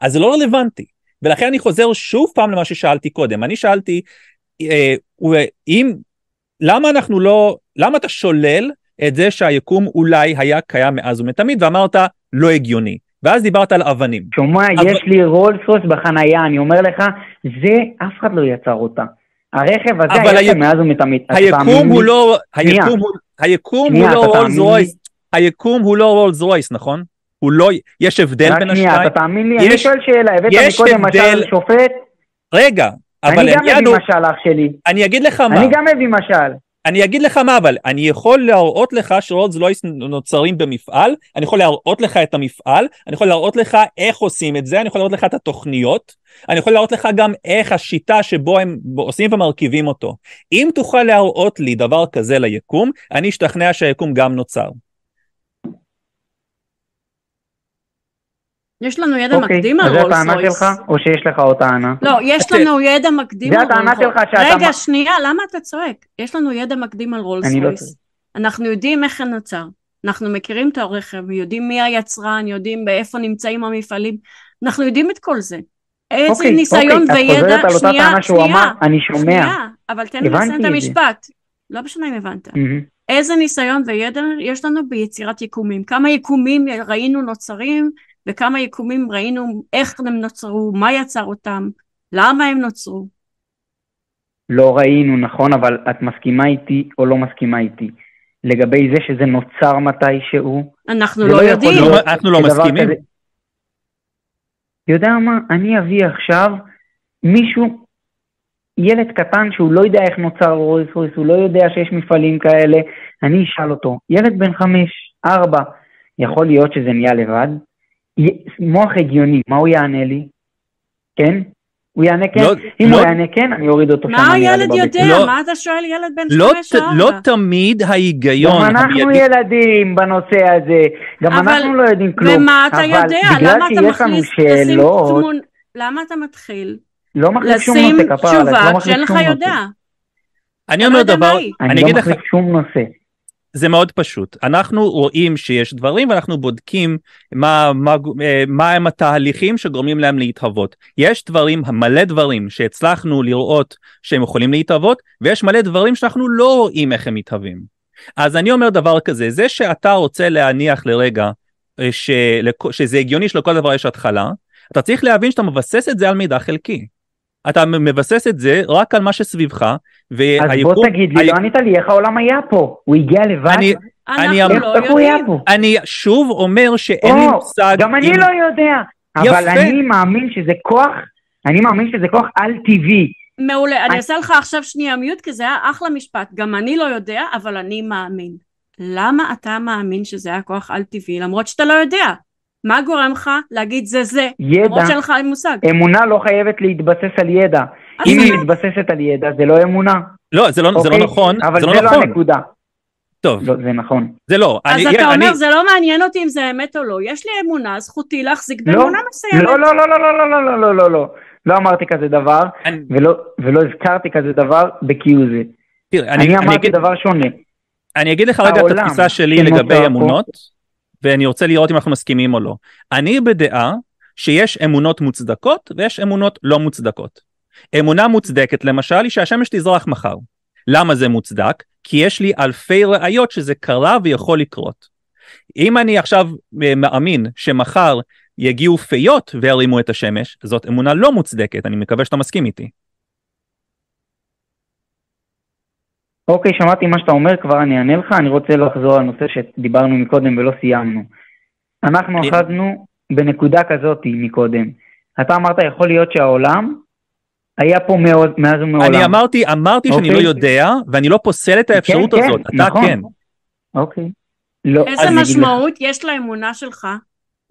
אז זה לא רלוונטי. ולכן אני חוזר שוב פעם למה ששאלתי קודם. אני שאלתי, אה, אם, למה אנחנו לא, למה אתה שולל את זה שהיקום אולי היה קיים מאז ומתמיד, ואמרת לא הגיוני. ואז דיברת על אבנים. שומע, אבל- יש לי רולס רויס בחנייה, אני אומר לך, זה, אף אחד לא יצר אותה. הרכב הזה היה היקום- שם מאז ומתמיד. אתה היקום תאמין הוא? לא. היקום הוא, היקום לא רולס? רויס, היקום הוא לא רולס רויס, נכון? הוא לא, יש הבדל רק בין שנייה, השניים? אתה תאמין לי, אני שואל שאלה, הבאת מקודם הבדל- משל שופט, רגע, אבל אני גם מביא משל אח שלי, אני אגיד לך מה, אני גם מביא משל. אני אגיד לך מה, אבל אני יכול להראות לך שרולס רויס נוצרים במפעל, אני יכול להראות לך את המפעל, אני יכול להראות לך איך עושים את זה, אני יכול להראות לך את התוכניות, אני יכול להראות לך גם איך השיטה שבו הם עושים ומרכיבים אותו. אם תוכל להראות לי דבר כזה ליקום, אני אשתכנע שהיקום גם נוצר. יש לנו ידע אוקיי, מקדים על רולס הטענה רויס שלך, או שיש לך עוד טענה? לא יש אתה- לנו ידע מקדים על הטענה רולס שלך שאתה רגע שנייה למה אתה צועק יש לנו ידע מקדים על רולס לא רויס אנחנו יודעים איך זה נוצר אנחנו מכירים את הרכב, יודעים מי היצרן, יודעים באיפה נמצאים המפעלים, אנחנו יודעים את כל זה. איזה אוקיי, ניסיון אוקיי, את וידע, חוזרת על אותה טענה שהוא שנייה, אמר, אני שומע. שנייה, אבל תן לי לסיים את את. המשפט. לא משנה אם הבנת. איזה ניסיון וידע יש לנו ביצירת יקומים? כמה יקומים ראינו נוצרים וכמה יקומים ראינו איך הם נוצרו, מה יצר אותם, למה הם נוצרו. לא ראינו, נכון, אבל את מסכימה איתי או לא מסכימה איתי? לגבי זה שזה נוצר מתישהו? אנחנו לא יכול יודעים. לא, אנחנו לא מסכימים. כזה- יודע מה, אני אביא עכשיו מישהו, ילד קטן שהוא לא יודע איך נוצר רויס רויס, הוא לא יודע שיש מפעלים כאלה, אני אשאל אותו, ילד בן חמש, ארבע, יכול להיות שזה נהיה לבד? מוח הגיוני, מה הוא יענה לי? כן? הוא יענה כן? לא- אם לא- הוא יענה כן, אני אוריד אותו מה שם, אני אעלה הילד. יודע? לא- מה אתה שואל ילד בן לא, חמש ת- או ארבע? לא תמיד ההיגיון גם אנחנו המיידי... ילדים בנושא הזה, גם אבל- אנחנו לא יודעים כלום. ומה אתה אבל יודע? בגלל למה אתה מכניס, שאלות, תמון, למה אתה מתחיל לא מחליף שום לשים נושא, כפרה עליך, תשובה לא מחליף כשאין לך. יודע? אני אומר לא דבר, מה. אני אני אגיד לא לך, מחליף שום נושא. זה מאוד פשוט. אנחנו רואים שיש דברים ואנחנו בודקים מה, מה, מה הם התהליכים שגורמים להם להתהוות. יש דברים, מלא דברים שהצלחנו לראות שהם יכולים להתהוות, ויש מלא דברים שאנחנו לא רואים איך הם מתהווים. אז אני אומר דבר כזה, זה שאתה רוצה להניח לרגע אה, שזה הגיוני שלכל דבר יש התחלה, אתה צריך להבין שאתה מבסס את זה על מידע חלקי. אתה מבסס את זה רק על מה שסביבך, אז והיקום... בוא תגיד לי, לא ענית לי איך העולם היה פה, הוא הגיע לבד? אני- אנחנו אני- איך לא איך הוא היה יודעים. פה? אני שוב אומר שאין לי מושג גם אני לא יודע, אבל. אני מאמין שזה כוח, אני מאמין שזה כוח על-טבעי. מעולה, אני אני- אעשה לך עכשיו שנייה מיוט כי זה היה אחלה משפט, גם אני לא יודע אבל אני מאמין. למה אתה מאמין שזה היה כוח על טבעי למרות שאתה לא יודע? מה גורם לך להגיד זה זה, ידע, למרות שאין לך מושג? אמונה לא חייבת להתבסס על ידע. אם זה היא לא- מתבססת על ידע, זה לא אמונה. לא, זה לא, זה לא אוקיי? נכון, אבל זה זה לא לא נכון. הנקודה. טוב, לא, זה נכון. זה לא. אז אני, אתה אני, אומר זה לא מעניין אותי אם זה אמת או לא, יש לי אמונה, זכותי להחזיק לא, באמונה מסוימת. לא, לא, לא, לא, לא, לא, לא, לא, לא, לא, לא. לא אמרתי כזה דבר, אני, ולא, ולא הזכרתי כזה דבר בכאילו זה. תראה, אני אני, אני, אמרתי אגיד, דבר שונה. אני אגיד לך רגע את התפיסה שלי לגבי פה- אמונות, ואני רוצה לראות אם אנחנו מסכימים או לא. אני בדעה שיש אמונות מוצדקות ויש אמונות לא מוצדקות. אמונה מוצדקת למשל היא שהשמש תזרח מחר. למה זה מוצדק? כי יש לי אלפי ראיות שזה קרה ויכול לקרות. אם אני עכשיו אה, מאמין שמחר יגיעו פיות וירימו את השמש, זאת אמונה לא מוצדקת, אני מקווה שאתה מסכים איתי. אוקיי, שמעתי מה שאתה אומר, כבר אני אענה לך, אני רוצה לחזור על נושא שדיברנו מקודם ולא סיימנו. אנחנו אני- אחזנו בנקודה כזאת מקודם. אתה אמרת, יכול להיות שהעולם היה פה מאוד, מאז ומעולם. אני אמרתי, אמרתי שאני אוקיי. לא יודע, ואני לא פוסל את האפשרות כן, כן, הזאת, אתה נכון. כן. אוקיי. לא, איזה. משמעות יש לאמונה שלך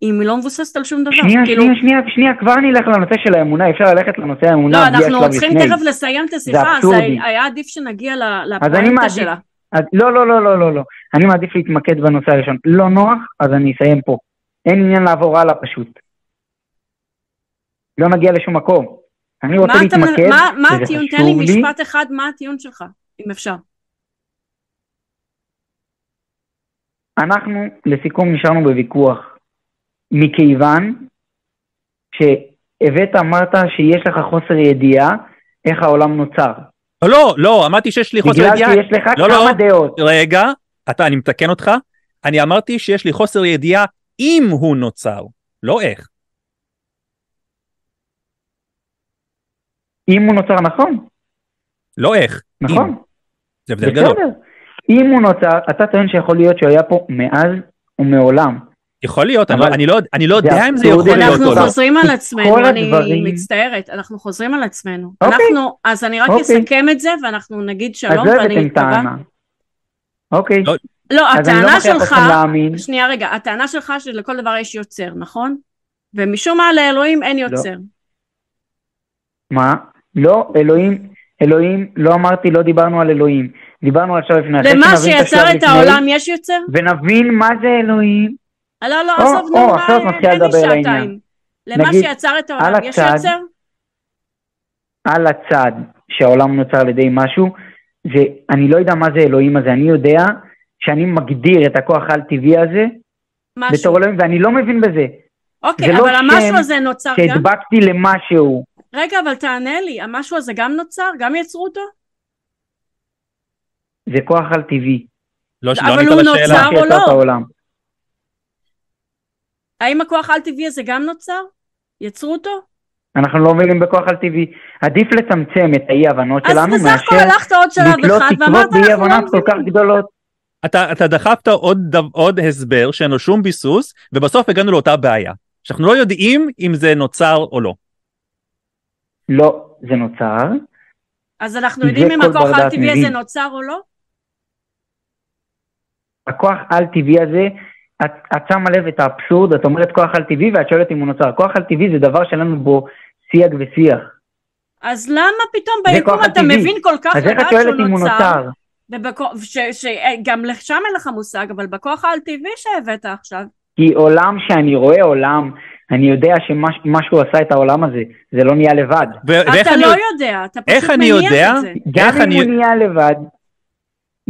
אם היא לא מבוססת על שום דבר? שנייה, כאילו, שנייה, שנייה, שנייה, כבר נלך לנושא של האמונה, אפשר ללכת לנושא האמונה לא, אנחנו צריכים. תכף לסיים את השיחה, אז. היה עדיף שנגיע ל- אני לפואנטה מעדיף- שלה. אז לא, לא, לא, לא, לא, לא. אני מעדיף להתמקד בנושא הראשון. לא נוח, אז אני אסיים פה. אין עניין לעבור הלאה פשוט. לא נגיע לשום מקום. אני רוצה מה להתמקד, מה- מה הטיעון? תן לי. משפט אחד, מה הטיעון שלך, אם אפשר. אנחנו לסיכום נשארנו בוויכוח. מכיוון שהבאת, אמרת שיש לך חוסר ידיעה איך העולם נוצר. לא, לא, אמרתי שיש לי חוסר בגלל ידיעה. שיש לך לא, לא. כמה דעות. רגע, אתה, אני מתקן אותך, אני אמרתי שיש לי חוסר ידיעה אם הוא נוצר, לא איך. אם הוא נוצר נכון, לא איך. אם. נכון. זה הבדל גדול. בסדר. אם הוא נוצר, אתה טוען שיכול להיות שהוא היה פה מאז ומעולם. יכול להיות, אני לא- אבל אני לא- אני לא זה יודע אם זה יכול. להיות אנחנו או לא. חוזרים על עצמנו, אני הדברים- מצטערת, אנחנו חוזרים על עצמנו. אוקיי. אנחנו, אז אני רק אוקיי. אסכם את זה ואנחנו נגיד שלום לא ואני מקווה. אוקיי. לא, לא, אני לא הטענה שלך. שנייה רגע, הטענה שלך שלכל דבר יש יוצר, נכון? ומשום מה לאלוהים אין יוצר. מה? לא, אלוהים, אלוהים, לא אמרתי, לא דיברנו על אלוהים. דיברנו עכשיו לפני. אחרי למה שנבין שיצר השלב את לפני, העולם יש יוצר? ונבין מה זה אלוהים. לא, לא, או, עזוב, או, נו, מה, לי לעניין. שעתיים. למה נגיד, שיצר את העולם יש הצד, יוצר? על הצד שהעולם נוצר על ידי משהו, זה, אני לא יודע מה זה אלוהים הזה, אני יודע שאני מגדיר את הכוח העל-טבעי הזה משהו. בתור אלוהים, ואני לא מבין בזה. אוקיי, זה לא אבל המשהו שם הזה נוצר גם? שהדבקתי למשהו. רגע, אבל תענה לי, המשהו הזה גם נוצר? גם יצרו אותו? זה כוח על-טבעי. לא, אבל לא הוא. נוצר. או לא? האם הכוח על-טבעי הזה גם נוצר? יצרו אותו? אנחנו לא מבינים בכוח על-טבעי. עדיף לצמצם את האי-הבנות אז שלנו בסך הכל מאשר הלכת עוד שלב אחד ואמרת תקוות אנחנו לא באי-הבנות כל כך מבינים. גדולות. אתה, אתה דחפת עוד, דו- עוד הסבר שאין לו שום ביסוס, ובסוף הגענו לאותה בעיה. שאנחנו לא יודעים אם זה נוצר או לא. לא, זה נוצר. אז אנחנו יודעים אם הכוח על-טבעי הזה. נוצר או לא? הכוח על-טבעי הזה, את, את שמה לב את האבסורד, את אומרת כוח על-טבעי ואת שואלת אם הוא נוצר. כוח על-טבעי זה דבר שלנו בו סייג ושיח. אז למה פתאום ביקום אתה על-טבעי. מבין כל כך אז איך לדעת את שואלת שהוא אם הוא נוצר? נוצר? שגם לשם אין לך מושג, אבל בכוח על-טבעי שהבאת עכשיו, כי עולם שאני רואה עולם, אני יודע שמשהו עשה את העולם הזה, זה לא נהיה לבד. ו- אתה לא יודע- יודע, אתה פשוט מניח? את זה. גם אם אני- הוא נהיה לבד,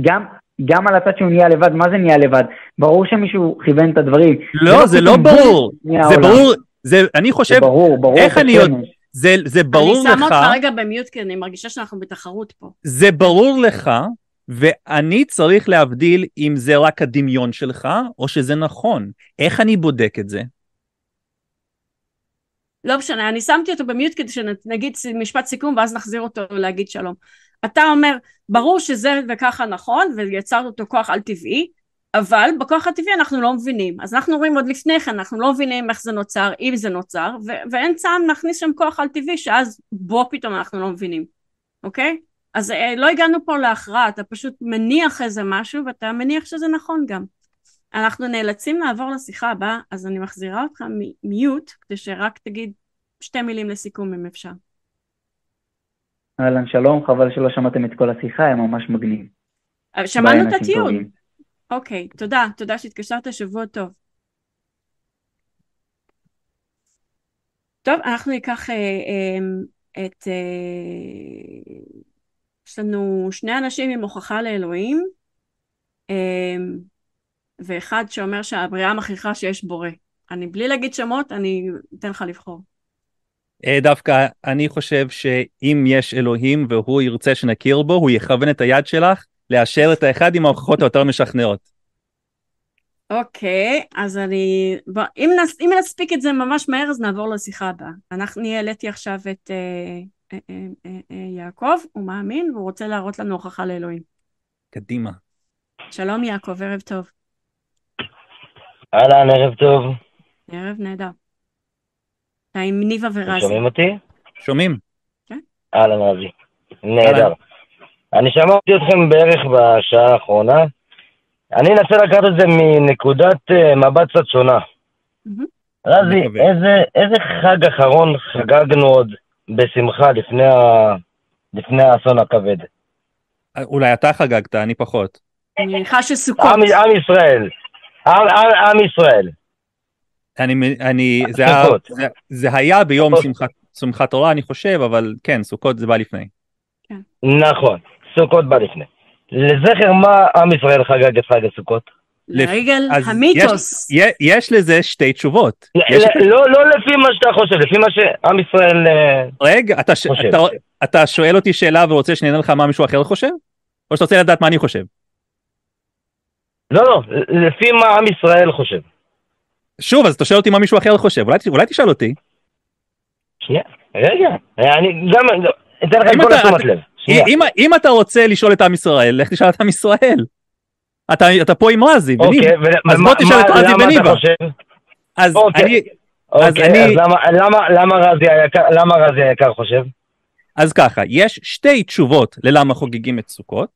גם, גם על הצד שהוא נהיה לבד, מה זה נהיה לבד? ברור שמישהו כיוון את הדברים. לא, זה לא פתאום בום, ברור. זה. ברור, זה, אני זה חושב, ברור, ברור. איך אני. יודע- זה, זה ברור אני שמה לך, אותך רגע במיוט כי אני מרגישה שאנחנו בתחרות פה. זה ברור לך, ואני צריך להבדיל אם זה רק הדמיון שלך, או שזה נכון. איך אני בודק את זה? לא משנה, אני שמתי אותו במיוט כדי שנגיד משפט סיכום ואז נחזיר אותו להגיד שלום. אתה אומר, ברור שזה וככה נכון, ויצרת אותו כוח על-טבעי, אבל בכוח הטבעי אנחנו לא מבינים. אז אנחנו רואים עוד לפני כן, אנחנו לא מבינים איך זה נוצר, אם זה נוצר, ו- ואין טעם להכניס שם כוח על-טבעי, שאז בו פתאום אנחנו לא מבינים, אוקיי? אז אה, לא הגענו פה להכרעה, אתה פשוט מניח איזה משהו, ואתה מניח שזה נכון גם. אנחנו נאלצים לעבור לשיחה הבאה, אז אני מחזירה אותך מיוט, כדי שרק תגיד שתי מילים לסיכום אם אפשר. אהלן, שלום, חבל שלא שמעתם את כל השיחה, היה ממש מגניב. אבל שמענו את הטיעון. אוקיי, תודה, תודה שהתקשרת, שבוע טוב. טוב, אנחנו ניקח אה, אה, את... אה, יש לנו שני אנשים עם הוכחה לאלוהים, אה, ואחד שאומר שהבריאה מכריחה שיש בורא. אני בלי להגיד שמות, אני אתן לך לבחור. אה, דווקא אני חושב שאם יש אלוהים והוא ירצה שנכיר בו, הוא יכוון את היד שלך לאשר את האחד עם ההוכחות היותר משכנעות. אוקיי, אז אני... בוא, אם, נס, אם נספיק את זה ממש מהר, אז נעבור לשיחה הבאה. אנחנו אני העליתי עכשיו את אה, אה, אה, אה, אה, יעקב, הוא מאמין, והוא רוצה להראות לנו הוכחה לאלוהים. קדימה. שלום יעקב, ערב טוב. אהלן, ערב טוב. ערב נהדר. עם ניבה ורזי. שומעים אותי? שומעים? אהלן, רזי. נהדר. אני שמעתי אתכם בערך בשעה האחרונה. אני אנסה לקחת את זה מנקודת אה, מבט קצת שונה. רזי. איזה, איזה חג אחרון חגגנו עוד בשמחה לפני, ה... לפני האסון הכבד? אולי אתה חגגת, אני פחות. אני מניחה שסוכות. עם, עם ישראל. עם, עם, עם ישראל. אני, אני, זה, היה. זה, זה היה ביום. שמחת, שמחת תורה, אני חושב, אבל כן, סוכות זה בא לפני. נכון, סוכות בא לפני. לזכר מה עם ישראל חגג את חג הסוכות? לרגל אז המיתוס. יש, יש לזה שתי תשובות. ל- יש, ל- לא, לא לפי מה שאתה חושב, לפי מה שעם ישראל אה, רגע, אתה, ש- חושב. אתה, אתה שואל אותי שאלה ורוצה שאני אענה לך מה מישהו אחר חושב? או שאתה רוצה לדעת מה אני חושב? לא, לא, לפי מה עם ישראל חושב. שוב, אז אתה שואל אותי מה מישהו אחר חושב, אולי, אולי תשאל אותי. שנייה, רגע, אני גם אתן לך את כל התשומת לב. אם, אם אתה רוצה לשאול את עם ישראל, לך תשאל את עם ישראל. אתה, אתה פה עם רזי. אוקיי, ו- אז בוא תשאל את רזי וניבה. אז אוקיי. אני, אז אוקיי, אני- אז למה- למה- למה רזי היקר- למה רזי היקר חושב? אז ככה, יש שתי תשובות ללמה חוגגים את סוכות.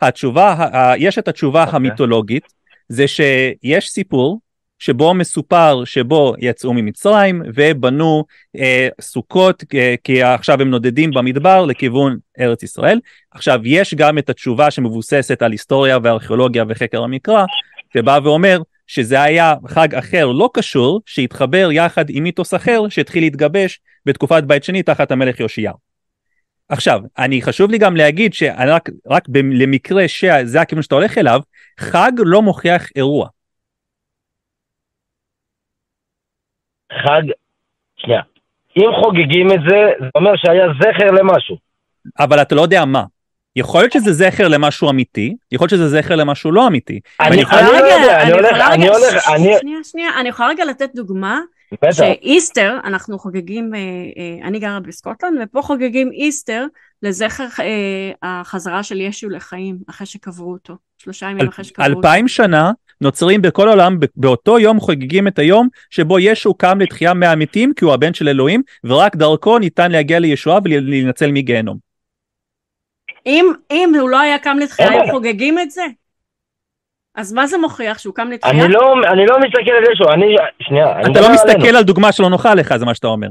התשובה, יש את התשובה אוקיי. המיתולוגית, זה שיש סיפור שבו מסופר שבו יצאו ממצרים ובנו אה, סוכות אה, כי עכשיו הם נודדים במדבר לכיוון ארץ ישראל. עכשיו יש גם את התשובה שמבוססת על היסטוריה וארכיאולוגיה וחקר המקרא, שבא ואומר שזה היה חג אחר לא קשור שהתחבר יחד עם מיתוס אחר שהתחיל להתגבש בתקופת בית שני תחת המלך יאשיהו. עכשיו, אני חשוב לי גם להגיד שרק רק ב- למקרה שזה הכיוון שאתה הולך אליו, חג לא מוכיח אירוע. חג, שנייה, אם חוגגים את זה, זה אומר שהיה זכר למשהו. אבל אתה לא יודע מה. יכול להיות שזה זכר למשהו אמיתי, יכול להיות שזה זכר למשהו לא אמיתי. אני- ואני יכול- אני לא יודע, אני אני הולך- יכולה אני רגע- הולך- אני- שנייה, שנייה, אני יכולה רגע לתת דוגמה, בטח. שאיסטר, אנחנו חוגגים, אה, אה, אני גרה בסקוטלנד, ופה חוגגים איסטר לזכר אה, החזרה של ישו לחיים, אחרי שקברו אותו, שלושה ימים אחרי שקברו אותו. אלפיים שנה נוצרים בכל העולם ב- באותו יום חוגגים את היום שבו ישו קם לתחייה מהמתים כי הוא הבן של אלוהים ורק דרכו ניתן להגיע לישועה ולהינצל מגיהנום. אם, אם הוא לא היה קם לתחייה, אין הם. חוגגים את זה. אז מה זה מוכיח שהוא קם לתחייה? אני לא, אני לא מסתכל על ישו, אני, שנייה, אני אתה לא עלינו. מסתכל על דוגמה שלא נוחה לך זה מה שאתה אומר.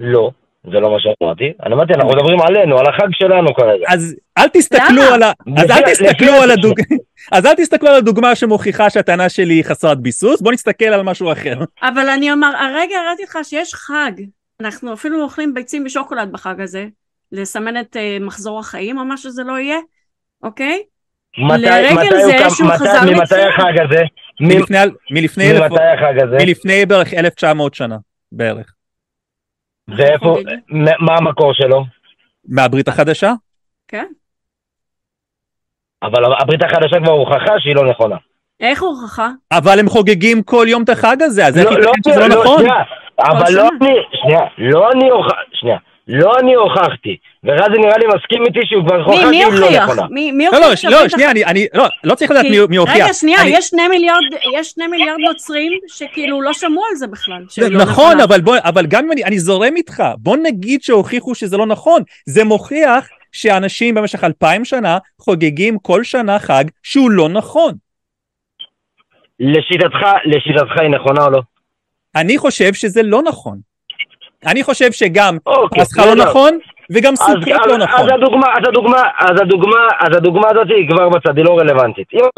לא, זה לא מה שאמרתי. אני אמרתי, אנחנו מדברים עלינו, על החג שלנו כרגע. אז אל תסתכלו? על ה... אז אל תסתכלו על הדוג... <laughs> אז אל תסתכלו על הדוגמה שמוכיחה שהטענה שלי היא חסרת ביסוס בוא נסתכל על משהו אחר. <laughs> אבל אני אומר, הרגע הראיתי לך שיש חג, אנחנו אפילו אוכלים ביצים בשוקולד בחג הזה, לסמן את אה, מחזור החיים או מה שזה לא יהיה, אוקיי? מתי, לרגל מתי זה הוא שהוא מתי, חזר ממתי. החג הזה? מלפני, מלפני, אלף, ממתי החג הזה? מלפני בערך 1900 שנה בערך. ואיפה. מ- מה המקור שלו? מהברית החדשה? כן. אבל הברית החדשה כבר הוכחה שהיא לא נכונה. איך הוכחה? אבל הם חוגגים כל יום את החג הזה אז איך לא, ייתכן שזה לא נכון? שנייה, אבל לא. אני, שנייה, לא אני הוכחתי, שנייה, לא אני הוכחתי, ורזי נראה לי מסכים איתי שהוא כבר הוכחה מי לא הוכיח? נכונה. מי, מי לא, הוכיח לא, לא, שנייה, אני, אני, לא, לא צריך לדעת כי- מי, מי הוכיח. רגע, שנייה, אני- יש שני מיליארד, יש שני מיליארד נוצרים שכאילו לא שמעו על זה בכלל. לא נכון, נכונה. אבל בוא, אבל גם אם אני, אני זורם איתך, בוא נגיד שהוכיחו שזה לא נכון. זה מוכיח שאנשים במשך אלפיים שנה חוגגים כל שנה חג שהוא לא נכון. לשיטתך, לשיטתך היא נכונה או לא? אני חושב שזה לא נכון. אני חושב שגם אוקיי, פסחא לא. נכון, וגם סוכות לא נכון. אז הדוגמה, אז הדוגמה, אז הדוגמה, אז הדוגמה הזאת היא כבר בצד, היא לא רלוונטית. לא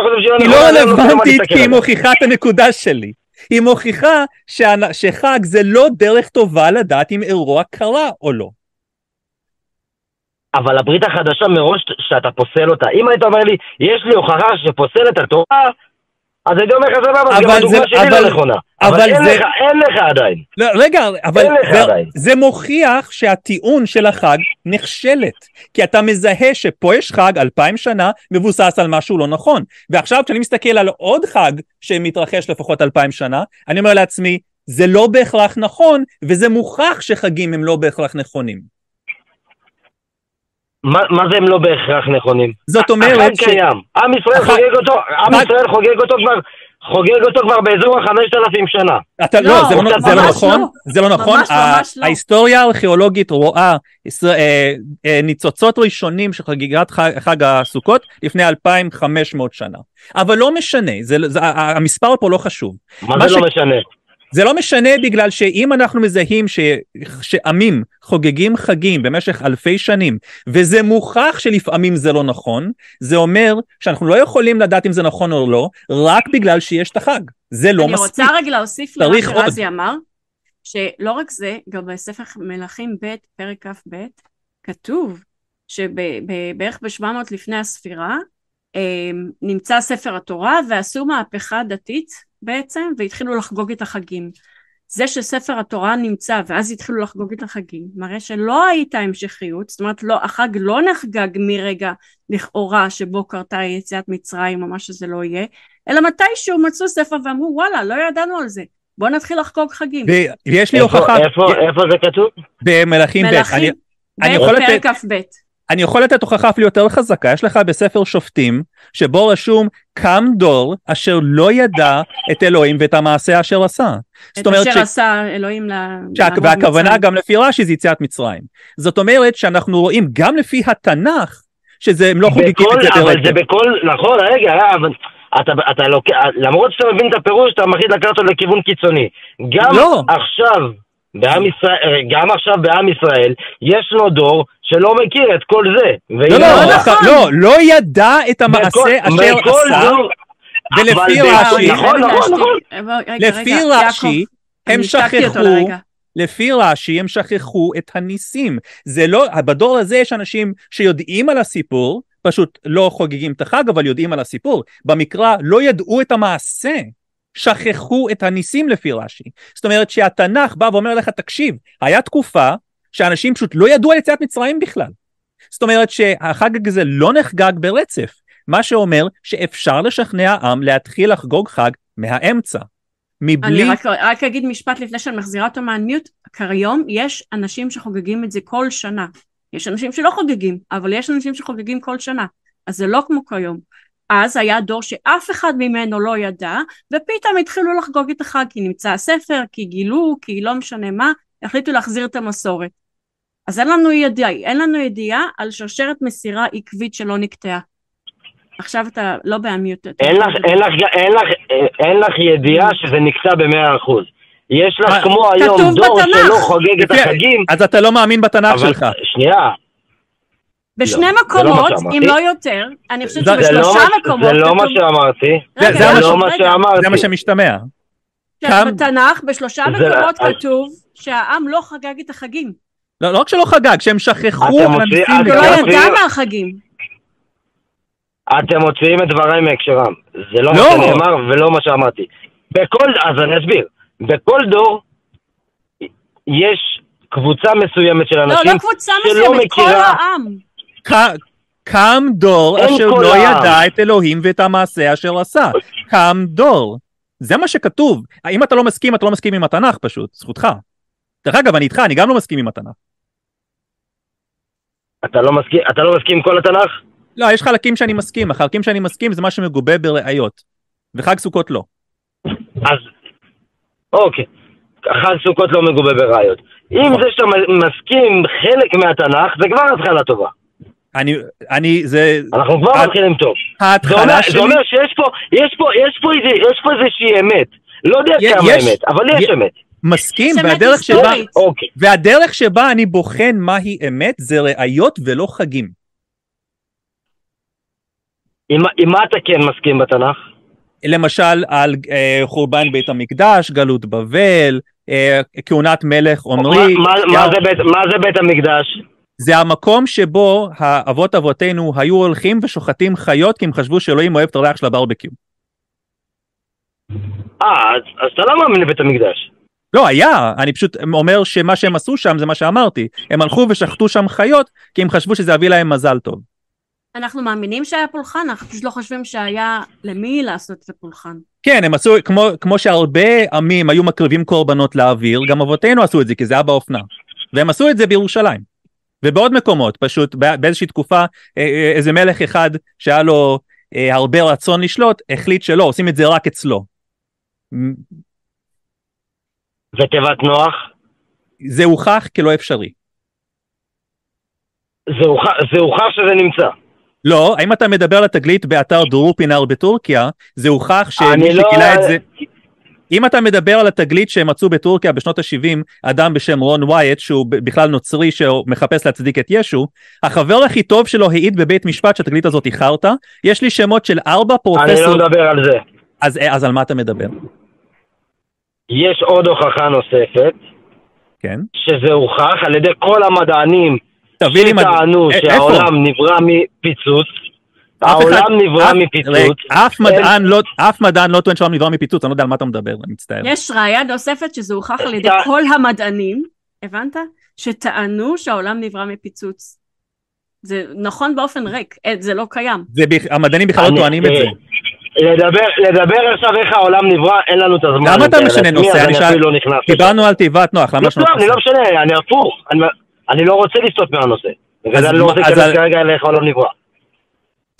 היא לא רלוונטית כי היא. מוכיחה את הנקודה שלי. היא מוכיחה שאנ- שחג זה לא דרך טובה לדעת אם אירוע קרה או לא. אבל הברית החדשה מראש שאתה פוסל אותה, אם היית אומר לי, יש לי הוכחה שפוסל את התורה, אז הייתי אומר לך סבבה, אז גם אבל הדוגמה שלי לא נכונה. אבל אין זה- לך, אין לך עדיין. לא, רגע, אבל. זה מוכיח שהטיעון של החג נכשלת. כי אתה מזהה שפה יש חג אלפיים שנה מבוסס על משהו לא נכון. ועכשיו כשאני מסתכל על עוד חג שמתרחש לפחות אלפיים שנה, אני אומר לעצמי, זה לא בהכרח נכון, וזה מוכח שחגים הם לא בהכרח נכונים. מה, מה זה הם לא בהכרח נכונים? זאת אומרת ש... קיים, עם ישראל החג- חוגג אותו, עם ישראל חוגג אותו כבר, חוגג אותו כבר באזור החמשת אלפים שנה. אתה, לא, לא, זה לא, זה לא לא. נכון, זה לא נכון, ממש, ממש לא. ההיסטוריה הארכיאולוגית רואה אה, אה, ניצוצות ראשונים של חגיגת חג, חג הסוכות לפני 2,500 שנה, אבל לא משנה, זה, זה, המספר פה לא חשוב, מה מה זה ש- לא משנה? זה לא משנה בגלל שאם אנחנו מזהים ש, שעמים חוגגים חגים במשך אלפי שנים וזה מוכח שלפעמים זה לא נכון, זה אומר שאנחנו לא יכולים לדעת אם זה נכון או לא, רק בגלל שיש את החג, זה לא אני מספיק. רוצה רגע להוסיף למה. שרזי אמר, שלא רק זה, גם בספר מלכים ב', פרק כ"ב, כתוב שבערך ב-700 לפני הספירה, אה, נמצא ספר התורה ועשו מהפכה דתית בעצם, והתחילו לחגוג את החגים. זה שספר התורה נמצא ואז התחילו לחגוג את החגים, מראה שלא הייתה המשכיות, זאת אומרת לא, החג לא נחגג מרגע לכאורה שבו קרתה יציאת מצרים או מה שזה לא יהיה, אלא מתישהו מצאו ספר ואמרו וואלה לא ידענו על זה בוא נתחיל לחגוג חגים. ויש לי איפה- הוכחה איפה איפה זה כתוב? במלכים ב', אני, מלכים אני ב' יכול פרק לתת- כ"ב. אני יכול לתת הוכחה אפילו יותר חזקה, יש לך בספר שופטים, שבו רשום קם דור אשר לא ידע את אלוהים ואת המעשה אשר עשה. זאת את אשר ש... עשה אלוהים. לעמוד והכוונה מצרים. גם לפי רש"י זה יציאת מצרים. זאת אומרת שאנחנו רואים גם לפי התנ"ך, שזה הם לא חוגגים את זה אבל דרך זה בכל, נכון, רגע, אה, אבל אתה, אתה לוקח, למרות שאתה מבין את הפירוש, אתה מחליט לקחת אותו לכיוון קיצוני. גם לא. עכשיו, בעם ישראל, גם עכשיו בעם ישראל, יש לו דור שלא מכיר את כל זה. לא, לא, לא נכון. לא, לא ידע את המעשה בכל- אשר בכל עשה, דור- ולפי רש"י- נכון, נכון. נכון. לפי רש"י, הם שכחו. לפי רש"י הם שכחו את הניסים. זה לא, בדור הזה יש אנשים שיודעים על הסיפור, פשוט לא חוגגים את החג, אבל יודעים על הסיפור. במקרא לא ידעו את המעשה, שכחו את הניסים לפי רש"י. זאת אומרת שהתנ"ך בא ואומר לך, תקשיב, היה תקופה שאנשים פשוט לא ידעו על יציאת מצרים בכלל. זאת אומרת שהחג הזה לא נחגג ברצף, מה שאומר שאפשר לשכנע עם להתחיל לחגוג חג מהאמצע. מבלי... אני רק, רק אגיד משפט לפני שאני מחזירה אותו מהמיוט, כיום יש אנשים שחוגגים את זה כל שנה. יש אנשים שלא חוגגים, אבל יש אנשים שחוגגים כל שנה. אז זה לא כמו כיום. אז היה דור שאף אחד ממנו לא ידע, ופתאום התחילו לחגוג את החג, כי נמצא הספר, כי גילו, כי לא משנה מה, החליטו להחזיר את המסורת. אז אין לנו ידיעה, אין לנו ידיעה על שרשרת מסירה עקבית שלא נקטעה. עכשיו אתה לא באמיוט. אין לך, אין, לך, אין, לך, אין לך ידיעה שזה נקטע במאה אחוז. יש לך מה? כמו היום דור בתנ"ך. שלא חוגג את החגים, אז אתה לא מאמין בתנ"ך אבל שלך. שנייה, בשני לא, זה לא מקומות, מה. אם לא יותר, אני חושבת לא שבשלושה מה- מקומות זה לא מה שאמרתי, זה- לא מה. שאמרתי. זה מה שמשתמע. כן, בתנ"ך בשלושה מקומות כתוב שהעם לא חגג את החגים. לא, לא רק שלא חגג, שהם שכחו אתם על מוציא- הניסים הוא אתם לא ידע מהחגים. אתם מוציאים את דבריי מהקשרם. זה לא מה לא. שנאמר ולא מה שאמרתי. בכל, אז אני אסביר. בכל דור יש קבוצה מסוימת של לא, אנשים לא קבוצה שלא מסוימת, כל העם. קם דור אשר לא. ידע את אלוהים ואת המעשה אשר עשה. קם דור. זה מה שכתוב. אם אתה לא מסכים, אתה לא מסכים עם התנ"ך פשוט, זכותך. דרך אגב, אני איתך, אני גם לא מסכים עם התנ"ך. אתה לא מסכים, אתה לא מסכים עם כל התנ"ך? לא, יש חלקים שאני מסכים, החלקים שאני מסכים זה מה שמגובה בראיות. וחג סוכות לא. אז, אוקיי. חג סוכות לא מגובה בראיות. אם זה שאתה מסכים חלק מהתנ"ך, זה כבר התחלה טובה. אני, אני, זה, אנחנו כבר את- מתחילים טוב. זה אומר, ההתחלה זה שלי, אומר שיש פה, יש פה, יש פה, איזה, יש פה איזושהי אמת. לא יודע יש- כמה יש- אמת, אבל יש יש- אמת. מסכים, זה והדרך שבה. אוקיי. והדרך שבה אני בוחן מהי אמת זה ראיות ולא חגים. עם, עם מה אתה כן מסכים בתנ"ך? למשל על אה, חורבן בית המקדש, גלות בבל, אה, כהונת מלך עומרי, מה, מה, מה, זה בית, מה זה בית המקדש? זה המקום שבו האבות אבותינו היו הולכים ושוחטים חיות כי הם חשבו שאלוהים אוהב את הריח של הברבקיו. אה, אז, אז אתה לא מאמין לבית המקדש. לא, היה, אני פשוט אומר שמה שהם עשו שם זה מה שאמרתי. הם הלכו ושחטו שם חיות כי הם חשבו שזה יביא להם מזל טוב. אנחנו מאמינים שהיה פולחן, אנחנו פשוט לא חושבים שהיה למי לעשות את הפולחן. כן, הם עשו, כמו, כמו שהרבה עמים היו מקריבים קורבנות לאוויר, גם אבותינו עשו את זה כי זה היה באופנה. והם עשו את זה בירושלים. ובעוד מקומות, פשוט בא- באיזושהי תקופה, אה, אה, איזה מלך אחד שהיה לו אה, הרבה רצון לשלוט, החליט שלא, עושים את זה רק אצלו. מ- ותיבת נוח, זה הוכח כלא אפשרי. זה הוכח, זה הוכח שזה נמצא. לא, האם אתה מדבר על התגלית באתר דרופינר בטורקיה, זה הוכח שמי לא- שגילה את זה... אם אתה מדבר על התגלית שהם מצאו בטורקיה בשנות ה-70, אדם בשם רון ווייט, שהוא בכלל נוצרי שמחפש להצדיק את ישו, החבר הכי טוב שלו העיד בבית משפט שהתגלית הזאת היא חרטא, יש לי שמות של ארבע אני פרופסור... לא מדבר על זה. אז, אז על מה אתה מדבר? יש עוד הוכחה נוספת, כן? שזה הוכח על ידי כל המדענים תביא לי... מד- שטענו א- איפה? שהעולם נברא מפיצוץ, העולם נברא מפיצוץ, רגע, אף מדען לא- אף מדען לא טוען שהעולם נברא מפיצוץ, אני לא יודע על מה אתה מדבר, אני מצטער. יש ראיה נוספת שזה הוכח על ידי אתה- כל המדענים, הבנת? שטענו שהעולם נברא מפיצוץ. זה נכון באופן ריק, אה, זה לא קיים. המדענים בכלל לא טוענים את זה. אה, לדבר, לדבר עכשיו איך העולם נברא, אין לנו את הזמן. למה אתה משנה נושא? אני שאל- לא. דיברנו על תיבת נוח, למה לא, לשנות לא, אני לא? משנה, אני הפוך. אני- לא רוצה לסטות מהנושא. בגלל זה אני לא רוצה להיכנס כרגע לאיך העולם נברא.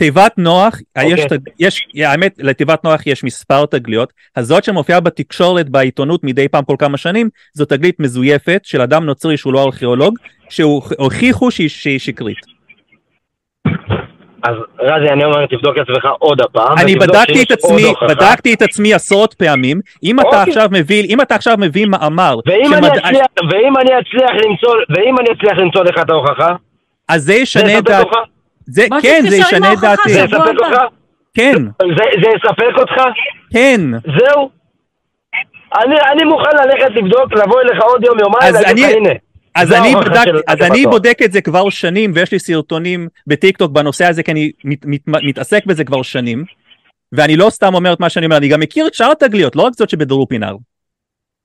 תיבת נוח, אוקיי. יש, יש, האמת, לתיבת נוח יש מספר תגליות, הזאת שמופיעה בתקשורת, בעיתונות מדי פעם כל כמה שנים, זו תגלית מזויפת של אדם נוצרי שהוא לא ארכיאולוג, שהוכיחו שהיא, שהיא שקרית. אז רזי, אני אומר, תבדוק את עצמך עוד הפעם. אני בדקתי את עצמי. בדקתי את עצמי עשרות פעמים, אם אתה אוקיי. עכשיו מביא, אם אתה עכשיו מביא מאמר, ואם אני אצליח, ואם אני אצליח למצוא, ואם אני אצליח למצוא לך את ההוכחה, אז זה ישנה את? זה, כן, זה ישנה את דעתי, זה יספק. אותך? כן, זה זה יספק אותך? כן, זהו. אני, אני מוכן ללכת לבדוק, לבוא אליך עוד יום, יומיים, אז להגיד לך, אני- הנה. אז אני, בדק, של אז אני. בודק את זה כבר שנים ויש לי סרטונים בטיקטוק בנושא הזה כי אני מת, מת, מתעסק בזה כבר שנים ואני לא סתם אומר את מה שאני אומר אני גם מכיר את שאר התגליות לא רק זאת שבדרופינר.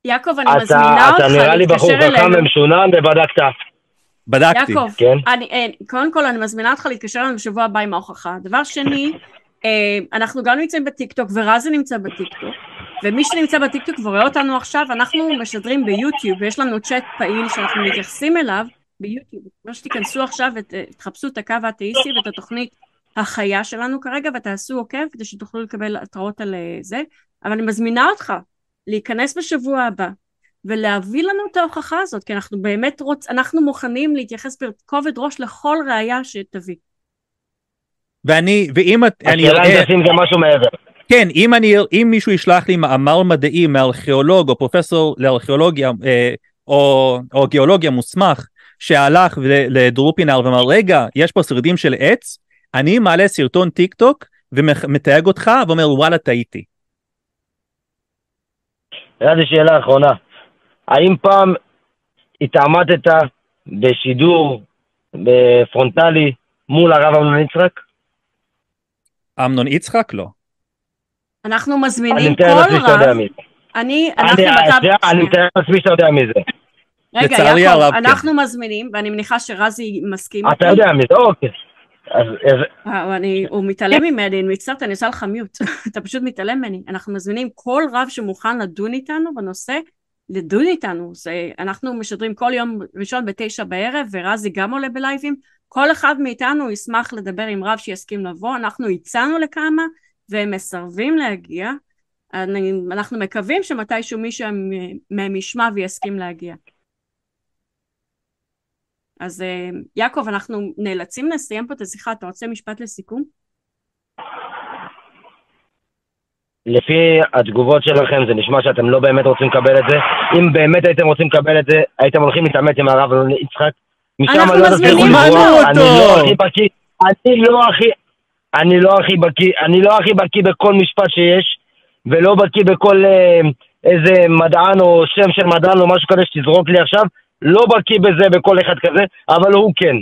יעקב, אני אתה, מזמינה אתה אותך נראה לי בחור להתקשר חכם אלינו. ומשונן ובדקת. בדקתי. יעקב, כן. אני, אה, קודם כל אני מזמינה אותך להתקשר אלינו בשבוע הבא עם ההוכחה. דבר שני, אה, אנחנו גם נמצאים בטיקטוק ורזי נמצא בטיקטוק ומי שנמצא בטיקטוק ורואה אותנו עכשיו אנחנו משדרים ביוטיוב ויש לנו צ'אט פעיל שאנחנו מתייחסים אליו ביוטיוב. כמו שתיכנסו עכשיו ותחפשו את הקו האתאיסטי ואת התוכנית החיה שלנו כרגע ותעשו עוקב כדי שתוכלו לקבל התראות על אה, זה אבל אני מזמינה אותך להיכנס בשבוע הבא ולהביא לנו את ההוכחה הזאת, כי אנחנו באמת רוצ... אנחנו מוכנים להתייחס בכובד ראש לכל ראייה שתביא. ואני ואם את אני השאלה אם אראה תשים גם משהו מעבר. כן אם אני אם מישהו ישלח לי מאמר מדעי מארכיאולוג או פרופסור לארכיאולוגיה אה, או, או גיאולוגיה מוסמך שהלך לדרופינר ואמר רגע יש פה שרידים של עץ אני מעלה סרטון טיק טוק ומתייג אותך ואומר וואלה טעיתי. רזי, שאלה אחרונה. האם פעם התעמתת בשידור בפרונטלי מול הרב אמנון יצחק? אמנון יצחק לא. אנחנו אני מזמינים מתאר כל לעצמי שאתה יודע רב, מי. אני, אני אנחנו. יודע, אני. מתאר לעצמי שאתה יודע מי זה. רגע, לצערי יעקב, הרב, כן. אנחנו מזמינים, ואני מניחה שרזי מסכים אתה יודע מי זה, אוקיי. אז אז- אה, אני, הוא מתעלם ממני, אני מצטערת, אני עושה לך מיוט. <laughs> אתה פשוט מתעלם ממני. אנחנו מזמינים כל רב שמוכן לדון איתנו בנושא, לדון איתנו. זה, אנחנו משדרים כל יום ראשון בתשע בערב, ורזי גם עולה בלייבים. כל אחד מאיתנו ישמח לדבר עם רב שיסכים לבוא. אנחנו הצענו לכמה, והם מסרבים להגיע. אני, אנחנו מקווים שמתישהו מישהו מהם ישמע ויסכים להגיע. אז אה, יעקב, אנחנו נאלצים לסיים פה את השיחה. אתה רוצה משפט לסיכום? לפי התגובות שלכם זה נשמע שאתם לא באמת רוצים לקבל את זה. אם באמת הייתם רוצים לקבל את זה, הייתם הולכים להתעמת עם הרב אמנון יצחק. משם לא תצליחו לברוח. אני לא הכי בקיא, אני לא הכי, אני לא הכי בקיא, אני לא הכי בקיא בכל משפט שיש, ולא בקיא בכל אה, איזה מדען או שם של מדען או משהו כזה שתזרוק לי עכשיו, לא בקיא בזה בכל אחד כזה, אבל הוא כן.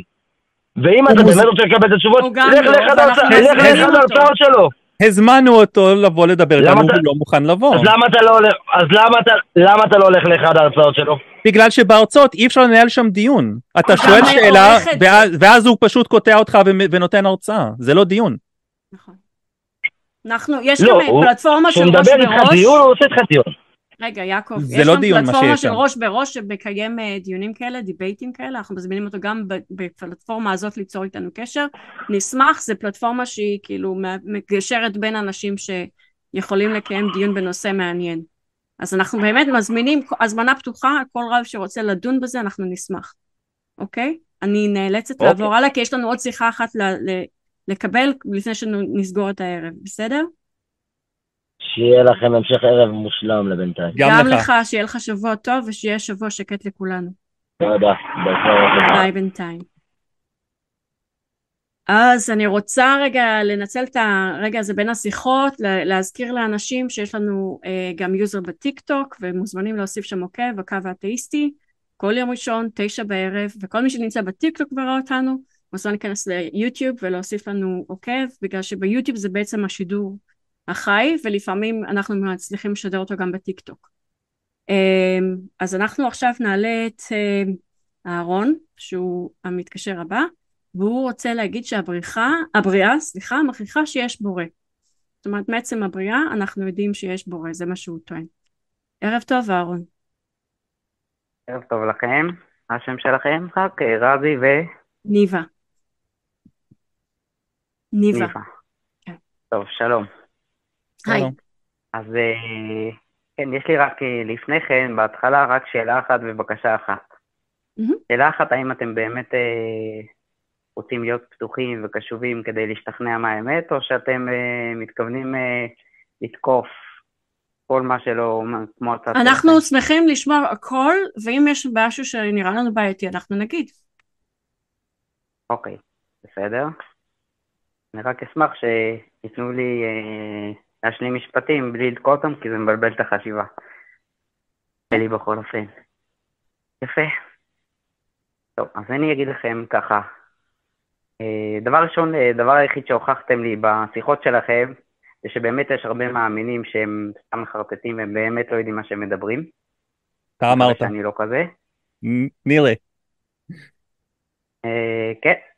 ואם אתה באמת רוצה לקבל את התשובות, לך לא, לאחד. ההרצאות שלו. הזמנו אותו לבוא לדבר איתנו אתה- והוא לא מוכן לבוא. אז למה אתה לא הולך, אז למה אתה, למה אתה לא הולך לאחד ההרצאות שלו? בגלל שבהרצאות אי אפשר לנהל שם דיון. אתה הוא שואל שאלה. ואז, ואז הוא פשוט קוטע אותך ונותן הרצאה. זה לא דיון. נכון. אנחנו, יש לא, גם הוא- פלטפורמה של כשהוא ראש מדבר איתך בראש. דיון, הוא עושה איתך דיון. רגע, יעקב, יש לא גם מה פלטפורמה של. ראש בראש שמקיים אה, דיונים כאלה, דיבייטים כאלה, אנחנו מזמינים אותו גם בפלטפורמה הזאת ליצור איתנו קשר. נשמח, זו פלטפורמה שהיא כאילו מגשרת בין אנשים שיכולים לקיים דיון בנושא מעניין. אז אנחנו באמת מזמינים, הזמנה פתוחה, כל רב שרוצה לדון בזה, אנחנו נשמח. אוקיי? אני נאלצת אוקיי. לעבור הלאה, כי יש לנו עוד שיחה אחת ל- ל- לקבל לפני שנסגור את הערב, בסדר? שיהיה לכם המשך ערב מושלם לבינתיים. גם גם לך. לך, שיהיה לך שבוע טוב ושיהיה שבוע שקט לכולנו. תודה. ביי. בינתיים. אז אני רוצה רגע לנצל את הרגע הזה בין השיחות, לה- להזכיר לאנשים שיש לנו אה, גם יוזר בטיק טוק ומוזמנים להוסיף שם עוקב, הקו האתאיסטי, כל יום ראשון, תשע בערב, וכל מי שנמצא בטיק טוק וראה אותנו, מוזמן להיכנס ליוטיוב ולהוסיף לנו עוקב, בגלל שביוטיוב זה בעצם השידור החי, ולפעמים אנחנו מצליחים לשדר אותו גם בטיק טוק. אה, אז אנחנו עכשיו נעלה את אה, אהרון, שהוא המתקשר הבא, והוא רוצה להגיד שהבריחה, הבריאה, סליחה, מכריחה שיש בורא. זאת אומרת, מעצם הבריאה אנחנו יודעים שיש בורא, זה מה שהוא טוען. ערב טוב, אהרון. ערב טוב לכם. מה השם שלכם? רק אה, רבי ניבה. ניבה. וניבה. כן. טוב, שלום. היי. אז אה, כן, יש לי רק אה, לפני כן, בהתחלה, רק שאלה אחת ובקשה אחת. מהמם. שאלה אחת, האם אתם באמת אה, רוצים להיות פתוחים וקשובים כדי להשתכנע מהאמת, או שאתם אה, מתכוונים אה, לתקוף כל מה שלא כמו שלכם? אנחנו שמחים לשמוע הכל, ואם יש משהו שנראה לנו בעייתי, אנחנו נגיד. אוקיי, בסדר. אני רק אשמח שייתנו לי אה, להשלים משפטים בלי לתקוע אותם, כי זה מבלבל את החשיבה. שלי בכל אופן. יפה. טוב, אז אני אגיד לכם ככה. אה, דבר ראשון, אה, דבר היחיד שהוכחתם לי בשיחות שלכם, זה שבאמת יש הרבה מאמינים שהם סתם מחרטטים והם באמת לא יודעים מה שהם מדברים. אתה אמרת. שאני לא כזה. נראה. אה, כן.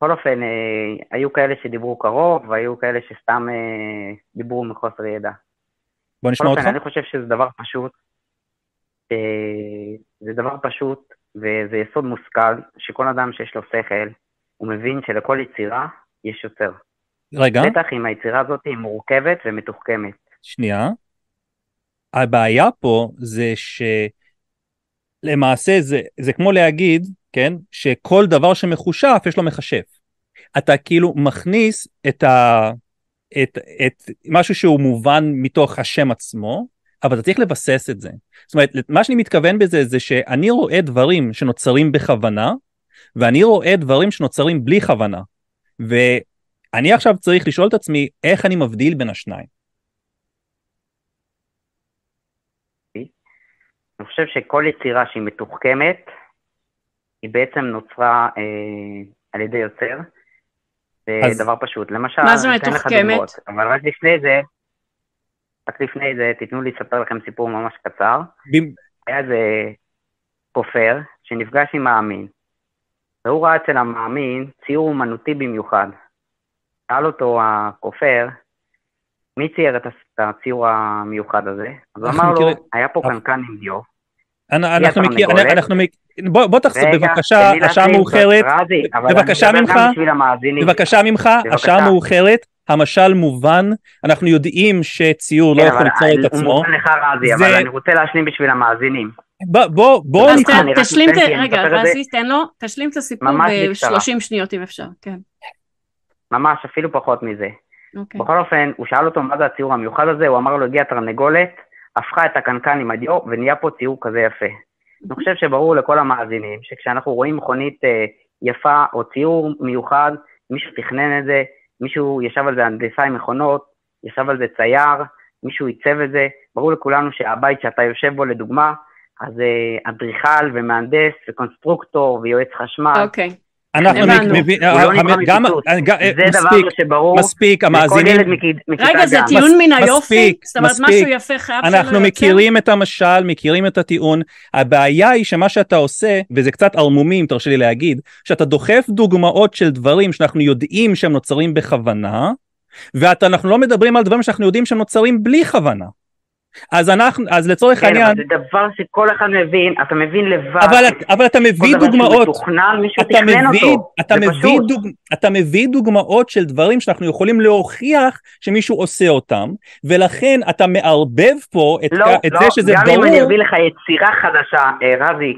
בכל אופן, אה, היו כאלה שדיברו קרוב, והיו כאלה שסתם אה, דיברו מחוסר ידע. בוא נשמע אותך. אני חושב שזה דבר פשוט. אה, זה דבר פשוט, וזה יסוד מושכל, שכל אדם שיש לו שכל, הוא מבין שלכל יצירה יש יוצר. רגע, בטח אם היצירה הזאת היא מורכבת ומתוחכמת. שנייה. הבעיה פה זה שלמעשה זה, זה כמו להגיד, כן, שכל דבר שמחושף יש לו מכשף. אתה כאילו מכניס את, ה, את, את משהו שהוא מובן מתוך השם עצמו, אבל אתה צריך לבסס את זה. זאת אומרת, מה שאני מתכוון בזה זה שאני רואה דברים שנוצרים בכוונה, ואני רואה דברים שנוצרים בלי כוונה. ואני עכשיו צריך לשאול את עצמי איך אני מבדיל בין השניים. אני חושב שכל יצירה שהיא מתוחכמת, היא בעצם נוצרה אה, על ידי יוצר. זה אז- דבר פשוט. למשל, מה זה מתוחכמת? אבל רק לפני זה, רק לפני זה, תיתנו לי לספר לכם סיפור ממש קצר. היה איזה כופר שנפגש עם מאמין, והוא ראה אצל המאמין ציור אומנותי במיוחד. שאל אותו הכופר, מי צייר את הציור המיוחד הזה? אז הוא אנחנו אמר לו, מכירים- היה פה קנקן עם דיו. אנ- אנחנו מכיר, התרנגולת? אנחנו מכיר, בוא, בוא תחזור בבקשה, השעה מאוחרת, בבקשה ממך. בבקשה ממך. השעה מאוחרת, המשל מובן, אנחנו יודעים שציור לא כן, יכול ליצור את הוא עצמו, מובן לך רזי, אבל אני רוצה להשלים בשביל המאזינים. בוא, בוא, תשלים, רגע, רזי, תן לו, תשלים את הסיפור ממש בקצרה. ב-30 שניות אם אפשר, כן. ממש, אפילו פחות מזה. אוקיי. בכל אופן, הוא שאל אותו מה זה הציור המיוחד הזה, הוא אמר לו, הגיעה תרנגולת, הפכה את הקנקן עם הדיו, ונהיה פה ציור כזה יפה. אני חושב שברור לכל המאזינים, שכשאנחנו רואים מכונית אה, יפה, או ציור מיוחד, מישהו תכנן את זה, מישהו ישב על זה הנדסאי מכונות, ישב על זה צייר, מישהו עיצב את זה, ברור לכולנו שהבית שאתה יושב בו, לדוגמה, אז אה, אדריכל ומהנדס וקונסטרוקטור ויועץ חשמל, אוקיי. אנחנו הוא לא גם, מציטוט. גם- זה דבר מספיק, שברור מספיק, המאזינים, רגע, זה. טיעון מן היופי? זאת אומרת, מספיק. משהו יפה חייב שלא אנחנו יוצא? מכירים את המשל, מכירים את הטיעון, הבעיה היא שמה שאתה עושה, וזה קצת ערמומי אם תרשה לי להגיד, שאתה דוחף דוגמאות של דברים שאנחנו יודעים שהם נוצרים בכוונה, ואנחנו לא מדברים על דברים שאנחנו יודעים שהם נוצרים בלי כוונה. אז אנחנו, אז לצורך כן, העניין, אבל זה דבר שכל אחד מבין, אתה מבין לבד. אבל, אבל אתה מביא דוגמאות, מתוכנן, מישהו אתה תכנן מביא, אותו. אתה, מביא. דוג, אתה מביא דוגמאות של דברים שאנחנו יכולים להוכיח שמישהו עושה אותם, ולכן אתה מערבב פה את, לא, את לא, זה שזה גם ברור. אם אני אביא לך יצירה חדשה, אה, רזי,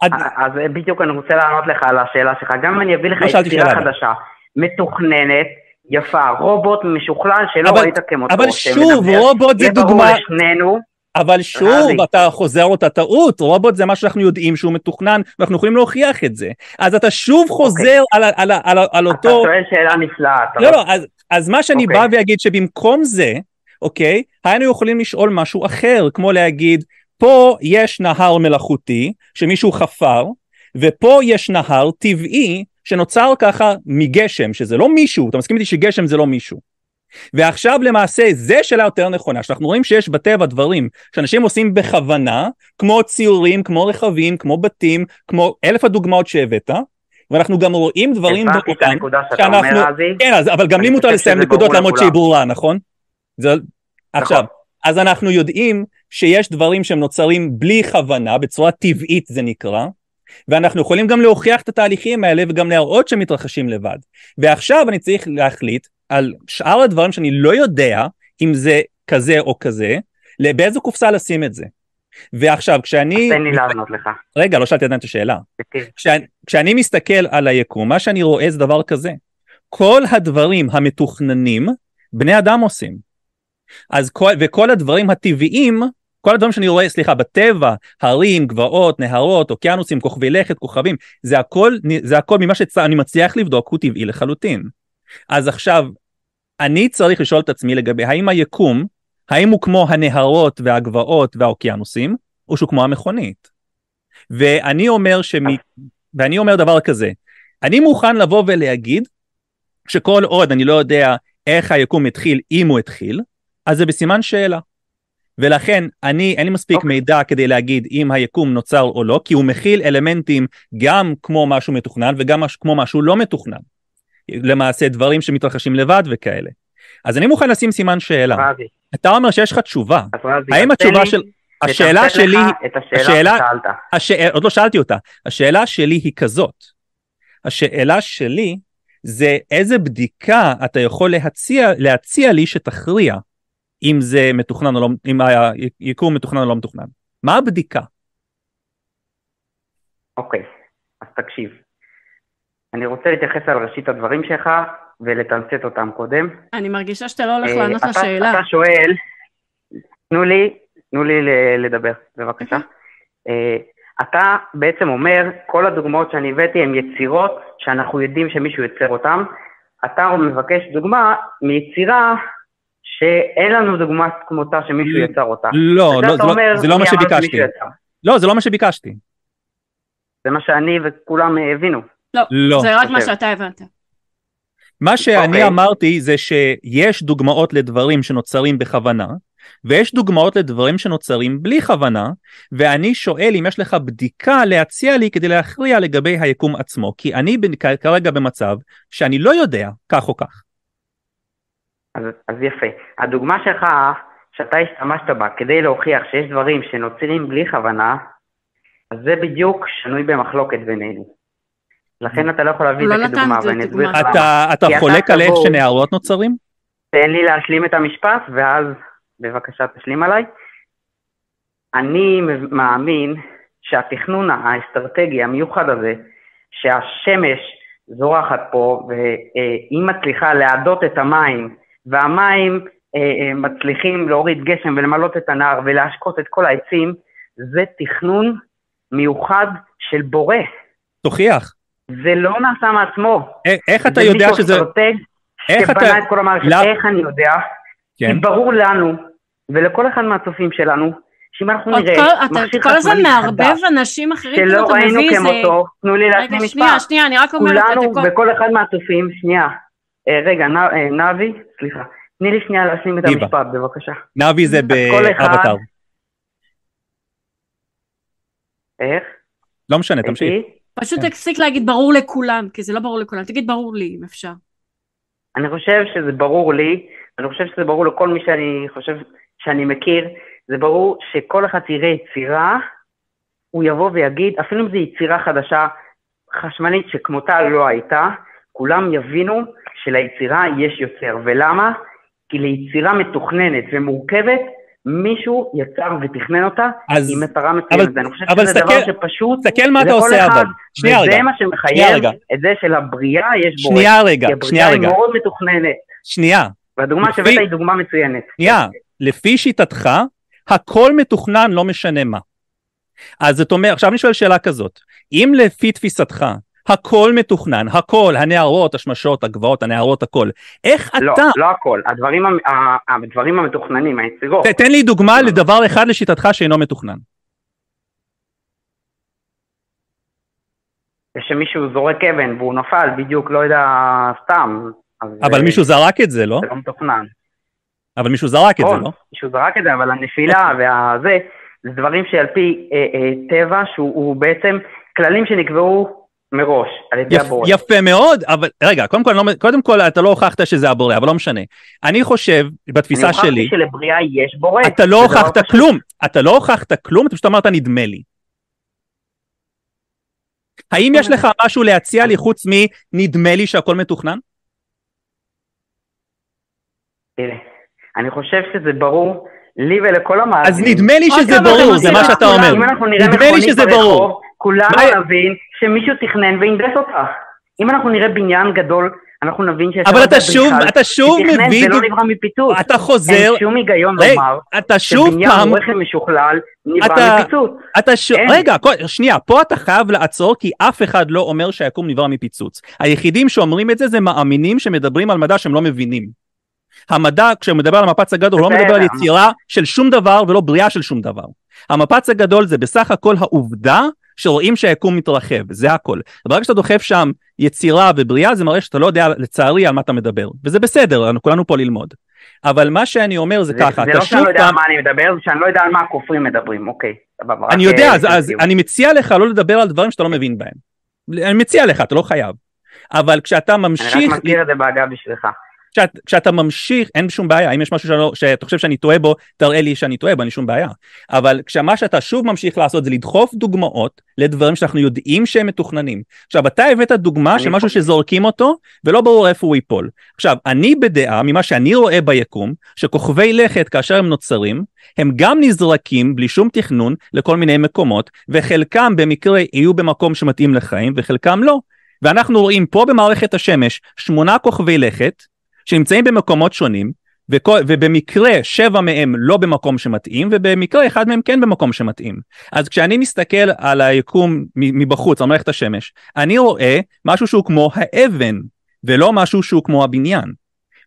עד- אז בדיוק אני רוצה לענות לך על השאלה שלך, גם אם אני אביא לך לא יצירה. חדשה, מתוכננת, יפה, רובוט משוכלל שלא אבל- ראית כמותו. אבל שוב, רובוט זה יהיה ברור דוגמה, לשנינו, אבל שוב, רזי. אתה חוזר אותה טעות, רובוט זה מה שאנחנו יודעים שהוא מתוכנן, ואנחנו יכולים להוכיח את זה. אז אתה שוב חוזר על, ה- על, על, ה- על אתה אותו... שואל שאלה נפלאה. אתה לא, לא, אז, אז מה שאני אוקיי. בא ואגיד שבמקום זה, אוקיי, היינו יכולים לשאול משהו אחר, כמו להגיד, פה יש נהר מלאכותי שמישהו חפר, ופה יש נהר טבעי שנוצר ככה מגשם, שזה לא מישהו, אתה מסכים איתי שגשם זה לא מישהו. ועכשיו למעשה זה שאלה יותר נכונה, שאנחנו רואים שיש בטבע דברים שאנשים עושים בכוונה, כמו ציורים, כמו רכבים, כמו בתים, כמו אלף הדוגמאות שהבאת, ואנחנו גם רואים דברים הבנתי את הנקודה שאתה אומר, רזי. כן, אז, אבל גם לי מותר לסיים נקודות למרות. שהיא ברורה, נכון? זה... עכשיו, אז אנחנו יודעים שיש דברים שהם נוצרים בלי כוונה, בצורה טבעית זה נקרא, ואנחנו יכולים גם להוכיח את התהליכים האלה וגם להראות שהם מתרחשים לבד. ועכשיו אני צריך להחליט על שאר הדברים שאני לא יודע אם זה כזה או כזה, באיזו קופסה לשים את זה. ועכשיו כשאני... תן לי לענות לך. רגע, לא שאלתי עדיין את השאלה. כשאני, כשאני מסתכל על היקום, מה שאני רואה זה דבר כזה. כל הדברים המתוכננים, בני אדם עושים. אז כל, וכל הדברים הטבעיים, כל הדברים שאני רואה, סליחה, בטבע, הרים, גבעות, נהרות, אוקיינוסים, כוכבי לכת, כוכבים, זה הכל, זה הכל ממה שאני מצליח לבדוק הוא טבעי לחלוטין. אז עכשיו, אני צריך לשאול את עצמי לגבי האם היקום, האם הוא כמו הנהרות והגבעות והאוקיינוסים, או שהוא כמו המכונית. ואני אומר שמ... ואני אומר דבר כזה, אני מוכן לבוא ולהגיד שכל עוד אני לא יודע איך היקום התחיל, אם הוא התחיל, אז זה בסימן שאלה. ולכן אני, אין לי מספיק okay. אוקיי. מידע כדי להגיד אם היקום נוצר או לא, כי הוא מכיל אלמנטים גם כמו משהו מתוכנן וגם מש, כמו משהו לא מתוכנן. למעשה דברים שמתרחשים לבד וכאלה. אז אני מוכן לשים סימן שאלה. רבי. אתה אומר שיש לך תשובה. רבי, האם התשובה של... השאלה שלי, את השאלה, השאלה הש... עוד לא שאלתי אותה, השאלה שלי היא כזאת, השאלה שלי זה איזה בדיקה אתה יכול להציע, להציע לי שתכריע אם זה מתוכנן או לא, אם היקום מתוכנן או לא מתוכנן. מה הבדיקה? אוקיי, אז תקשיב. אני רוצה להתייחס על ראשית הדברים שלך ולתמצת אותם קודם. אני מרגישה שאתה לא הולך אה, לענות לשאלה. אתה שואל, תנו לי, תנו לי לדבר, בבקשה. אה, אתה בעצם אומר, כל הדוגמאות שאני הבאתי הן יצירות שאנחנו יודעים שמישהו יוצר אותן. אתה מבקש דוגמה מיצירה שאין לנו דוגמה כמותה שמישהו יצר אותה. לא, לא, זה, לא, זה לא מה שביקשתי. לא, זה לא מה שביקשתי. זה מה שאני וכולם הבינו. לא, לא. זה רק מה שאתה הבנת. מה שאני okay. אוקיי. אמרתי זה שיש דוגמאות לדברים שנוצרים בכוונה, ויש דוגמאות לדברים שנוצרים בלי כוונה, ואני שואל אם יש לך בדיקה להציע לי כדי להכריע לגבי היקום עצמו, כי אני כרגע במצב שאני לא יודע כך או כך. אז, אז יפה. הדוגמה שלך, שאתה השתמשת בה כדי להוכיח שיש דברים שנוצרים בלי כוונה, אז זה בדיוק שנוי במחלוקת בינינו. לכן אתה לא יכול להביא את זה לא כדוגמה, ואני אסביר לך למה. אתה חולק על איך שנערות נוצרים? תן לי להשלים את המשפט, ואז בבקשה תשלים עליי. אני מאמין שהתכנון האסטרטגי המיוחד הזה, שהשמש זורחת פה, והיא מצליחה להדות את המים, והמים אה, אה, מצליחים להוריד גשם ולמלות את הנהר ולהשקות את כל העצים, זה תכנון מיוחד של בורא. תוכיח. זה לא נעשה מעצמו. איך אתה יודע שזה... איך אתה... שבנה את כל המערכת, לא... איך אני יודע? כן. כי ברור לנו, ולכל אחד מהצופים שלנו, שאם אנחנו נראה חדש, אתה כל הזמן מערבב אנשים אחרים, שלא ראינו כמותו, תנו לי להשלים משפט. שנייה, שנייה, אני רק אומרת, כולנו וכל אחד מהצופים, שנייה, אה, רגע, אה, נבי, סליחה, תני לי שנייה להשלים את המשפט, בבקשה. נבי זה באבטר. איך? לא משנה, תמשיך. פשוט כן. תפסיק להגיד ברור לכולם, כי זה לא ברור לכולם, תגיד ברור לי אם אפשר. אני חושב שזה ברור לי, אני חושב שזה ברור לכל מי שאני חושב שאני מכיר, זה ברור שכל אחד יראה יצירה, הוא יבוא ויגיד, אפילו אם זו יצירה חדשה, חשמלית שכמותה לא הייתה, כולם יבינו שליצירה יש יוצר. ולמה? כי ליצירה מתוכננת ומורכבת, מישהו יצר ותכנן אותה אז, עם מטרה מסוימת. אני חושב שזה סתכל, דבר שפשוט, תסתכל מה אתה עושה אחד, אבל. שנייה רגע. וזה מה שמחייב את זה שלבריאה יש בורא. שנייה רגע, שנייה רגע. כי הבריאה היא מאוד מתוכננת. שנייה. והדוגמה לפי... שהבאת היא דוגמה מצוינת. שנייה, לפי שיטתך, הכל מתוכנן לא משנה מה. אז זאת אומרת, עכשיו אני שואל שאלה כזאת, אם לפי תפיסתך הכל מתוכנן, הכל, הנערות, השמשות, הגבעות, הנערות, הכל. איך לא, אתה... לא, לא הכל, הדברים, הדברים המתוכננים, היצירות. תן לי דוגמה לדבר אחד לשיטתך שאינו מתוכנן. שמישהו זורק אבן והוא נפל, בדיוק, לא יודע, סתם. אבל זה... מישהו זרק את זה, לא? זה לא מתוכנן. אבל מישהו זרק את זה, נכון, לא? מישהו זרק את זה, אבל הנפילה והזה, זה דברים שעל פי אה, אה, טבע, שהוא בעצם כללים שנקבעו מראש, על ידי יפ, הבורא. יפה מאוד, אבל רגע, קודם כל, לא, קודם כל אתה לא הוכחת שזה הבורא, אבל לא משנה. אני חושב, בתפיסה אני שלי... אני הוכחתי שלבריאה יש בורא. אתה לא הוכחת לא כלום, אתה לא הוכחת כלום, אתה פשוט אמרת נדמה לי. האם יש לך משהו להציע לי חוץ מנדמה לי שהכל מתוכנן? תראה, אני חושב שזה ברור לי ולכל המאזינים. אז נדמה לי שזה ברור, זה מה שאתה אומר. נדמה לי שזה ברור. כולנו נבין שמישהו תכנן והנדס אותה. אם אנחנו נראה בניין גדול, אנחנו נבין שיש... אבל אתה שוב, אתה שוב מביא... זה לא נברא מפיצוץ. אתה חוזר... אין שום היגיון לומר אתה שוב שבניין הוא רכב משוכלל נברא מפיצוץ. אתה שוב... רגע, שנייה, פה אתה חייב לעצור כי אף אחד לא אומר שהיקום נברא מפיצוץ. היחידים שאומרים את זה זה מאמינים שמדברים על מדע שהם לא מבינים. המדע, כשהוא מדבר על המפץ הגדול, הוא לא מדבר על יצירה של שום דבר ולא בריאה של שום דבר. המפץ הגדול זה בסך הכל העובדה שרואים שהיקום מתרחב, זה הכל. ברגע שאתה דוחף שם יצירה ובריאה, זה מראה שאתה לא יודע לצערי על מה אתה מדבר, וזה בסדר, אנחנו כולנו פה ללמוד. אבל מה שאני אומר זה, זה ככה, זה לא שאני לא יודע על מה אני מדבר, זה שאני לא יודע על מה הכופרים מדברים, אוקיי, סבבה. אני יודע, אה, אז, אז. אני מציע לך לא לדבר על דברים שאתה לא מבין בהם. אני מציע לך, אתה לא חייב. אבל כשאתה אני ממשיך, רק מזכיר את זה באגב בשבילך. כשאת, כשאתה ממשיך, אין שום בעיה, אם יש משהו שלא, שאתה חושב שאני טועה בו, תראה לי שאני טועה בו, אין שום בעיה. אבל כשמה שאתה שוב ממשיך לעשות זה לדחוף דוגמאות לדברים שאנחנו יודעים שהם מתוכננים. עכשיו, אתה הבאת דוגמה של משהו שזורקים אותו, ולא ברור איפה הוא ייפול. עכשיו, אני בדעה, ממה שאני רואה ביקום, שכוכבי לכת, כאשר הם נוצרים, הם גם נזרקים בלי שום תכנון לכל מיני מקומות, וחלקם במקרה יהיו במקום שמתאים לחיים, וחלקם לא. ואנחנו רואים פה במערכת השמש שמונה כוכבי לכת, שנמצאים במקומות שונים, וכל, ובמקרה שבע מהם לא במקום שמתאים, ובמקרה אחד מהם כן במקום שמתאים. אז כשאני מסתכל על היקום מבחוץ, על מערכת השמש, אני רואה משהו שהוא כמו האבן, ולא משהו שהוא כמו הבניין.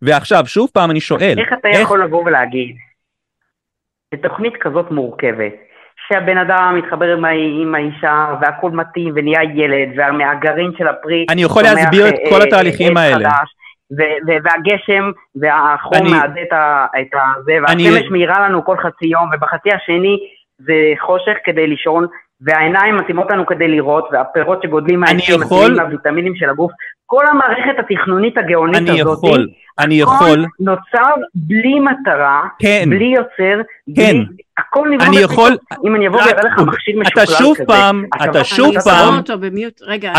ועכשיו, שוב פעם אני שואל, איך אתה יכול לבוא ולהגיד שתוכנית כזאת מורכבת, שהבן אדם מתחבר עם, ה- עם האישה והכל מתאים ונהיה ילד והמהגרעין של הפרי אני יכול להסביר את אה, כל אה, התהליכים עץ האלה. חדש, והגשם והחום מעדה את הזה והשמש מאירה לנו כל חצי יום ובחצי השני זה חושך כדי לישון והעיניים מתאימות לנו כדי לראות והפירות שגודלים מהעצים יכול- מתאימים לוויטמינים של הגוף כל המערכת התכנונית הגאונית אני הזאת יכול, אני הכל יכול, נוצר בלי מטרה, כן, בלי יוצר, כן. בלי... הכל נברא אני. יכול, אם אני אבוא ואראה לך מכשיר משוכלל אתה כזה, שוב פעם, אתה שוב פעם.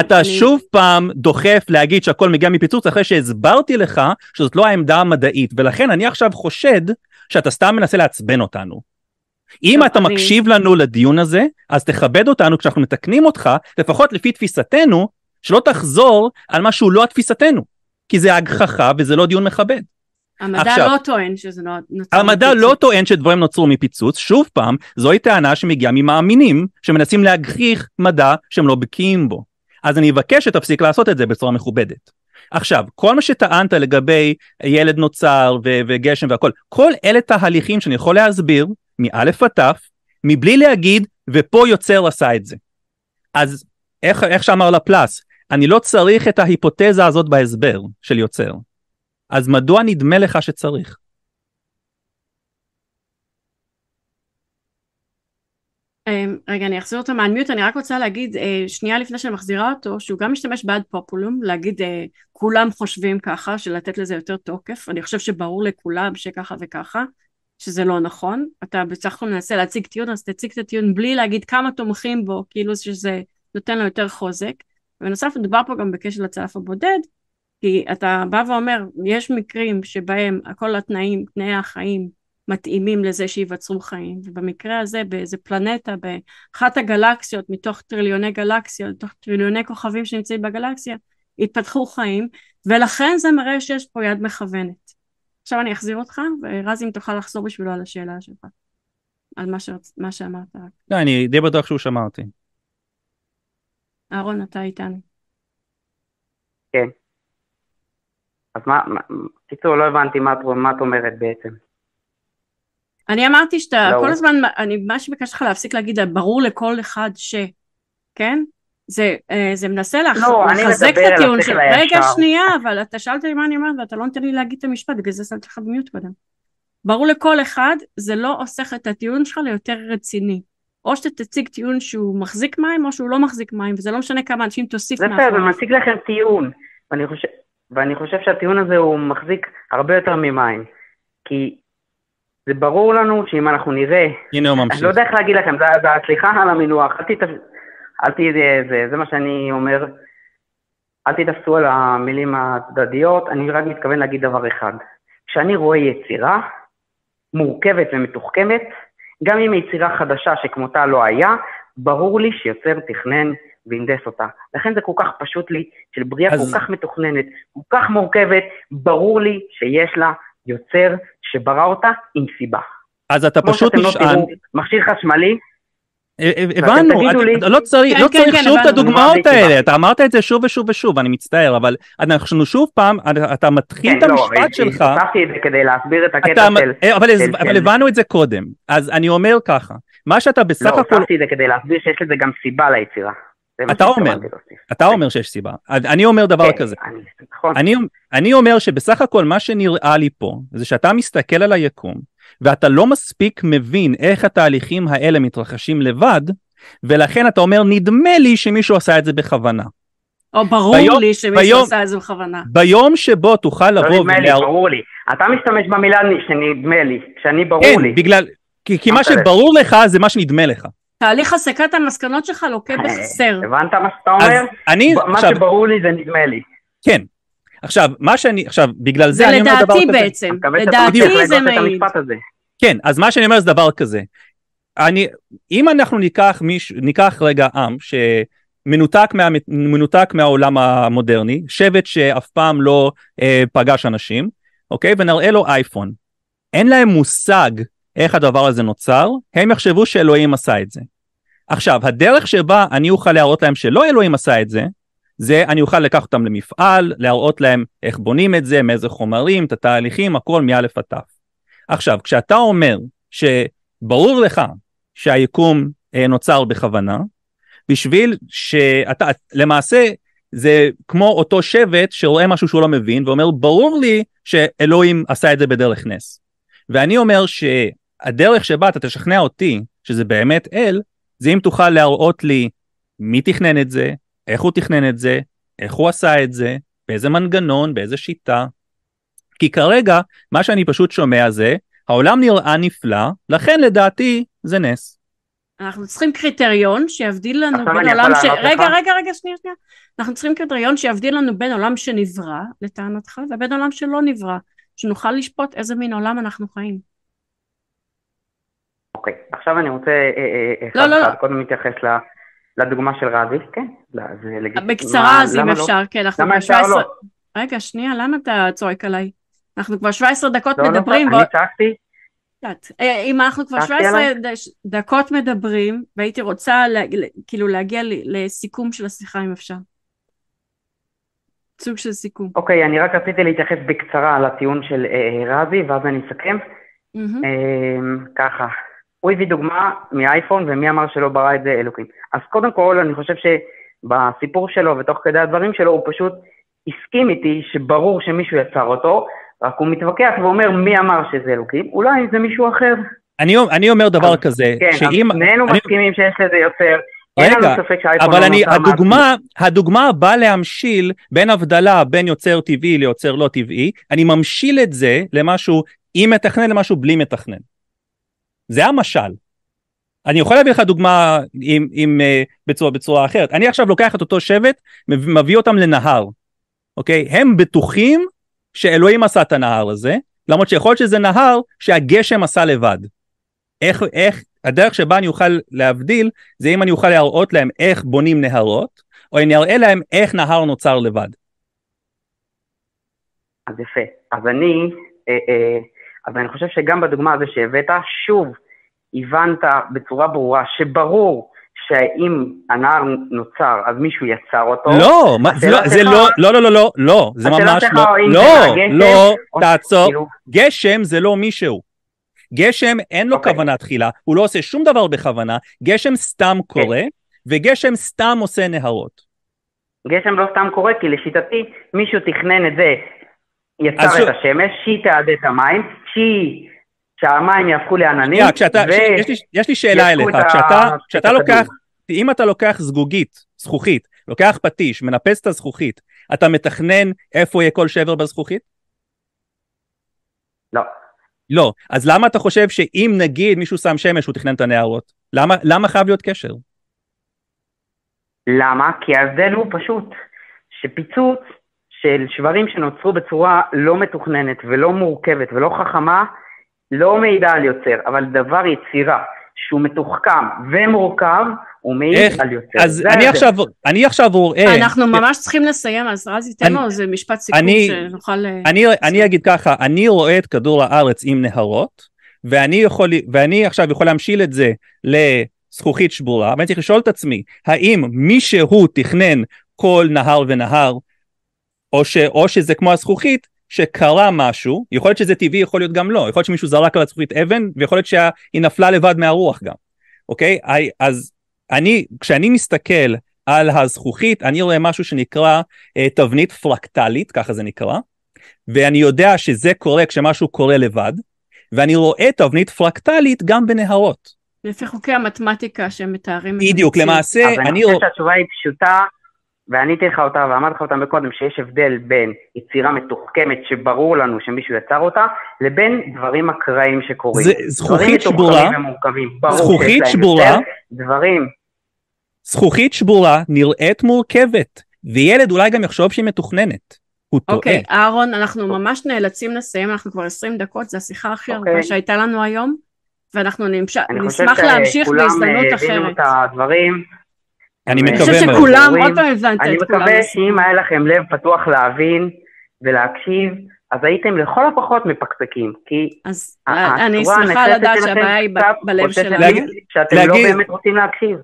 אתה שוב פעם דוחף להגיד שהכל מגיע מפיצוץ אחרי שהסברתי לך שזאת לא העמדה המדעית ולכן אני עכשיו חושד שאתה סתם מנסה לעצבן אותנו. אם אתה אני- מקשיב לנו לדיון הזה אז תכבד אותנו כשאנחנו מתקנים אותך לפחות לפי תפיסתנו שלא תחזור על משהו לא התפיסתנו כי זה הגחכה וזה לא דיון מכבד. המדע עכשיו- לא טוען שזה לא... נוצר המדע מפיצוץ. לא טוען שדברים נוצרו מפיצוץ, שוב פעם, זוהי טענה שמגיעה ממאמינים שמנסים להגחיך מדע שהם לא בקיאים בו. אז אני אבקש שתפסיק לעשות את זה בצורה מכובדת. עכשיו, כל מה שטענת לגבי ילד נוצר וגשם והכל, כל אלה תהליכים שאני יכול להסביר מאלף עד תף, מבלי להגיד, ופה יוצר עשה את זה. אז איך, איך שאמר לפלס, אני לא צריך את ההיפותזה הזאת בהסבר של יוצר. אז מדוע נדמה לך שצריך? אמ, רגע, אני אחזיר אותו מהנמיוט, אני רק רוצה להגיד, אה, שנייה לפני שאני מחזירה אותו, שהוא גם משתמש בעד פופולום, להגיד אה, כולם חושבים ככה, של לתת לזה יותר תוקף, אני חושב שברור לכולם שככה וככה, שזה לא נכון, אתה בסך הכל מנסה להציג טיעון, אז תציג את הטיעון בלי להגיד כמה תומכים בו, כאילו שזה נותן לו יותר חוזק, ובנוסף מדובר פה גם בקשר לצלף הבודד, כי אתה בא ואומר, יש מקרים שבהם כל התנאים, תנאי החיים, מתאימים לזה שייווצרו חיים, ובמקרה הזה באיזה פלנטה, באחת הגלקסיות מתוך טריליוני גלקסיות, מתוך טריליוני כוכבים שנמצאים בגלקסיה, התפתחו חיים, ולכן זה מראה שיש פה יד מכוונת. עכשיו אני אחזיר אותך, ורז אם תוכל לחזור בשבילו על השאלה שלך, על מה, שרצ... מה שאמרת. לא, אני די בטוח שהוא שמע אותי. אהרון, אתה איתנו. אז מה, קיצור, לא הבנתי מה מה את אומרת בעצם. אני אמרתי שאתה לא. כל הזמן, אני ממש ביקשתי לך להפסיק להגיד, ברור לכל אחד ש... כן? זה, אה, זה מנסה לח... לא, אני לחזק מדבר את על הטיעון השכל של... הישר. רגע, שנייה, אבל אתה שאלת לי מה אני אומרת ואתה לא נותן לי להגיד את המשפט, בגלל זה שמתי לך במיוט קודם. ברור לכל אחד, זה לא הופך את הטיעון שלך ליותר רציני. או שאתה תציג טיעון שהוא מחזיק מים, או שהוא לא מחזיק מים, וזה לא משנה כמה אנשים תוסיף זה בסדר, אני מציג לכם טיעון, ואני חושב, ואני חושב שהטיעון הזה הוא מחזיק הרבה יותר ממים, כי זה ברור לנו שאם אנחנו נראה, הנה הוא אני ממשיך. לא יודע איך להגיד לכם, זה, זה, סליחה על המינוח, אל תתפ... אל ת... זה, זה מה שאני אומר, אל תתפסו על המילים הצדדיות, אני רק מתכוון להגיד דבר אחד. כשאני רואה יצירה מורכבת ומתוחכמת, גם אם היא יצירה חדשה שכמותה לא היה, ברור לי שיוצר תכנן והנדס אותה. לכן זה כל כך פשוט לי, של בריאה אז- כל כך מתוכננת, כל כך מורכבת, ברור לי שיש לה יוצר שברא אותה עם סיבה. אז אתה כמו פשוט שאתם לא נשען, תראו מכשיר חשמלי, הבנו, תגידו לי- אתה- לא צריך כן, לא כן, צריך כן, שוב את הבנו. הדוגמאות האלה? אתה אמרת את זה שוב ושוב ושוב, אני מצטער, אבל אנחנו שוב פעם, אתה מתחיל כן, את לא, המשפט שלך, הוספתי את זה כדי להסביר את הקטע של... אה, אבל, הבנו את זה קודם, אז אני אומר ככה, מה שאתה בסך לא, הכל, הוספתי את זה כדי להסביר שיש לזה גם סיבה ליצירה. אתה אומר. אתה אומר שיש סיבה, אני אומר דבר כן, כזה, אני- נכון. אני, אני אומר שבסך הכל מה שנראה לי פה זה שאתה מסתכל על היקום ואתה לא מספיק מבין איך התהליכים האלה מתרחשים לבד ולכן אתה אומר נדמה לי שמישהו עשה את זה בכוונה. או ברור ביום- לי שמישהו ביום- עשה את זה בכוונה. ביום שבו תוכל לא לבוא נדמה לי, ולהראות, ברור לי. אתה משתמש במילה שנדמה לי, כשאני ברור כן, לי. בגלל, כי, כי מה. שברור לך זה מה שנדמה לך. תהליך הסקת המסקנות שלך לוקה בחסר. הבנת מה שאתה אומר? אני, ב- מה עכשיו, שברור לי זה נדמה לי. כן, עכשיו, מה שאני, עכשיו, בגלל זה זה אני אומר דבר לדעתי כזה, בעצם, אני מקווה שאתה לדעתי זה מעיד. כן, אז מה שאני אומר זה דבר כזה. אני, אם אנחנו ניקח מישהו, ניקח רגע עם שמנותק מה, מנותק מהעולם המודרני, שבט שאף פעם לא אה, פגש אנשים, אוקיי? ונראה לו אייפון. אין להם מושג איך הדבר הזה נוצר, הם יחשבו שאלוהים עשה את זה. עכשיו, הדרך שבה אני אוכל להראות להם שלא אלוהים עשה את זה, זה אני אוכל לקחת אותם למפעל, להראות להם איך בונים את זה, מאיזה חומרים, את התהליכים, הכל מא' עד ת'. עכשיו, כשאתה אומר שברור לך שהיקום אה, נוצר בכוונה, בשביל שאתה, למעשה זה כמו אותו שבט שרואה משהו שהוא לא מבין ואומר ברור לי שאלוהים עשה את זה בדרך נס. ואני אומר שהדרך שבה אתה תשכנע אותי שזה באמת אל, זה אם תוכל להראות לי מי תכנן את זה, איך הוא תכנן את זה, איך הוא עשה את זה, באיזה מנגנון, באיזה שיטה. כי כרגע מה שאני פשוט שומע זה העולם נראה נפלא, לכן לדעתי זה נס. אנחנו צריכים קריטריון שיבדיל לנו בין עולם ש... רגע, רגע, רגע, שנייה, שנייה. אנחנו צריכים קריטריון שיבדיל לנו בין עולם שנברא, לטענתך, ובין עולם שלא נברא, שנוכל לשפוט איזה מין עולם אנחנו חיים. אוקיי, עכשיו אני רוצה אה, אה, לא, אחד לא, אחד, לא. קודם להתייחס ל- לדוגמה של רזי, כן, לא. בקצרה, אז אם לא? אפשר, כן, אנחנו כבר אפשר 17... לא? רגע, שנייה, למה אתה צועק עליי? אנחנו כבר 17 דקות לא, לא, מדברים, אני צעקתי, אה, אם אנחנו כבר צעקתי 17 עליי? דש- דקות מדברים, והייתי רוצה כאילו להגיע לסיכום של השיחה אם אפשר. סוג של סיכום. אוקיי, אני רק רציתי להתייחס בקצרה לטיעון של אה, רזי, ואז אני אסכם. אמ, ככה, הוא הביא דוגמה מאייפון, ומי אמר שלא ברא את זה אלוקים. אז קודם כל, אני חושב שבסיפור שלו ותוך כדי הדברים שלו, הוא פשוט הסכים איתי שברור שמישהו יצר אותו, רק הוא מתווכח ואומר מי אמר שזה אלוקים, אולי זה מישהו אחר. אני, אני אומר דבר אז- כזה, כן, שאם... אז שנינו אני- מסכימים שיש לזה יוצר. אין רגע, אבל לא אני, הדוגמה, הדוגמה באה להמשיל בין הבדלה בין יוצר טבעי ליוצר לא טבעי, אני ממשיל את זה למשהו עם מתכנן למשהו בלי מתכנן. זה המשל. אני יכול להביא לך דוגמה עם, עם, uh, בצורה, בצורה אחרת. אני עכשיו לוקח את אותו שבט, מביא אותם לנהר, אוקיי? הם בטוחים שאלוהים עשה את הנהר הזה, למרות שיכול להיות שזה נהר שהגשם עשה לבד. איך, איך, הדרך שבה אני אוכל להבדיל זה אם אני אוכל להראות להם איך בונים נהרות, או אני אראה להם איך נהר נוצר לבד. אז יפה. אז אני, אה, אה, אז אני חושב שגם בדוגמה הזו שהבאת, שוב, הבנת בצורה ברורה שברור שאם הנער נוצר, אז מישהו יצר אותו. לא, מה- זה לא, זה לא, לא, לא, לא, לא, לא, זה ממש לא, לא, לא, תעצור, גשם זה לא מישהו. גשם אין לו אוקיי. כוונה תחילה, הוא לא עושה שום דבר בכוונה, גשם סתם כן. קורה, וגשם סתם עושה נהרות. גשם לא סתם קורה, כי לשיטתי מישהו תכנן את זה, יצר את השמש, שהיא תעדה את המים, שהיא, שהמים יהפכו לעננים, כשאתה, ו- יש לי- יש לי שאלה אליך, כשאתה, את כשאתה. לוקח, אם אתה לוקח זגוגית, זכוכית, לוקח פטיש, מנפץ את הזכוכית, אתה מתכנן איפה יהיה כל שבר בזכוכית? לא. לא. אז למה אתה חושב שאם נגיד מישהו שם שמש הוא תכנן את הנהרות? למה, למה חייב להיות קשר? למה? כי ההבדל הוא פשוט שפיצוץ של שברים שנוצרו בצורה לא מתוכננת ולא מורכבת ולא חכמה, לא מעידה על יוצר, אבל דבר יצירה שהוא מתוחכם ומורכב, הוא מעיד איך? על יוצר. אז אני. עכשיו, אני עכשיו רואה... אנחנו ממש צריכים לסיים, אז רז ייתן אני- לו איזה משפט סיכום אני- שנוכל... אה, אני, אני אגיד ככה, אני רואה את כדור הארץ עם נהרות, ואני, יכול, ואני עכשיו יכול להמשיל את זה זכוכית שבורה, ואני צריך לשאול את עצמי, האם מישהו תכנן כל נהר ונהר, או, ש, או שזה כמו הזכוכית, שקרה משהו, יכול להיות שזה טבעי, יכול להיות גם לא, יכול להיות שמישהו זרק על הזכוכית אבן, ויכול להיות שהיא נפלה לבד מהרוח גם, אוקיי? אז אני, כשאני מסתכל על הזכוכית, אני רואה משהו שנקרא אה, תבנית פרקטלית, ככה זה נקרא, ואני יודע שזה קורה כשמשהו קורה לבד, ואני רואה תבנית פרקטלית גם בנהרות. לפי חוקי המתמטיקה שמתארים בדיוק, למעשה, אני... אז אני חושב שהתשובה היא פשוטה, ועניתי לך אותה ואמרתי לך אותה מקודם, שיש הבדל בין יצירה מתוחכמת שברור לנו שמישהו יצר אותה, לבין דברים אקראיים שקורים. זה זכוכית שבורה, זכוכית שבורה, יותר דברים. זכוכית שבורה נראית מורכבת, וילד אולי גם יחשוב שהיא מתוכננת. הוא טועה. אוקיי, אהרון, אנחנו ממש נאלצים לסיים, אנחנו כבר 20 דקות, זו השיחה הכי ארוכה אוקיי. שהייתה לנו היום, ואנחנו נמש... אני חושב נשמח להמשיך שכולם בהזדמנות אה, הבינו אחרת. את הדברים. אני אני אני מקווה מאוד. שכולם, רואים. עוד פעם הבנת אני את כולם. מקווה שאם היה לכם לב פתוח להבין ולהקשיב, אז הייתם לכל הפחות מפקפקים, כי אז אני שמחה לדעת שהבעיה היא בלב שלנו. שאתם לא באמת רוצים להקשיב.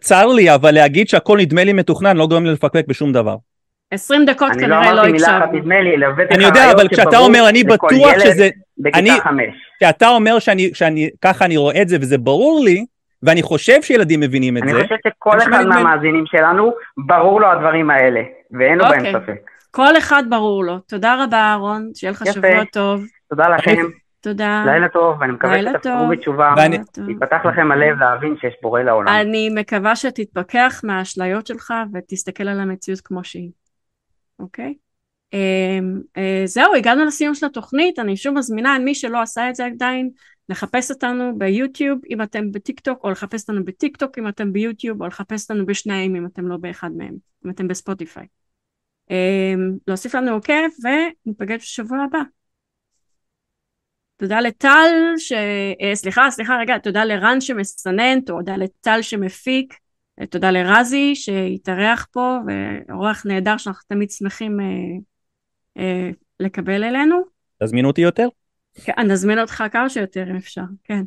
צר לי, אבל להגיד שהכל נדמה לי מתוכנן לא גורם לי לפקפק בשום דבר. 20 דקות אני לא כנראה לא אמרתי מילה אחת. נדמה לי, הבאתי אני יודע, אבל כשאתה אומר אני לכל בטוח ילד שזה, בכיתה אני- חמש. כשאתה אומר שאני, שאני, ככה אני רואה את זה וזה ברור לי, ואני חושב שילדים מבינים את אני זה, חושב שכל אני אחד שמעתי ממנו. מהמאזינים שלנו, ברור לו הדברים האלה, ואין לו בהם אוקיי. ספק. כל אחד ברור לו. תודה רבה אהרון, שיהיה לך. שבוע טוב. תודה לכם, תודה. לילה טוב, ואני מקווה שתחזרו. בתשובה, ואני- לילה טוב. יפתח לכם הלב להבין שיש בורא לעולם. אני מקווה שתתפכח מהאשליות שלך ותסתכל על המציאות כמו שהיא, אוקיי? אמ, אה, זהו, הגענו לסיום של התוכנית, אני שוב מזמינה את מי שלא עשה את זה עדיין, לחפש אותנו ביוטיוב אם אתם בטיק טוק, או לחפש אותנו בטיק טוק אם אתם ביוטיוב, או לחפש אותנו בשניהם אם אתם לא באחד מהם, אם אתם בספוטיפיי. אמ, להוסיף לנו עוקב וניפגש בשבוע הבא. תודה לטל, ש... אה, סליחה, סליחה, רגע, תודה לרן שמסנן, תודה לטל שמפיק, תודה לרזי שהתארח פה, ואורח נהדר שאנחנו תמיד שמחים אה, אה, לקבל אלינו. תזמינו אותי יותר. כן, נזמין אותך כמה שיותר אם אפשר, כן.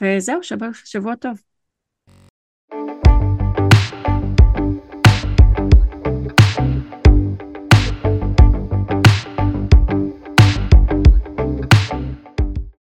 וזהו, שבוע, שבוע טוב.